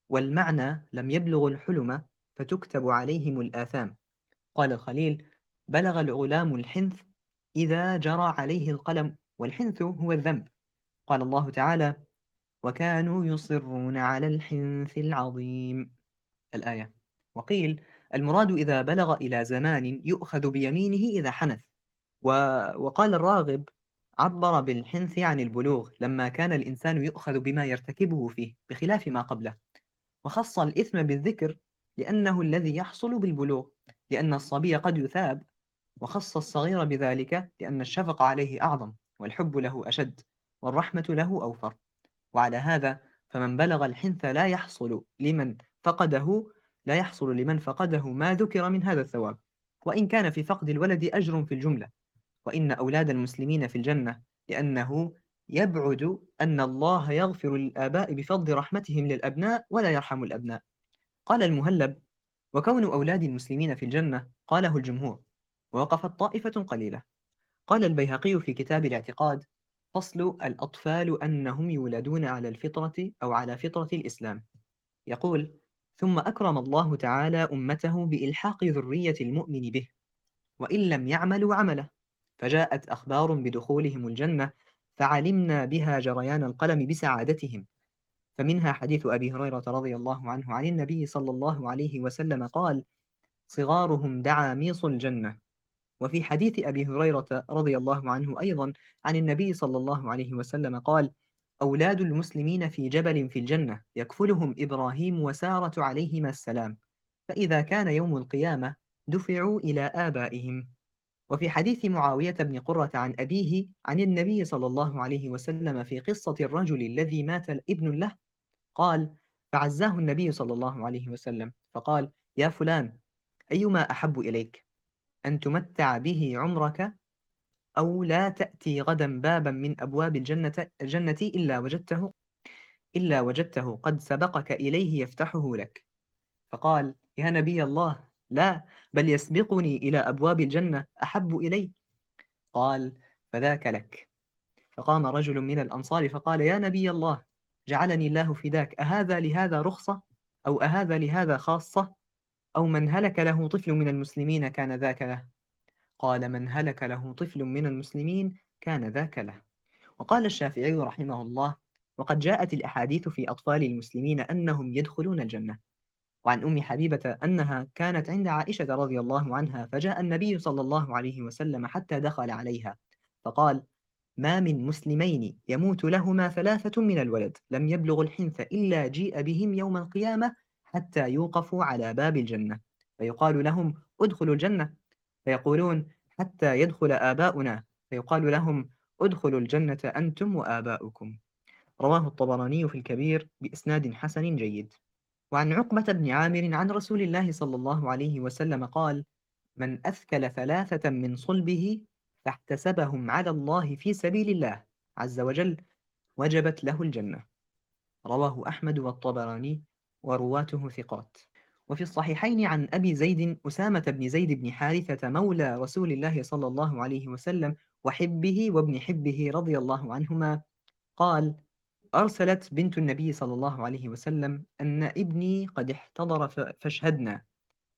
والمعنى لم يبلغ الحلم فتكتب عليهم الآثام. قال الخليل بلغ الغلام الحنث إذا جرى عليه القلم. والحنث هو الذنب. قال الله تعالى وكانوا يصرون على الحنث العظيم. الآية. وقيل المراد إذا بلغ إلى زمان يؤخذ بيمينه إذا حنث. و... وقال الراغب عبر بالحنث عن البلوغ لما كان الإنسان يؤخذ بما يرتكبه فيه بخلاف ما قبله. وخص الإثم بالذكر لأنه الذي يحصل بالبلوغ لأن الصبي قد يثاب. وخص الصغير بذلك لأن الشفقة عليه أعظم. والحب له أشد والرحمة له أوفر. وعلى هذا فمن بلغ الحنث لا يحصل لمن فقده لا يحصل لمن فقده ما ذكر من هذا الثواب. وإن كان في فقد الولد أجر في الجملة. وإن أولاد المسلمين في الجنة لأنه يبعد أن الله يغفر للآباء بفضل رحمتهم للأبناء ولا يرحم الأبناء. قال المهلب وكون أولاد المسلمين في الجنة قاله الجمهور. ووقفت طائفة قليلة. قال البيهقي في كتاب الاعتقاد فصل الأطفال أنهم يولدون على الفطرة أو على فطرة الإسلام. يقول ثم أكرم الله تعالى أمته بإلحاق ذرية المؤمن به وإن لم يعملوا عمله. فجاءت أخبار بدخولهم الجنة فعلمنا بها جريان القلم بسعادتهم. فمنها حديث أبي هريرة رضي الله عنه عن النبي صلى الله عليه وسلم قال صغارهم دعاميص الجنة. وفي حديث أبي هريرة رضي الله عنه أيضا عن النبي صلى الله عليه وسلم قال أولاد المسلمين في جبل في الجنة يكفلهم إبراهيم وسارة عليهما السلام فإذا كان يوم القيامة دفعوا إلى آبائهم. وفي حديث معاوية بن قرة عن أبيه عن النبي صلى الله عليه وسلم في قصة الرجل الذي مات ابن له قال فعزاه النبي صلى الله عليه وسلم فقال يا فلان أيما أحب إليك؟ أن تمتع به عمرك أو لا تأتي غدا بابا من أبواب الجنة, الجنة إلا وجدته إلا وجدته قد سبقك إليه يفتحه لك. فقال يا نبي الله لا بل يسبقني إلى أبواب الجنة أحب إلي قال فذاك لك. فقام رجل من الأنصار فقال يا نبي الله جعلني الله فداك. أهذا لهذا رخصة أو أهذا لهذا خاصة؟ أو من هلك له طفل من المسلمين كان ذاك له. قال من هلك له طفل من المسلمين كان ذاك له. وقال الشافعي رحمه الله وقد جاءت الأحاديث في أطفال المسلمين أنهم يدخلون الجنة. وعن أم حبيبة أنها كانت عند عائشة رضي الله عنها فجاء النبي صلى الله عليه وسلم حتى دخل عليها. فقال ما من مسلمين يموت لهما ثلاثة من الولد. لم يبلغ الحنث إلا جيء بهم يوم القيامة حتى يوقفوا على باب الجنة. فيقال لهم ادخلوا الجنة. فيقولون حتى يدخل آباؤنا. فيقال لهم ادخلوا الجنة أنتم وآباؤكم. رواه الطبراني في الكبير بإسناد حسن جيد. وعن عقبة بن عامر عن رسول الله صلى الله عليه وسلم قال من أثكل ثلاثة من صلبه فاحتسبهم على الله في سبيل الله عز وجل وجبت له الجنة. رواه أحمد والطبراني ورواته ثقات. وفي الصحيحين عن أبي زيد أسامة بن زيد بن حارثة مولى رسول الله صلى الله عليه وسلم وحبه وابن حبه رضي الله عنهما قال أرسلت بنت النبي صلى الله عليه وسلم أن ابني قد احتضر فاشهدنا.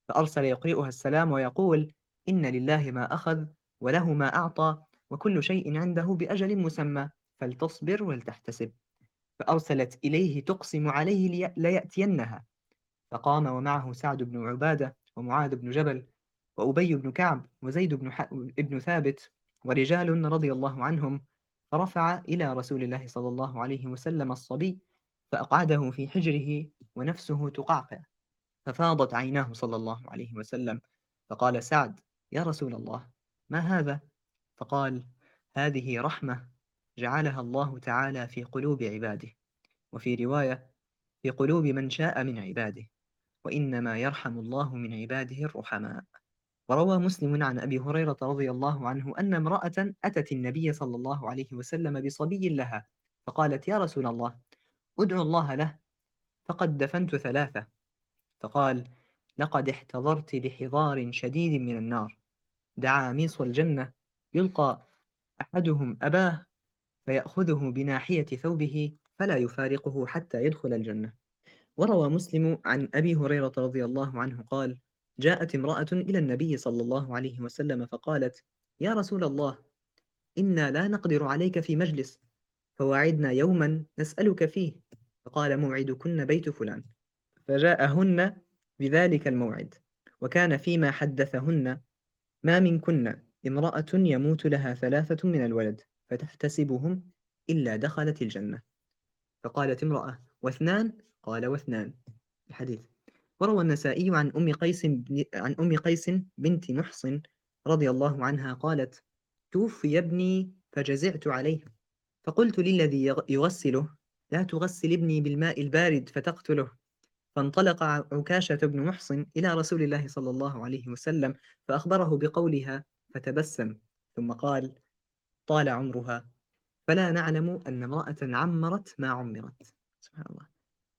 فأرسل يقرئها السلام ويقول إن لله ما أخذ وله ما أعطى وكل شيء عنده بأجل مسمى فلتصبر ولتحتسب. فأرسلت إليه تقسم عليه ليأتينها فقام ومعه سعد بن عبادة ومعاذ بن جبل وأبي بن كعب وزيد بن, ابن ثابت ورجال رضي الله عنهم فرفع إلى رسول الله صلى الله عليه وسلم الصبي فأقعده في حجره ونفسه تقعقع ففاضت عيناه صلى الله عليه وسلم فقال سعد يا رسول الله ما هذا؟ فقال هذه رحمة جعلها الله تعالى في قلوب عباده وفي رواية في قلوب من شاء من عباده وإنما يرحم الله من عباده الرحماء وروى مسلم عن أبي هريرة رضي الله عنه أن امرأة أتت النبي صلى الله عليه وسلم بصبي لها فقالت يا رسول الله ادعو الله له فقد دفنت ثلاثة فقال لقد احتضرت لحضار شديد من النار دعا ميص الجنة يلقى أحدهم أباه فيأخذه بناحية ثوبه فلا يفارقه حتى يدخل الجنة. وروى مسلم عن أبي هريرة رضي الله عنه قال جاءت امرأة إلى النبي صلى الله عليه وسلم فقالت يا رسول الله إنا لا نقدر عليك في مجلس فوعدنا يوما نسألك فيه فقال موعدكن بيت فلان. فجاءهن بذلك الموعد وكان فيما حدثهن ما منكن امرأة يموت لها ثلاثة من الولد. فتحتسبهم إلا دخلت الجنة. فقالت امرأة واثنان؟ قال واثنان. الحديث. وروى النسائي عن أم قيس عن أم قيس بنت محصن رضي الله عنها قالت توفي ابني فجزعت عليه. فقلت للذي يغسله لا تغسل ابني بالماء البارد فتقتله. فانطلق عكاشة بن محصن إلى رسول الله صلى الله عليه وسلم فأخبره بقولها فتبسم ثم قال طال عمرها. فلا نعلم أن امرأة عمرت ما عمرت. سبحان الله.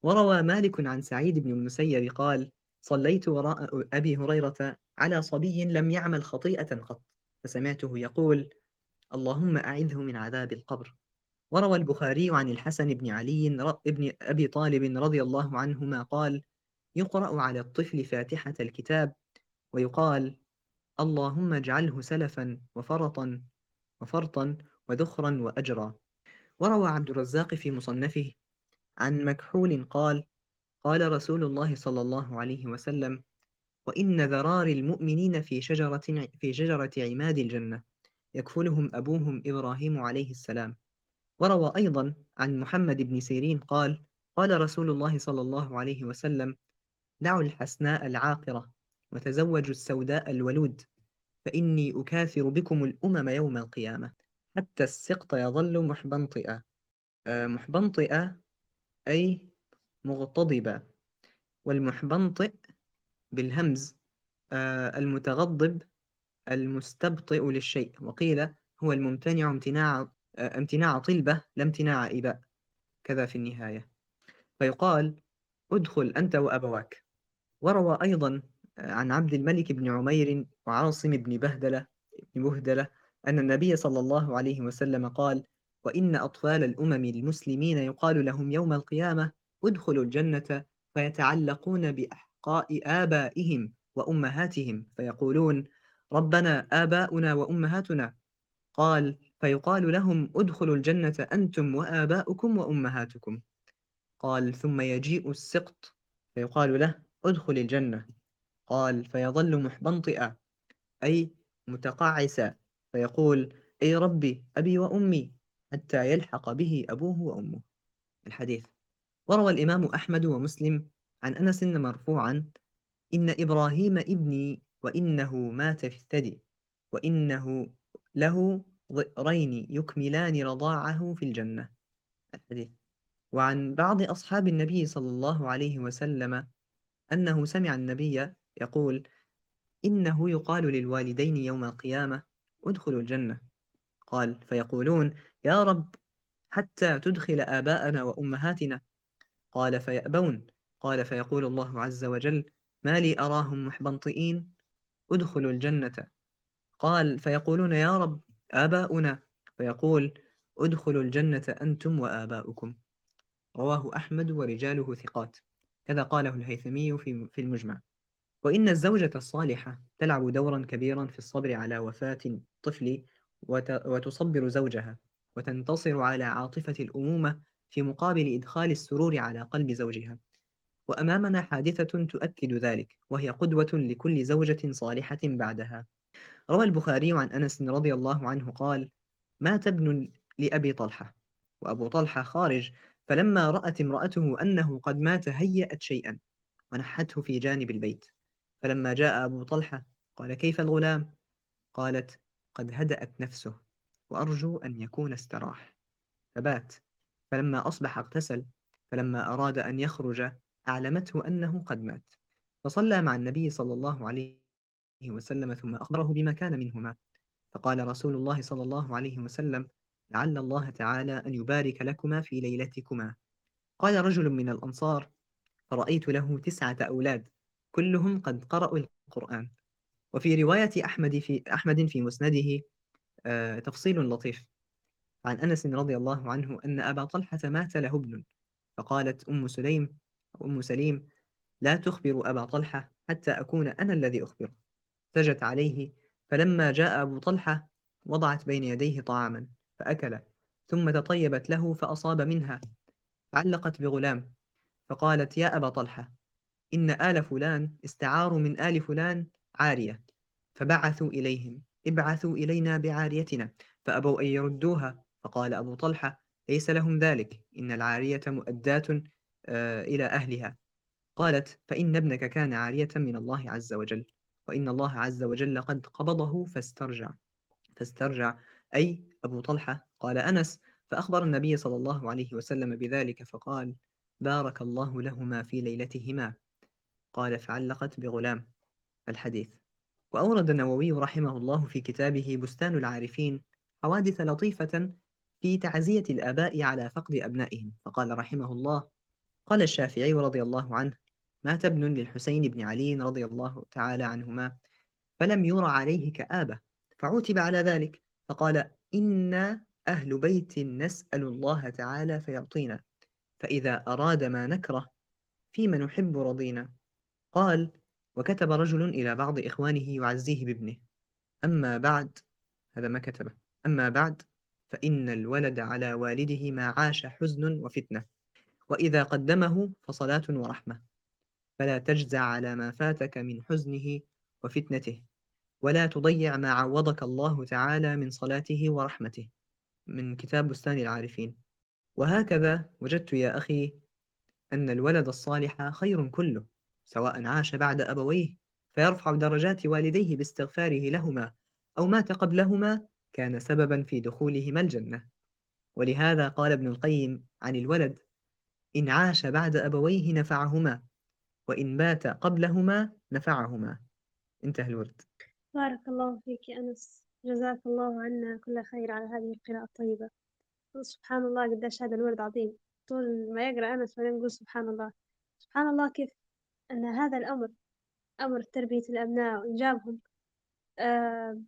وروى مالك عن سعيد بن المسيب قال صليت وراء أبي هريرة على صبي لم يعمل خطيئة قط فسمعته يقول اللهم أعذه من عذاب القبر وروى البخاري عن الحسن بن علي ابن أبي طالب رضي الله عنهما قال يقرأ على الطفل فاتحة الكتاب ويقال اللهم اجعله سلفا وفرطا وفرطا وذخرا وأجرا. وروى عبد الرزاق في مصنفه عن مكحول قال قال رسول الله صلى الله عليه وسلم وإن ذرار المؤمنين في شجرة في شجرة عماد الجنة يكفلهم أبوهم إبراهيم عليه السلام وروى أيضا عن محمد بن سيرين قال قال رسول الله صلى الله عليه وسلم دعوا الحسناء العاقرة وتزوجوا السوداء الولود فإني أكاثر بكم الأمم يوم القيامة. حتى السقط يظل محبنطئا آه، محبنطئا أي مغتضبا والمحبنطئ بالهمز. آه، المتغضب المستبطئ للشيء. وقيل هو الممتنع امتناع آه، امتناع طلبة لا امتناع إباء. كذا في النهاية. فيقال ادخل أنت وأبواك. وروى أيضا عن عبد الملك بن عمير وعاصم بن بهدلة بن بهدلة أن النبي صلى الله عليه وسلم قال وإن أطفال الأمم المسلمين يقال لهم يوم القيامة ادخلوا الجنة فيتعلقون بأحقاء آبائهم وأمهاتهم فيقولون ربنا آباؤنا وأمهاتنا. قال فيقال لهم ادخلوا الجنة أنتم وآباؤكم وأمهاتكم. قال ثم يجيء السقط فيقال له ادخل الجنة. قال فيظل محبنطئا أي متقعسا فيقول أي ربي أبي وأمي. حتى يلحق به أبوه وأمه. الحديث. وروى الإمام أحمد ومسلم عن أنس مرفوعا إن إبراهيم ابني وإنه مات في الثدي وإنه له ضئرين يكملان رضاعه في الجنة. الحديث. وعن بعض أصحاب النبي صلى الله عليه وسلم أنه سمع النبي يقول إنه يقال للوالدين يوم القيامة ادخلوا الجنة قال فيقولون يا رب حتى تدخل آباءنا وأمهاتنا قال فيأبون قال فيقول الله عز وجل ما لي أراهم محبنطئين ادخلوا الجنة قال فيقولون يا رب آباؤنا فيقول ادخلوا الجنة أنتم وآباؤكم رواه أحمد ورجاله ثقات. كذا قاله الهيثمي في المجمع. وإن الزوجة الصالحة تلعب دورا كبيرا في الصبر على وفاة الطفل وتصبر زوجها وتنتصر على عاطفة الأمومة في مقابل إدخال السرور على قلب زوجها. وأمامنا حادثة تؤكد ذلك وهي قدوة لكل زوجة صالحة بعدها. روى البخاري عن أنس رضي الله عنه قال مات ابن لأبي طلحة؟ وأبو طلحة خارج فلما رأت امرأته أنه قد مات هيأت شيئا ونحته في جانب البيت. فلما جاء أبو طلحة قال كيف الغلام؟ قالت قد هدأت نفسه وأرجو أن يكون استراح. فبات. فلما أصبح اغتسل فلما أراد أن يخرج أعلمته أنه قد مات. فصلى مع النبي صلى الله عليه وسلم ثم أخبره بما كان منهما. فقال رسول الله صلى الله عليه وسلم لعل الله تعالى أن يبارك لكما في ليلتكما. قال رجل من الأنصار فرأيت له تسعة أولاد. كلهم قد قرأوا القرآن. وفي رواية أحمد في أحمد في مسنده آه، تفصيل لطيف. عن أنس رضي الله عنه أن أبا طلحة مات له ابن. فقالت أم سليم أو أم سليم لا تخبر أبا طلحة حتى أكون أنا الذي أخبره. سجت عليه فلما جاء أبو طلحة وضعت بين يديه طعاما فأكل. ثم تطيبت له فأصاب منها. علقت بغلام. فقالت يا أبا طلحة إن آل فلان استعاروا من آل فلان عارية فبعثوا إليهم. ابعثوا إلينا بعاريتنا فأبوا أن يردوها. فقال أبو طلحة ليس لهم ذلك. إن العارية مؤداة آه، إلى أهلها. قالت فإن ابنك كان عارية من الله عز وجل. وإن الله عز وجل قد قبضه فاسترجع. فاسترجع. أي أبو طلحة. قال أنس فأخبر النبي صلى الله عليه وسلم بذلك فقال بارك الله لهما في ليلتهما. قال فعلقت بغلام الحديث. وأورد النووي رحمه الله في كتابه بستان العارفين حوادث لطيفة في تعزية الآباء على فقد أبنائهم. فقال رحمه الله قال الشافعي رضي الله عنه مات ابن للحسين بن علي رضي الله تعالى عنهما فلم يرى عليه كآبة فعوتب على ذلك فقال إنا أهل بيت نسأل الله تعالى فيعطينا فإذا أراد ما نكره فيما نحب رضينا؟ قال وكتب رجل إلى بعض إخوانه يعزيه بابنه. أما بعد هذا ما كتبه. أما بعد فإن الولد على والده ما عاش حزن وفتنة وإذا قدمه فصلاة ورحمة. فلا تجزع على ما فاتك من حزنه وفتنته ولا تضيع ما عوضك الله تعالى من صلاته ورحمته. من كتاب بستان العارفين. وهكذا وجدت يا أخي أن الولد الصالح خير كله. سواء عاش بعد أبويه فيرفع درجات والديه باستغفاره لهما أو مات قبلهما كان سببا في دخولهما الجنة. ولهذا قال ابن القيم عن الولد إن عاش بعد أبويه نفعهما وإن مات قبلهما نفعهما. انتهى الورد. بارك الله فيك يا أنس. جزاك الله عنا كل خير على هذه القراءة الطيبة. سبحان الله قديش هذا الورد عظيم. طول ما يقرأ أنس وأنا نقول سبحان الله. سبحان الله كيف أن هذا الأمر أمر تربية الأبناء وإنجابهم آه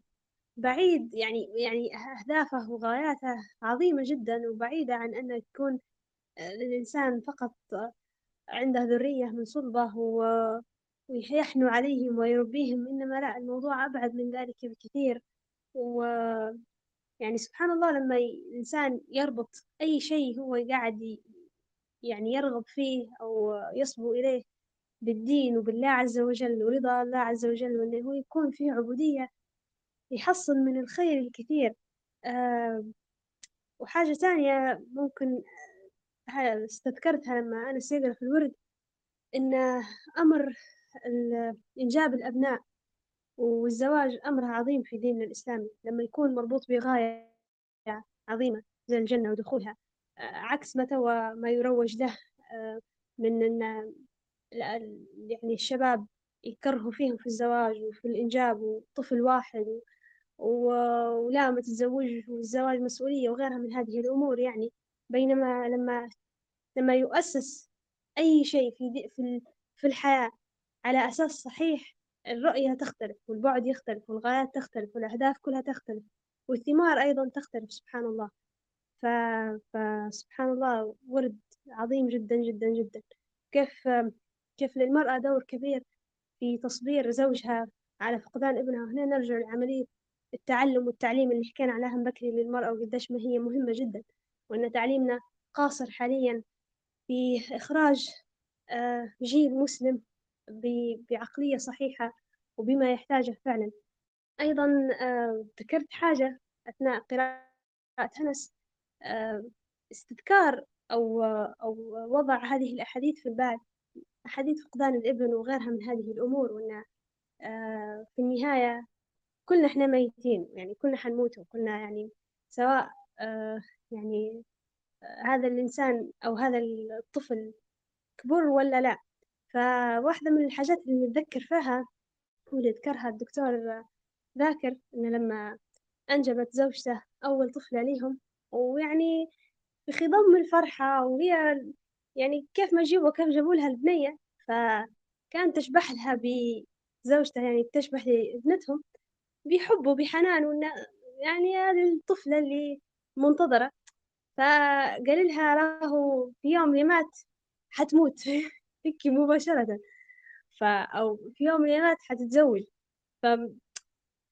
بعيد يعني يعني أهدافه وغاياته عظيمة جدا وبعيدة عن أن يكون الإنسان فقط عنده ذرية من صلبة و- ويحنو عليهم ويربيهم إنما لا الموضوع أبعد من ذلك بكثير. و يعني سبحان الله لما الإنسان يربط أي شيء هو قاعد يعني يرغب فيه أو يصبو إليه بالدين وبالله عز وجل ورضا الله عز وجل وإنه هو يكون فيه عبودية يحصل من الخير الكثير. وحاجة ثانية ممكن ها- استذكرتها لما أنا يقرأ في الورد إن أمر إنجاب الأبناء والزواج أمر عظيم في ديننا الإسلامي. لما يكون مربوط بغاية عظيمة زي الجنة ودخولها آه، عكس ما توا ما يروج له آه، من يعني الشباب يكرهوا فيهم في الزواج وفي الإنجاب وطفل واحد و- ولا ما تتزوج والزواج مسؤولية وغيرها من هذه الأمور يعني. بينما لما لما يؤسس أي شيء في دي في في الحياة على أساس صحيح الرؤية تختلف والبعد يختلف والغايات تختلف والأهداف كلها تختلف والثمار أيضا تختلف سبحان الله. ف... فسبحان الله ورد عظيم جدا جدا جدا. كيف كيف للمرأة دور كبير في تصبير زوجها على فقدان ابنها. هنا نرجع لعملية التعلم والتعليم اللي حكينا عليها من بكري للمرأة وقديش ما هي مهمة جدا وأن تعليمنا قاصر حاليا في إخراج آه، جيل مسلم بعقلية صحيحة وبما يحتاجه فعلا. أيضا آه، ذكرت حاجة أثناء قراءة هنس آه، استذكار أو أو وضع هذه الأحاديث في البال أحاديث فقدان الإبن وغيرها من هذه الأمور وأن آه، في النهاية كلنا إحنا ميتين يعني كلنا حنموت وكلنا يعني سواء آه، يعني آه، هذا الإنسان أو هذا الطفل كبر ولا لا. فواحدة من الحاجات اللي نتذكر فيها واللي ذكرها الدكتور ذاكر إنه لما أنجبت زوجته أول طفلة ليهم ويعني في خضم الفرحة وهي يعني كيف ما جيبوا كيف جابوا لها البنية فكانت تشبح لها بزوجته يعني تشبح لابنتهم بحب وبحنان وإنه يعني هذه الطفلة اللي منتظرة. فقال لها راهو في يوم اللي مات حتموت. هيك مباشرة. ف أو في يوم من الأيام حتتزوج. ف...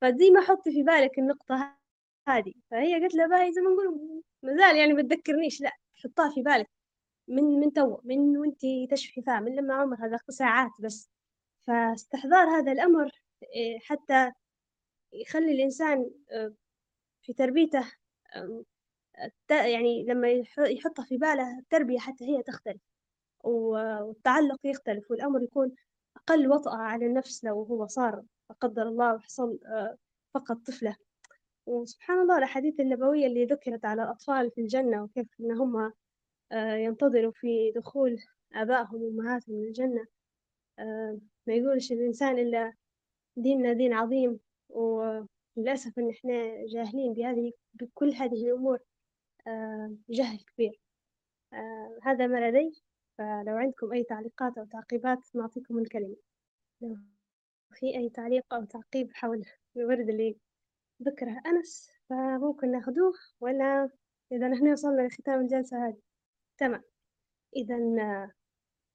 فدي ما حطي في بالك النقطة هذه. فهي قالت لها باهي زي ما نقول مازال يعني ما تذكرنيش. لا حطها في بالك. من من تو من وانتي تشفي فيها من لما عمرها ذاك ساعات بس. فاستحضار هذا الأمر إيه، حتى يخلي الإنسان آه، في تربيته يعني لما يح- يحطها في باله التربية حتى هي تختلف. والتعلق يختلف والأمر يكون أقل وطأة على النفس لو هو صار لا قدر الله وحصل آه، فقد طفلة. وسبحان الله الأحاديث النبوية اللي ذكرت على الأطفال في الجنة وكيف إن هم ينتظروا في دخول آبائهم وأمهاتهم الجنة. آه، ما يقولش الإنسان إلا ديننا دين عظيم وللأسف إن إحنا جاهلين بهذه بكل هذه الأمور. آه، جهل كبير. آه، هذا ما لدي. فلو عندكم أي تعليقات أو تعقيبات نعطيكم الكلمة. لو في أي تعليق أو تعقيب حول الورد اللي ذكره أنس فممكن ناخدوه ولا إذا نحن وصلنا لختام الجلسة هذه. تمام. إذا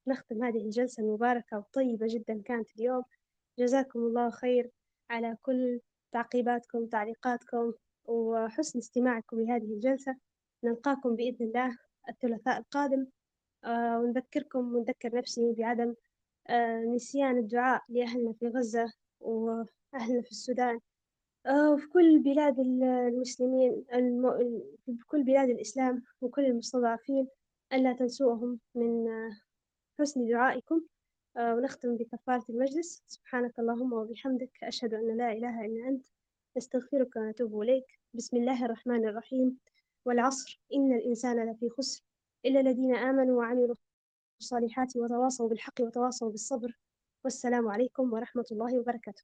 نختم هذه الجلسة المباركة والطيبة جدا كانت اليوم. جزاكم الله خير على كل تعقيباتكم تعليقاتكم وحسن استماعكم لهذه الجلسة. نلقاكم بإذن الله الثلاثاء القادم. آه، ونذكركم ونذكر نفسي بعدم آه، نسيان الدعاء لأهلنا في غزة وأهلنا في السودان. آه، وفي كل بلاد المسلمين الم... في كل بلاد الإسلام وكل المستضعفين. ألا تنسوهم من حسن دعائكم ونختم بكفارة المجلس. سبحانك اللهم وبحمدك أشهد أن لا إله إلا أنت نستغفرك ونتوب إليك. بسم الله الرحمن الرحيم. والعصر إن الإنسان لفي خسر إلا الذين آمنوا وعملوا الصالحات وتواصوا بالحق وتواصوا بالصبر. والسلام عليكم ورحمة الله وبركاته.